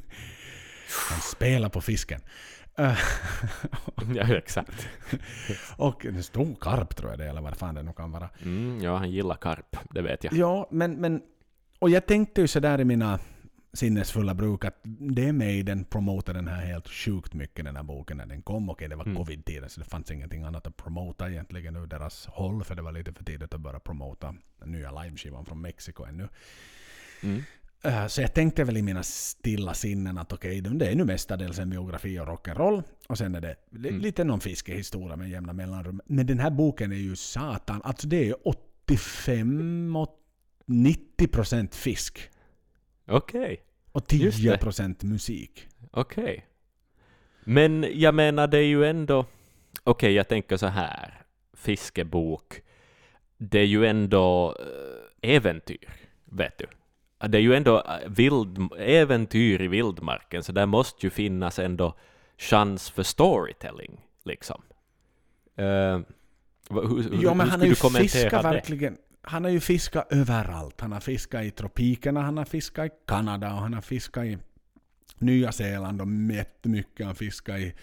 Speaker 1: Han spelar på fisken.
Speaker 2: Ja, exakt.
Speaker 1: och en stor karp tror jag det eller vad fan det nu kan vara.
Speaker 2: Mm, ja, han gillar karp, det vet jag.
Speaker 1: Ja, men, men... Och jag tänkte ju sådär i mina sinnesfulla bruk att det är mig den promotade den här helt sjukt mycket den här boken när den kom. Okej, det var
Speaker 2: Mm.
Speaker 1: covid-tiden så det fanns ingenting annat att promota egentligen ur deras håll för det var lite för tidigt att börja promota den nya liveskivan från Mexiko ännu.
Speaker 2: Mm.
Speaker 1: Eh, Så jag tänkte väl i mina stilla sinnen att okej, det är nu mestadels en biografi och rock'n'roll. Och sen är det
Speaker 2: Mm.
Speaker 1: lite någon fiskehistoria med jämna mellanrum. Men den här boken är ju satan, alltså det är 85 och 90 procent fisk.
Speaker 2: Okej,
Speaker 1: Och
Speaker 2: Just
Speaker 1: 10
Speaker 2: det.
Speaker 1: procent musik.
Speaker 2: okej. Men jag menar, det är ju ändå... Okej, jag tänker så här. Fiskebok. Det är ju ändå eh, äventyr, vet du. det är ju ändå äh, vild, äventyr i vildmarken, så där måste ju finnas ändå chans för storytelling, liksom. Uh, hur, hur,
Speaker 1: Jo, men
Speaker 2: hur
Speaker 1: han har ju
Speaker 2: det?
Speaker 1: verkligen. Han har ju fiskat överallt. Han har fiskat i tropikerna, han har fiskat i Kanada och han har fiskat i Nya Zeeland och jättemycket. Han fiskat i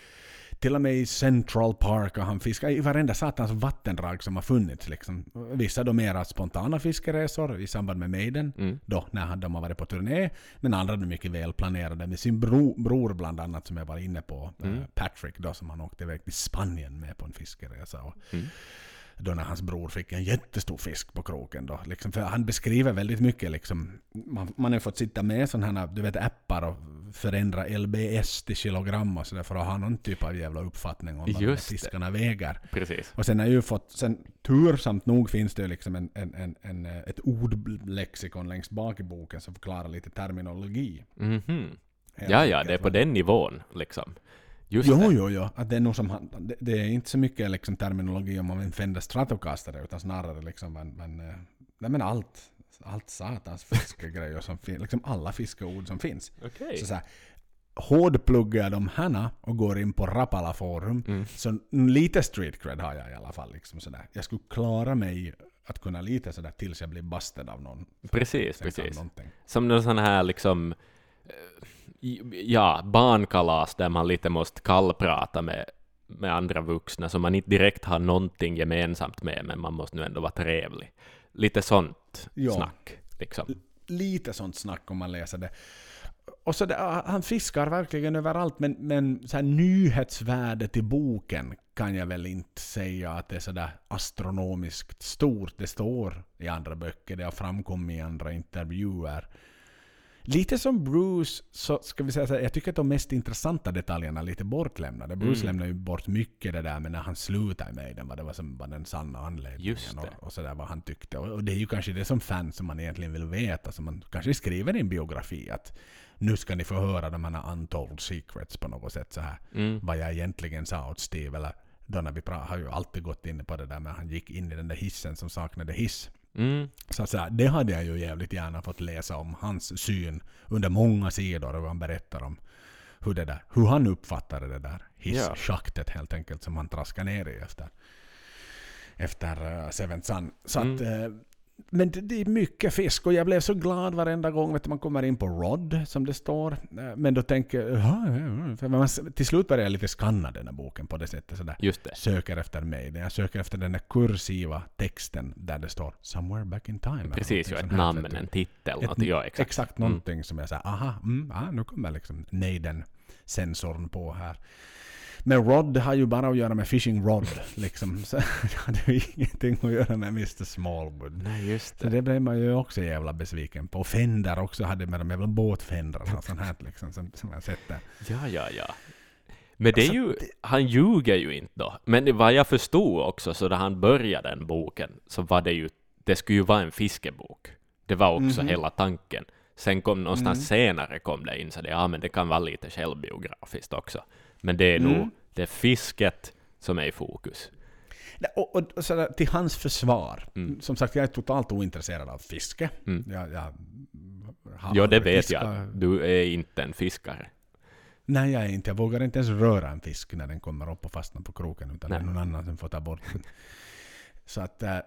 Speaker 1: till och med i Central Park och han fiskar i varenda satans vattendrag som har funnits. Liksom. Vissa då mera spontana fiskeresor i samband med Maiden,
Speaker 2: Mm.
Speaker 1: då när de har varit på turné. Men andra är mycket väl planerade med sin bro, bror bland annat som jag var inne på, eh,
Speaker 2: Mm.
Speaker 1: Patrick då som han åkte iväg till Spanien med på en fiskeresa. Och
Speaker 2: Mm.
Speaker 1: Då när hans bror fick en jättestor fisk på kroken. Då, liksom, för han beskriver väldigt mycket. Liksom, man, man har fått sitta med sådana här du vet, appar och förändra LBS till kilogram och sådär för att ha någon typ av jävla uppfattning om vad de
Speaker 2: Just det.
Speaker 1: fiskarna väger.
Speaker 2: Precis.
Speaker 1: Och sen har ju fått, sen tursamt nog finns det ju liksom en, en, en, en, eh, ett ordlexikon längst bak i boken som förklarar lite terminologi.
Speaker 2: Mhm.
Speaker 1: Helt
Speaker 2: Ja, ja, det är på den nivån, liksom. Just
Speaker 1: Jo,
Speaker 2: det.
Speaker 1: jo, jo. Att det, är nog som, han- det, det är inte så mycket liksom terminologi om man en Fender Stratocaster utan snarare liksom men, men, eh, nej, men allt. Allt satans fiskegrejer som finns. Liksom alla fiskeord som finns.
Speaker 2: Okej.
Speaker 1: Så, så här, hårdpluggar jag de här och går in på Rapala forum.
Speaker 2: Mm.
Speaker 1: Så lite street cred har jag i alla fall. Liksom sådär. Jag skulle klara mig att kunna lite sådär tills jag blir busted av någon.
Speaker 2: Precis,
Speaker 1: Sen kan
Speaker 2: precis.
Speaker 1: någonting.
Speaker 2: Som någon sån här liksom, eh, ja, barnkalas där man lite måste kallprata med, med andra vuxna som man inte direkt har någonting gemensamt med, men man måste nu ändå vara trevlig. Lite sånt
Speaker 1: Ja.
Speaker 2: snack, liksom.
Speaker 1: lite sånt snack om man läser det. Och så det, han fiskar verkligen överallt, men, men så här, nyhetsvärdet i boken kan jag väl inte säga att det är sådär astronomiskt stort. Det står i andra böcker, det har framkommit i andra intervjuer. Lite som Bruce, så ska vi säga så här, jag tycker att de mest intressanta detaljerna är lite bortlämnade. Bruce
Speaker 2: Mm.
Speaker 1: lämnar ju bort mycket det där med när han slutade med den, vad det var som var den sanna anledningen. Och, och sådär vad han tyckte. Och, och det är ju kanske det som fan som man egentligen vill veta. Så man kanske skriver i en biografi att nu ska ni få höra de här untold secrets på något sätt så här.
Speaker 2: Mm.
Speaker 1: Vad jag egentligen sa åt Steve. Eller då när vi pra- har ju alltid gått in på det där med han gick in i den där hissen som saknade hiss.
Speaker 2: Mm.
Speaker 1: Så att säga, det hade jag ju jävligt gärna fått läsa om hans syn under många sidor och han berättar om hur, det där, hur han uppfattade det där hisschaktet helt enkelt som han traskade ner i efter, efter uh, Seventh Sun. Så att, eh, men det, det är mycket fisk och jag blev så glad varenda gång vet du, man kommer in på Rod som det står. Eh, Men då tänker jag, för man, till slut börjar jag lite skanna den här boken på det sättet. Sådär
Speaker 2: Just det.
Speaker 1: söker efter mig. Jag söker efter den där kursiva texten där det står “Somewhere back in time”.
Speaker 2: Precis, ju ett
Speaker 1: här,
Speaker 2: namn, en titel,
Speaker 1: Ett-
Speaker 2: något, ja, exakt.
Speaker 1: Exakt
Speaker 2: Mm.
Speaker 1: någonting som jag säger aha, mm, ah, nu kommer liksom Naden-sensorn på här. Men Rod har ju bara att göra med Fishing Rod. Liksom. Så det hade ju ingenting att göra med Mr Smallwood.
Speaker 2: Nej, just
Speaker 1: Så
Speaker 2: det.
Speaker 1: det blev man ju också jävla besviken på. Och Fender också hade med de jävla båtfendrarna och sånt här liksom, som, som jag sett där.
Speaker 2: Ja, ja, ja. Men det är
Speaker 1: Alltså,
Speaker 2: ju, han ljuger ju inte då. Men vad jag förstod också, så när han började den boken, så var det ju, det skulle ju vara en fiskebok. Det var också
Speaker 1: Mhm.
Speaker 2: hela tanken. Sen kom någonstans
Speaker 1: Mm.
Speaker 2: senare kom det in, så det, ja men det kan vara lite självbiografiskt också. Men det är
Speaker 1: Mm.
Speaker 2: nog, det är fisket som är i fokus.
Speaker 1: Och, och, och sådär, till hans försvar.
Speaker 2: Mm.
Speaker 1: Som sagt, jag är totalt ointresserad av fiske.
Speaker 2: Mm.
Speaker 1: Jag, jag
Speaker 2: Ja, det vet
Speaker 1: fiskat.
Speaker 2: jag. Du är inte en fiskare.
Speaker 1: Nej, jag är inte. Jag vågar inte ens röra en fisk när den kommer upp och fastnar på kroken. Utan det är någon annan som får ta bort den. Så att, eh,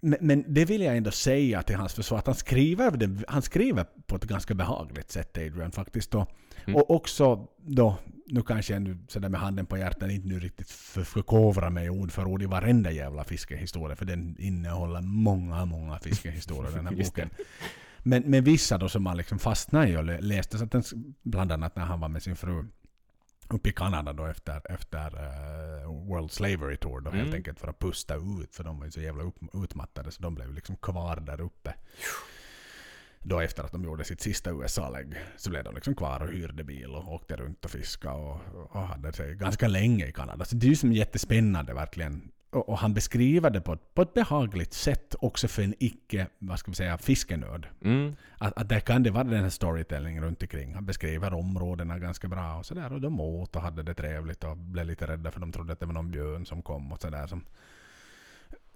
Speaker 1: men, men det vill jag ändå säga till hans försvar. Att han skriver, det, han skriver på ett ganska behagligt sätt, Adrian, faktiskt. Då.
Speaker 2: Mm.
Speaker 1: Och också då, nu kanske jag nu sådär med handen på hjärtat inte nu riktigt för, förkovrar mig ord för ord i varenda jävla fiskehistoria. För den innehåller många, många fiskehistorier, den här boken. Men, men vissa då som man liksom fastnade i och lä- läste, så att den, bland annat när han var med sin fru uppe i Kanada då efter, efter eh, World Slavery Tour då helt
Speaker 2: Mm.
Speaker 1: enkelt för att pusta ut för de var ju så jävla utmattade så de blev liksom kvar där uppe. Då efter att de gjorde sitt sista USA-lägg så blev de liksom kvar och hyrde bil och åkte runt och fiskade och, och hade sig ganska länge i Kanada. Så det är ju som jättespännande verkligen. Och, och han beskriver det på ett, på ett behagligt sätt också för en icke, vad ska vi säga, fiskenörd.
Speaker 2: Mm.
Speaker 1: Att, att där kan det vara den här storytelling runt omkring. Han beskriver områdena ganska bra och sådär. Och de åt och hade det trevligt och blev lite rädda för de trodde att det var någon björn som kom och sådär. Som,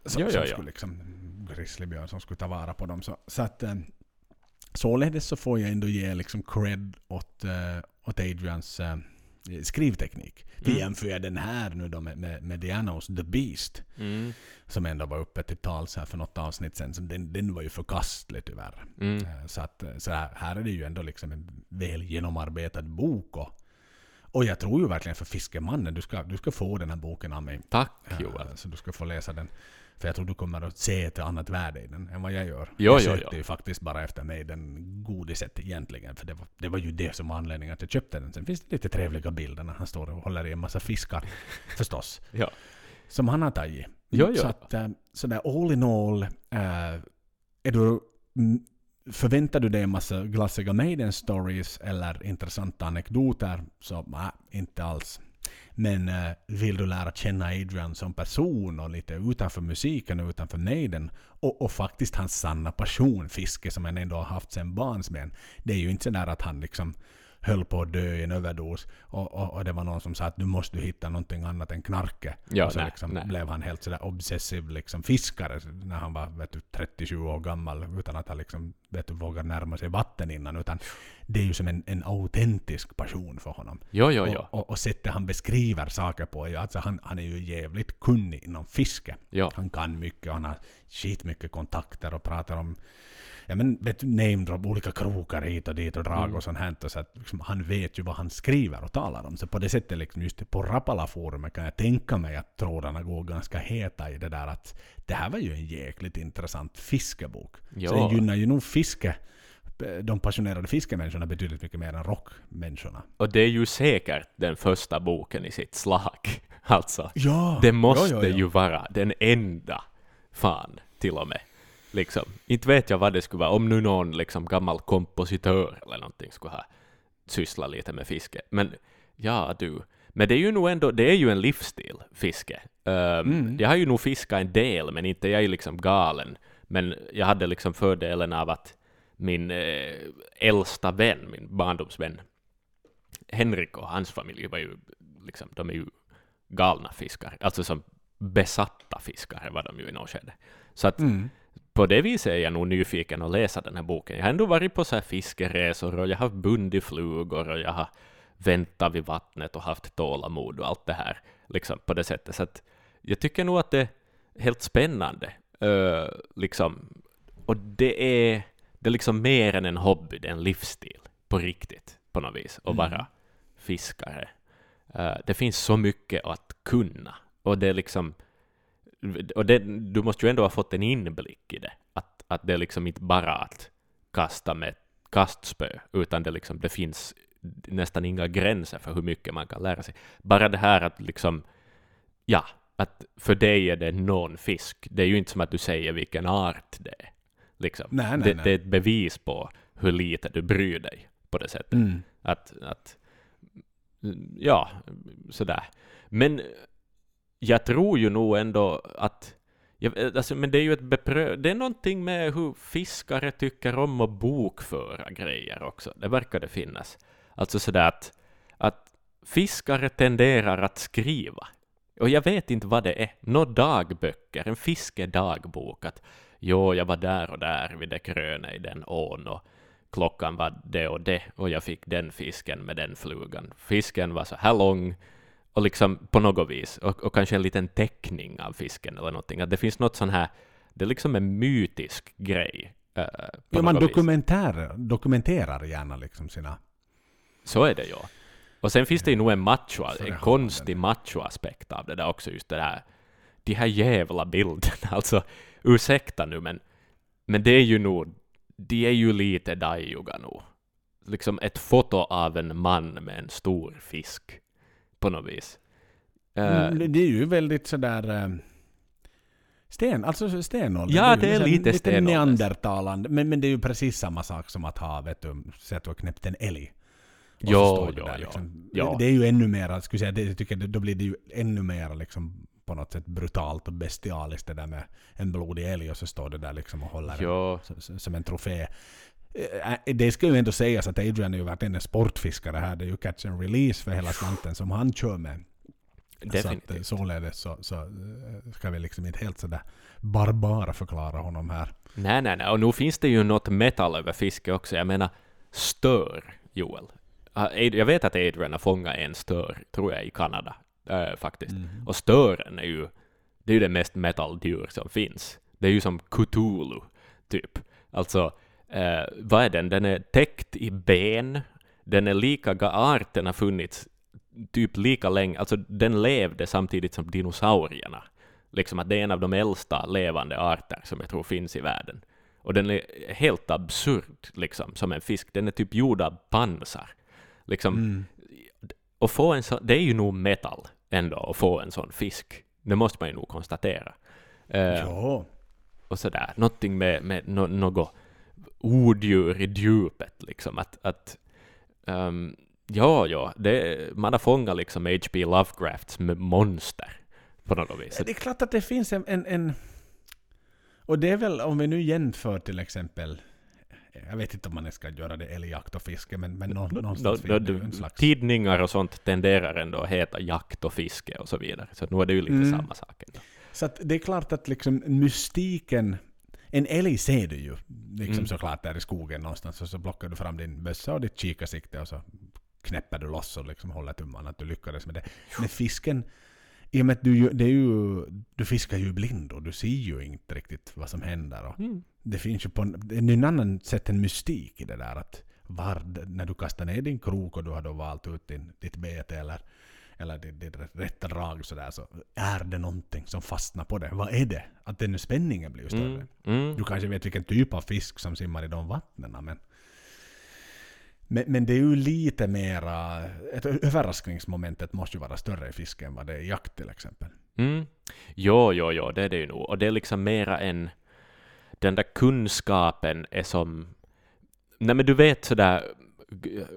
Speaker 1: som,
Speaker 2: Ja, ja,
Speaker 1: som
Speaker 2: ja.
Speaker 1: skulle liksom, grizzlybjörn som skulle ta vara på dem. Så, så att, eh, således så får jag ändå ge liksom cred åt, uh, åt Adrians uh, skrivteknik. Vi
Speaker 2: Mm.
Speaker 1: jämför jag den här nu då med, med, med Dianos The Beast,
Speaker 2: Mm.
Speaker 1: som ändå var uppe till tals här för något avsnitt sen. Så den, den var ju förkastlig tyvärr.
Speaker 2: Mm.
Speaker 1: Eh, Så, att, eh, så här, här är det ju ändå liksom en väl genomarbetad bok. Och, och jag tror ju verkligen för Fiskemannen, du ska, du ska få den här boken av mig.
Speaker 2: Tack
Speaker 1: Eh,
Speaker 2: Joel.
Speaker 1: Så du ska få läsa den. För jag tror du kommer att se ett annat värde i den än vad jag gör.
Speaker 2: Jo,
Speaker 1: jag
Speaker 2: jo,
Speaker 1: sökte
Speaker 2: jo.
Speaker 1: ju faktiskt bara efter mig den godiset egentligen. För det var, det var ju det som var anledningen att jag köpte den. Sen finns det lite trevliga bilder när han står och håller i en massa fiskar. förstås.
Speaker 2: Ja.
Speaker 1: Som han har tagit.
Speaker 2: Jo, jo.
Speaker 1: Så att eh, sådär all in all. eh, är du, förväntar du dig en massa glassiga Maiden stories eller intressanta anekdoter? Så nej, inte alls. Men eh, vill du lära känna Adrian som person och lite utanför musiken och utanför Maiden och, och faktiskt hans sanna passion, fiske, som han ändå har haft sedan barnsben. Det är ju inte sådär att han liksom höll på att dö i en överdos och, och, och det var någon som sa att nu måste du hitta någonting annat än knarke.
Speaker 2: Ja,
Speaker 1: och så
Speaker 2: nej,
Speaker 1: liksom
Speaker 2: nej.
Speaker 1: blev han helt sådär obsessiv liksom fiskare när han var vet du, 37 år gammal utan att han liksom, vet du, vågade närma sig vatten innan. Utan det är ju som en, en autentisk passion för honom.
Speaker 2: Jo, jo, jo.
Speaker 1: Och, och, och sättet han beskriver saker på, är ju- alltså han, han är ju jävligt kunnig inom fiske.
Speaker 2: Ja.
Speaker 1: Han kan mycket och han har skitmycket kontakter och pratar om ja, men, vet du, name drop, olika krokar hit och dit och drag
Speaker 2: Mm.
Speaker 1: och sånt här. Så att, liksom, han vet ju vad han skriver och talar om. Så på det sättet, liksom, just på Rapala-forumet kan jag tänka mig att trådarna går ganska heta i det där att det här var ju en jäkligt intressant fiskebok. Så
Speaker 2: Ja.
Speaker 1: den gynnar ju nog fiske, de passionerade fiskemänniskorna betydligt mycket mer än rockmänniskorna.
Speaker 2: Och det är ju säkert den första boken i sitt slag. Alltså,
Speaker 1: Ja!
Speaker 2: det måste
Speaker 1: ja, ja.
Speaker 2: ju vara den enda, fan, till och med. Liksom. Inte vet jag vad det skulle vara, om nu någon liksom gammal kompositör eller någonting skulle ha sysslat lite med fiske. Men ja, du. Men det är ju nog ändå, det är ju en livsstil, fiske. Um,
Speaker 1: Mm.
Speaker 2: Jag har ju nog fiskat en del, men inte jag är liksom galen. Men jag hade liksom fördelen av att min eh, äldsta vän, min barndomsvän, Henrik och hans familj var ju liksom, de är ju galna fiskare. Alltså som besatta fiskare var de ju i något skede. Så att
Speaker 1: Mm.
Speaker 2: På det viset är jag nog nyfiken att läsa den här boken. Jag har ändå varit på så här fiskeresor och jag har bundit flugor och jag har väntat vid vattnet och haft tålamod och allt det här. Liksom på det sättet. Så att jag tycker nog att det är helt spännande. Uh, liksom. Och det är, det är liksom mer än en hobby, det är en livsstil på riktigt på något vis. Att
Speaker 1: Mm.
Speaker 2: vara fiskare. Eh, det finns så mycket att kunna. Och det är liksom och det, du måste ju ändå ha fått en inblick i det. Att, att det är liksom inte bara att kasta med kastspö, utan det, liksom, det finns nästan inga gränser för hur mycket man kan lära sig. Bara det här att liksom, ja, att för dig är det någon fisk. Det är ju inte som att du säger vilken art det är. Liksom.
Speaker 1: Nej, nej,
Speaker 2: det,
Speaker 1: nej.
Speaker 2: det är ett bevis på hur lite du bryr dig på det sättet.
Speaker 1: Mm.
Speaker 2: Att, att ja, sådär. Men jag tror ju nog ändå att jag, alltså, men det är ju ett beprö... Det är någonting med hur fiskare tycker om att bokföra grejer också. Det verkar det finnas. Alltså sådär att, att fiskare tenderar att skriva. Och jag vet inte vad det är. Nå dagböcker, en fiskedagbok. Att jo, jag var där och där vid det gröna i den ån och klockan var det och det och jag fick den fisken med den flugan. Fisken var så här lång och liksom på något vis och, och kanske en liten teckning av fisken eller någonting. Att det finns något sån här, det är liksom en mytisk grej. eh, på
Speaker 1: Ja, man
Speaker 2: vis.
Speaker 1: dokumenterar, gärna liksom sina...
Speaker 2: Så är det ju. Och sen finns det ju nog en macho, en konstig machoaspekt av det där också, just det där, de här jävla bilderna, alltså ursäkta nu men, men det är ju nog, de är ju lite dajuga nog. Liksom ett foto av en man med en stor fisk, på något vis. Eh,
Speaker 1: Mm, det- det är ju väldigt sådär... eh, Sten, alltså stenålder.
Speaker 2: Ja, det är
Speaker 1: så här
Speaker 2: lite stenålder.
Speaker 1: neandertalande. Men, men det är ju precis samma sak som att ha, vet du, sett och knäppt en älg. Och
Speaker 2: Jo, jo,
Speaker 1: där,
Speaker 2: jo.
Speaker 1: liksom.
Speaker 2: Ja.
Speaker 1: Det är ju ännu mer, skulle säga, det, jag tycker, det- då blir det ju ännu mer liksom på något sätt brutalt och bestialiskt det där med en blodig älg och så står det där liksom och håller
Speaker 2: jo,
Speaker 1: som- som en trofé. Eh, Det ska ju ändå sägas att Adrian är ju verkligen en sportfiskare här. Det är ju catch and release för hela slanten som han kör med. Så att,
Speaker 2: Definitivt.
Speaker 1: eh, således så, så eh, ska vi liksom inte helt sådär barbara förklara honom här.
Speaker 2: Nej, nej, nej. Och nu finns det ju något metal över fiske också. Jag menar, stör, Joel. Ah, Jag vet att Adrian har fångat en stör, tror jag, i Kanada, äh, faktiskt. Och stören är ju, det är ju det mest metal-djur som finns. Det är ju som Cthulhu, typ. Alltså, eh, vad är den? Den är täckt i ben. Den är lika, arten har funnits typ lika länge, alltså den levde samtidigt som dinosaurierna. Liksom att det är en av de äldsta levande arter som jag tror finns i världen. Och den är helt absurd, liksom, som en fisk. Den är typ gjord av pansar. Liksom,
Speaker 1: Mm.
Speaker 2: och få en så, det är ju nog metal ändå att få en sån fisk. Det måste man ju nog konstatera. Eh,
Speaker 1: Ja.
Speaker 2: och sådär. Någonting med, med no, något orddjur i djupet, liksom. Att, att ehm, ja, ja, det, man har fångat liksom H.P. Lovecrafts monster på något vis.
Speaker 1: Det är klart att det finns en, en, en... Och det är väl om vi nu jämför till exempel... Jag vet inte om man ska göra det älgjakt och fiske, men, men nå,
Speaker 2: Nå-
Speaker 1: någonstans ju
Speaker 2: nå-
Speaker 1: en slags...
Speaker 2: Tidningar och sånt tenderar ändå att heta jakt och fiske och så vidare. Så nu är det ju lite
Speaker 1: Mm.
Speaker 2: samma sak. Ändå.
Speaker 1: Så att det är klart att liksom mystiken... En älg ser du ju liksom
Speaker 2: Mm.
Speaker 1: såklart där i skogen någonstans och så plockar du fram din bössa och ditt kikarsikte och så knäpper du loss och liksom håller tummarna att du lyckades med det. Men fisken, i och med att du, det är ju, du fiskar ju blind och du ser ju inte riktigt vad som händer.
Speaker 2: Mm.
Speaker 1: det finns ju på en, det är en annan sätt en mystik i det där att var, när du kastar ner din krok och du har då valt ut din, ditt bete eller, eller ditt, ditt rätta drag sådär så är det någonting som fastnar på det. Vad är det? Att den spänningen blir ju större.
Speaker 2: Mm. Mm.
Speaker 1: Du kanske vet vilken typ av fisk som simmar i de vattnen men men, men det är ju lite mera... Ett överraskningsmomentet måste ju vara större i fiske än vad det är i jakt till exempel.
Speaker 2: Mm. Jo, jo, jo, det är det ju nog. Och det är liksom mera en... Den där kunskapen är som... Nej men du vet sådär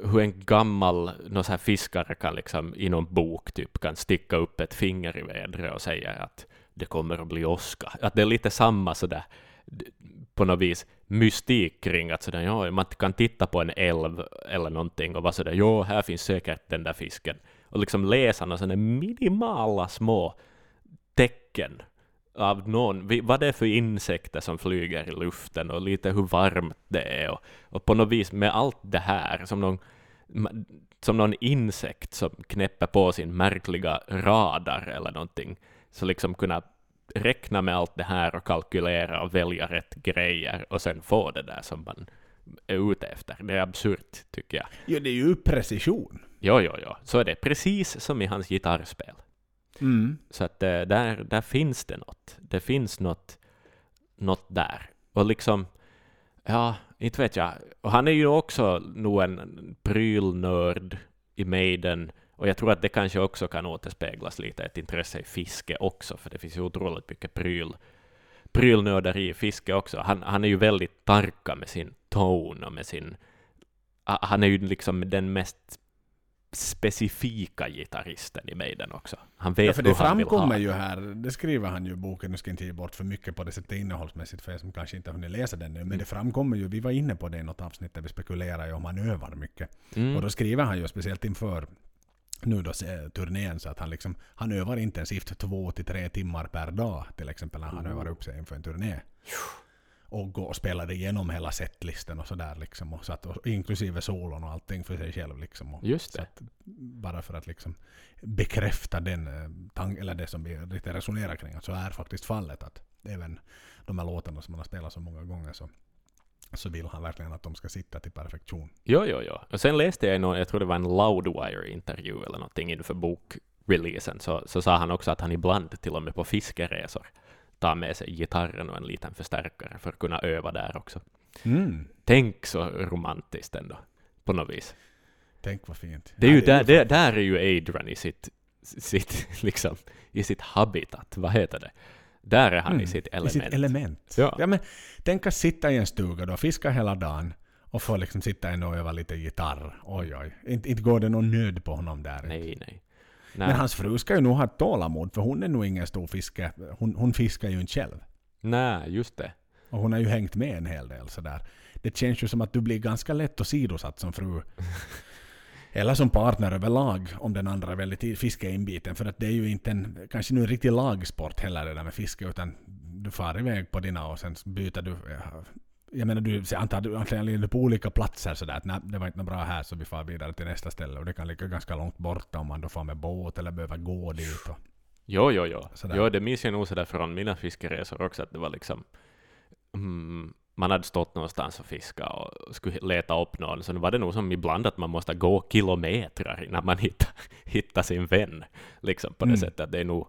Speaker 2: hur en gammal någon så här fiskare kan liksom i någon bok typ kan sticka upp ett finger i vädret och säga att det kommer att bli åska. Att det är lite samma sådär d- på något vis mystik kring att sådär, ja, man kan titta på en älv eller någonting och vara sådär, jo, här finns säkert den där fisken. Och liksom läsa några sådana minimala små tecken av någon, vad det är för insekter som flyger i luften och lite hur varmt det är och, och på något vis med allt det här som någon, som någon insekt som knäpper på sin märkliga radar eller någonting så liksom kunna räkna med allt det här och kalkylera och välja rätt grejer och sen få det där som man är ute efter. Det är absurt, tycker jag.
Speaker 1: Ja, det är ju precision.
Speaker 2: Jo, jo, jo. Så är det. Precis som i hans gitarrspel.
Speaker 1: Mm.
Speaker 2: Så att eh, där, där finns det något. Det finns något, något där. Och liksom, ja, inte vet jag. Och han är ju också nog en prylnörd i Maiden. Och jag tror att det kanske också kan återspeglas lite ett intresse i fiske också, för det finns ju otroligt mycket pryl, prylnörderi i fiske också. Han, han är ju väldigt tarka med sin ton, och med sin... Han är ju liksom den mest specifika gitarristen i Maiden också. Han vet
Speaker 1: Ja, för
Speaker 2: hur
Speaker 1: det
Speaker 2: han vill ha.
Speaker 1: ju här, det skriver han ju i boken, nu ska jag inte ge bort för mycket på det sättet innehållsmässigt för er som kanske inte har hunnit läsa den nu, men
Speaker 2: Mm.
Speaker 1: det framkommer ju, vi var inne på det i något avsnitt där vi spekulerar ju om han övar mycket.
Speaker 2: Mm.
Speaker 1: Och då skriver han ju speciellt inför nu då turnén så att han liksom, han övar intensivt två till tre timmar per dag till exempel när han
Speaker 2: Mm.
Speaker 1: övar upp sig inför en turné. Och går och spelar igenom hela setlisten och sådär liksom. Och så att, och inklusive solon och allting för sig själv liksom. Och,
Speaker 2: Just det.
Speaker 1: att, bara för att liksom bekräfta den eh, tank, eller det som vi lite resonerar kring, att så är faktiskt fallet. Att även de här låtarna som man har spelat så många gånger så, så vill han verkligen att de ska sitta till perfektion.
Speaker 2: Jo, jo, jo. Och sen läste jag någon, jag tror det var en Loudwire-intervju eller någonting inför bokreleasen, så, så sa han också att han ibland till och med på fiskeresor tar med sig gitarren och en liten förstärkare för att kunna öva där också.
Speaker 1: Mm.
Speaker 2: Tänk så romantiskt ändå, på något vis.
Speaker 1: Tänk vad fint.
Speaker 2: Det är ju
Speaker 1: Ja,
Speaker 2: där, där, där är ju Adrian i sitt, sitt, liksom, i sitt habitat, vad heter det? Där är han i
Speaker 1: Mm,
Speaker 2: sitt
Speaker 1: I
Speaker 2: element.
Speaker 1: sitt element.
Speaker 2: Ja.
Speaker 1: Ja, men tänk att sitta i en stuga då, fiska hela dagen och få liksom sitta och öva lite gitarr. Oj, oj. Inte, inte går det någon nöd på honom där.
Speaker 2: Nej, nej. Nej,
Speaker 1: Men hans fru ska ju nog ha tålamod, för hon är nog ingen stor fiske. Hon, hon fiskar ju inte själv.
Speaker 2: nej, just det.
Speaker 1: Och hon har ju hängt med en hel del sådär. Det känns ju som att du blir ganska lätt och sidosatt som fru. eller som partner överlag om den andra är väldigt fiskeinbiten. För att det är ju inte en, kanske nu en riktig lagsport heller det där med fiske, utan du far iväg på dina och sen byter du jag menar, du antar du antagligen på olika platser sådär att nej, det var inte bra här så vi far vidare till nästa ställe och det kan ligga ganska långt borta om man då far med båt eller behöver gå dit. Och,
Speaker 2: jo, jo, jo. Jo, det minns jag nog sådär från mina fiskeresor också att det var liksom mm, man hade stått någonstans och fiskat och skulle leta upp någon, så nu var det nog som ibland att man måste gå kilometrar innan man hittar, hittar sin vän. Liksom på det mm. sättet att det är nog,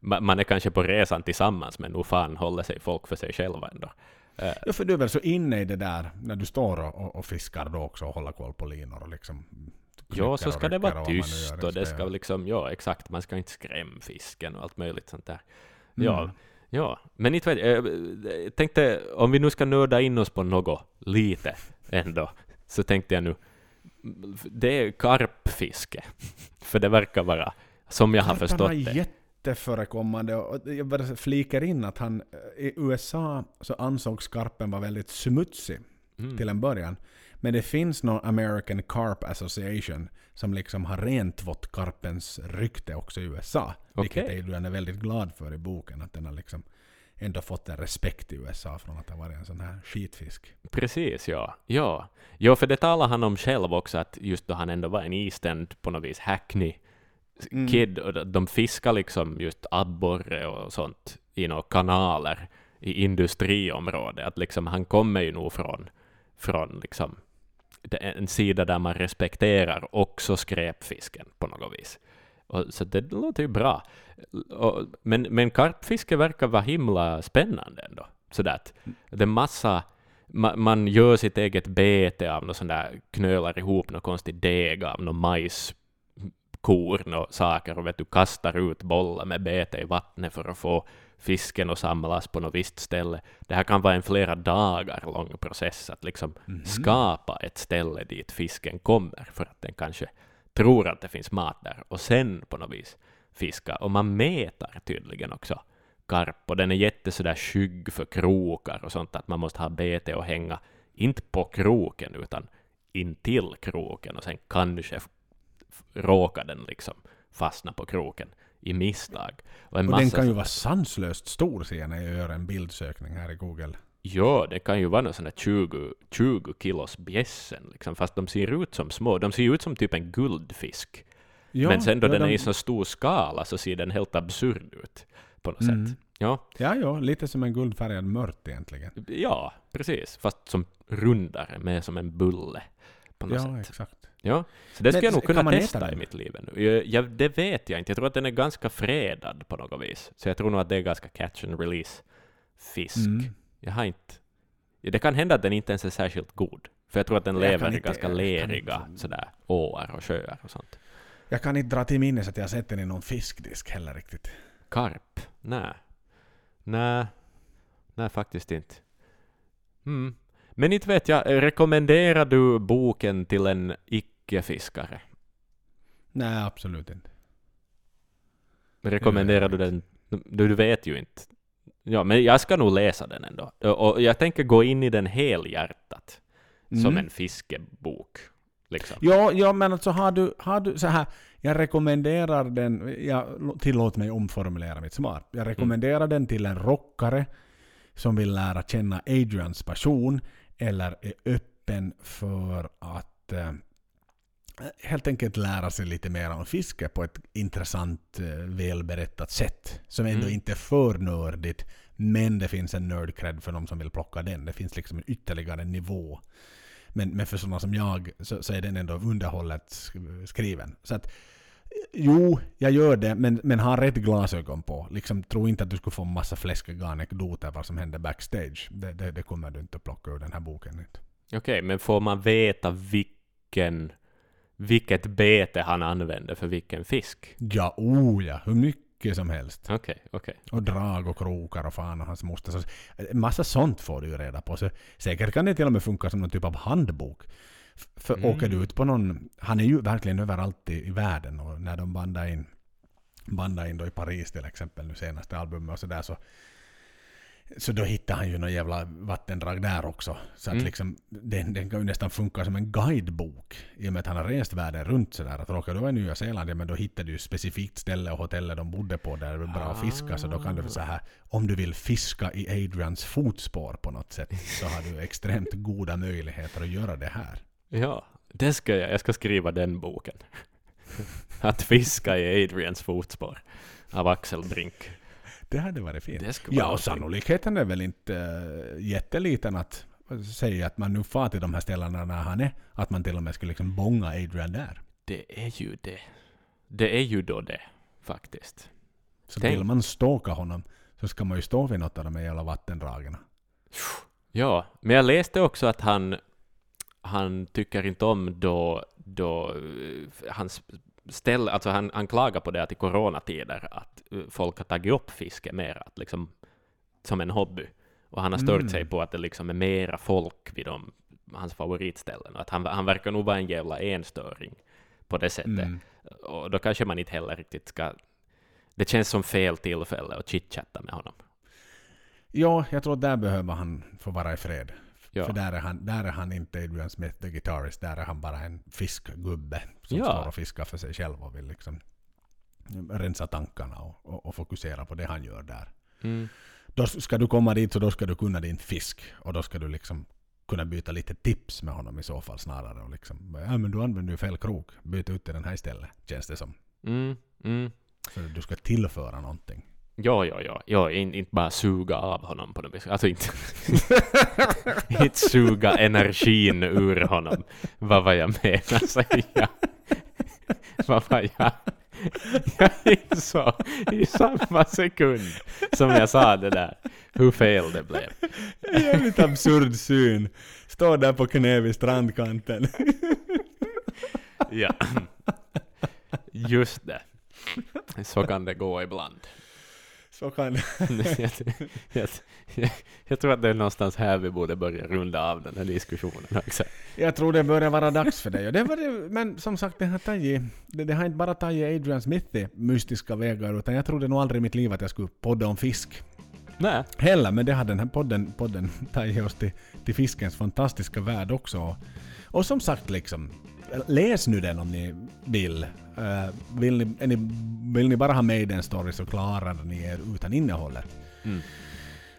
Speaker 2: man är kanske på resan tillsammans, men nog fan håller sig folk för sig själva ändå.
Speaker 1: Eh, ja, för du är väl så inne i det där när du står och, och fiskar då också och håller koll på linor och liksom
Speaker 2: Ja, så ska det vara tyst och, och det ska liksom, ja exakt, man ska inte skrämma fisken och allt möjligt sånt där. Ja, mm. ja, men inte vet jag, jag tänkte, om vi nu ska nörda in oss på något lite ändå, så tänkte jag nu, det är karpfiske, för det verkar vara, som jag har förstått det
Speaker 1: jätteförekommande. Och jag bara flikar in att han, i USA så ansågs skarpen vara väldigt smutsig mm. till en början. Men det finns någon American Carp Association som liksom har rentvått karpens rykte också i USA. Okay. Vilket Adrian är väldigt glad för i boken. Att den har liksom ändå fått en respekt i USA från att ha varit en sån här skitfisk.
Speaker 2: Precis, ja. Ja, ja för det talar han om själv också, att just då han ändå var en iständ på något vis hackney mm. kid, och de fiskar liksom just abborre och sånt i några kanaler i industriområdet. Att liksom han kommer ju nog från, från liksom en sida där man respekterar också skräpfisken på något vis. Och, så det låter ju bra. Och, men, men karpfiske verkar vara himla spännande ändå. Sådär att det är massa man, man gör sitt eget bete av något sånt där, knölar ihop något konstigt deg av någon majs korn och saker och vet du, kastar ut bollar med bete i vattnet för att få fisken att samlas på något visst ställe. Det här kan vara en flera dagar lång process att liksom mm skapa ett ställe dit fisken kommer för att den kanske tror att det finns mat där och sen på något vis fiska. Och man mäter tydligen också karp och den är jättesådär skygg för krokar och sånt att man måste ha bete och hänga inte på kroken utan intill kroken och sen kanske råkar den liksom fastna på kroken i misstag.
Speaker 1: Och, och den kan ju vara sanslöst stor ser när jag gör en bildsökning här i Google.
Speaker 2: Ja, det kan ju vara någon sån där 20, 20 kilos bjässen, liksom, fast de ser ut som små. De ser ut som typ en guldfisk. Ja, Men sen då ja, den de... är i så stor skala så ser den helt absurd ut på något mm. sätt. Ja.
Speaker 1: ja, ja, lite som en guldfärgad mört egentligen.
Speaker 2: Ja, precis. Fast som rundare, mer som en bulle på något
Speaker 1: ja,
Speaker 2: sätt.
Speaker 1: Ja, exakt.
Speaker 2: Ja, så det skulle jag nog kunna testa i mitt liv ännu. Jag, det vet jag inte. Jag tror att den är ganska fredad på något vis. Så jag tror nog att det är ganska catch and release fisk. Mm. Jag har inte... Det kan hända att den inte ens är särskilt god. För jag tror att den jag lever i ganska leriga sådär, åar och sjöar och sånt.
Speaker 1: Jag kan inte dra till minnes att jag sett den i någon fiskdisk heller riktigt.
Speaker 2: Karp? Nej. Nej. Nej, faktiskt inte. Mm. Men inte vet jag, rekommenderar du boken till en icke-fiskare?
Speaker 1: Nej, absolut inte.
Speaker 2: Rekommenderar du den? Du, du vet ju inte. Ja, men jag ska nog läsa den ändå. Och jag tänker gå in i den helhjärtat. Mm. Som en fiskebok. Liksom.
Speaker 1: Ja, ja, men alltså har du, har du så här, jag rekommenderar den, jag, tillåt mig omformulera mitt svar. Jag rekommenderar mm. den till en rockare som vill lära känna Adrians passion eller är öppen för att eh, helt enkelt lära sig lite mer om fiske på ett intressant, eh, välberättat sätt. Som ändå mm. inte är för nördigt, men det finns en nördcred för de som vill plocka den. Det finns liksom en ytterligare nivå. Men, men för sådana som jag så, så är den ändå underhållet skriven. Så att Jo, jag gör det, men, men ha rätt glasögon på. Liksom, tro inte att du skulle få massa fläskiga anekdoter vad som händer backstage. Det, det, det kommer du inte att plocka ur den här boken.
Speaker 2: Okej, okay, men får man veta vilken, vilket bete han använder för vilken fisk?
Speaker 1: Ja, oh ja, hur mycket som helst.
Speaker 2: Okej, okay, okej. Okay.
Speaker 1: Och drag och krokar och fan och hans moster. Så, massa sånt får du ju reda på. Så säkert kan det till och med funka som någon typ av handbok. För mm. åker du ut på någon, han är ju verkligen överallt i, i världen och när de bandar in, bandar in då i Paris till exempel nu senaste albumet och sådär så Så då hittade han ju något jävla vattendrag där också. Så att
Speaker 2: Mm.
Speaker 1: liksom, den, den kan ju nästan funka som en guidebok. I och med att han har rest världen runt sådär. Att råkar du vara i Nya Zeeland, ja, men då hittar du ju specifikt ställe och hotellet de bodde på där det var bra att fiska. Så då kan du så här, om du vill fiska i Adrians fotspår på något sätt, så har du extremt goda möjligheter att göra det här.
Speaker 2: Ja, det ska jag. Jag ska skriva den boken. Att fiska i Adrians fotspår av Axel Brink.
Speaker 1: Det hade varit fint.
Speaker 2: Det skulle
Speaker 1: Ja,
Speaker 2: vara
Speaker 1: och sannolikheten är väl inte äh, jätteliten att säga att man nu far till de här ställena när han är. Att man till och med skulle liksom bonga Adrian där.
Speaker 2: Det är ju det. Det är ju då det, faktiskt.
Speaker 1: Så
Speaker 2: Tänk.
Speaker 1: vill man stalka honom så ska man ju stå vid något av de här jävla vattendragen.
Speaker 2: Ja, men jag läste också att han, han tycker inte om då, då eh, hans ställ, alltså han, han klagar på det att i coronatider att eh, folk har tagit upp fiske mer, att liksom, som en hobby. Och han har stört
Speaker 1: Mm.
Speaker 2: sig på att det liksom är mera folk vid de, hans favoritställen. Och att han, han verkar nog vara en jävla enstöring på det sättet.
Speaker 1: Mm.
Speaker 2: Och då kanske man inte heller riktigt ska... Det känns som fel tillfälle att chitchatta med honom.
Speaker 1: Ja, jag tror att där behöver han få vara i fred.
Speaker 2: Ja.
Speaker 1: För där är, han, där är han inte Adrian Smith the Guitarist, där är han bara en fiskgubbe som
Speaker 2: Ja.
Speaker 1: står och fiskar för sig själv och vill liksom rensa tankarna och, och, och fokusera på det han gör där.
Speaker 2: Mm.
Speaker 1: Då ska du komma dit så då ska du kunna din fisk och då ska du liksom kunna byta lite tips med honom i så fall snarare. Och liksom, ja men du använder ju fel krok, byt ut till den här istället, känns det som.
Speaker 2: Mm. Mm.
Speaker 1: Så du ska tillföra någonting.
Speaker 2: Ja, ja, ja. ja in, inte bara suga av honom på något vis. Alltså inte, inte suga energin ur honom. Vad var jag menar säga? Vad var jag? Jag insåg i samma sekund som jag sa det där hur fel det blev.
Speaker 1: Jävligt absurd syn. Står där på knä vid strandkanten.
Speaker 2: Ja. Just det. Så kan det gå ibland.
Speaker 1: Så kan
Speaker 2: jag, jag, jag, jag tror att det är någonstans här vi borde börja runda av den här diskussionen också.
Speaker 1: Jag tror det börjar vara dags för. Och det var det men som sagt, det har, tagit, det, det har inte bara tagit Adrian Smith i mystiska vägar, utan jag trodde nog aldrig i mitt liv att jag skulle podda om fisk.
Speaker 2: Nej.
Speaker 1: Heller, men det har den här podden, podden tagit oss till, till fiskens fantastiska värld också. Och som sagt, liksom, läs nu den om ni vill. Eh, vill, ni, ni, vill ni bara ha Maiden Story så klarar ni er utan innehållet.
Speaker 2: Mm.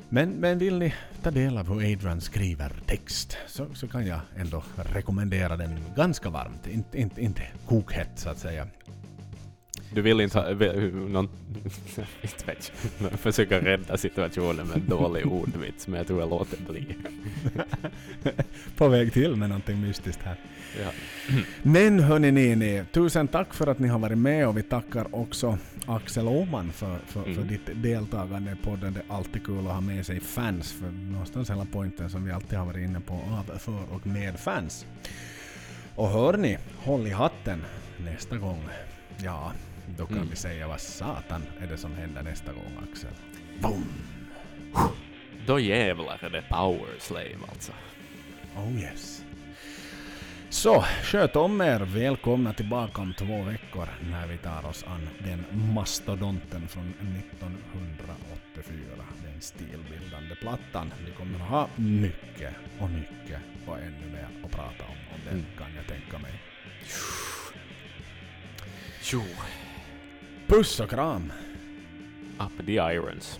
Speaker 1: Men, men vill ni ta del av hur Adrian skriver text så, så kan jag ändå rekommendera den ganska varmt. Inte, inte, inte kokhett så att säga.
Speaker 2: Du vill inte ha... vill- Någon, inte vet jag. Försöka rädda situationen med en dålig ordvits, men jag tror jag låter bli.
Speaker 1: På väg till med någonting mystiskt här.
Speaker 2: Ja.
Speaker 1: Men hörni ni, ni, tusen tack för att ni har varit med och vi tackar också Axel Åman för, för, för
Speaker 2: Mm.
Speaker 1: ditt deltagande i podden. Det är alltid kul att ha med sig fans för någonstans hela poängen som vi alltid har varit inne på av, för och med fans. Och hör ni, håll i hatten nästa gång. Ja, då kan
Speaker 2: Mm.
Speaker 1: vi säga vad satan är det som händer nästa gång Axel. Boom!
Speaker 2: Då jävlar är det power slave alltså.
Speaker 1: Oh yes. Så, sköt om er. Välkomna tillbaka om två veckor när vi tar oss an den mastodonten från 1984. Den stilbildande plattan. Vi kommer att ha mycket och mycket och ännu mer att prata om. Om den
Speaker 2: Mm.
Speaker 1: kan jag tänka mig.
Speaker 2: Tjo!
Speaker 1: Puss och kram!
Speaker 2: Up the irons.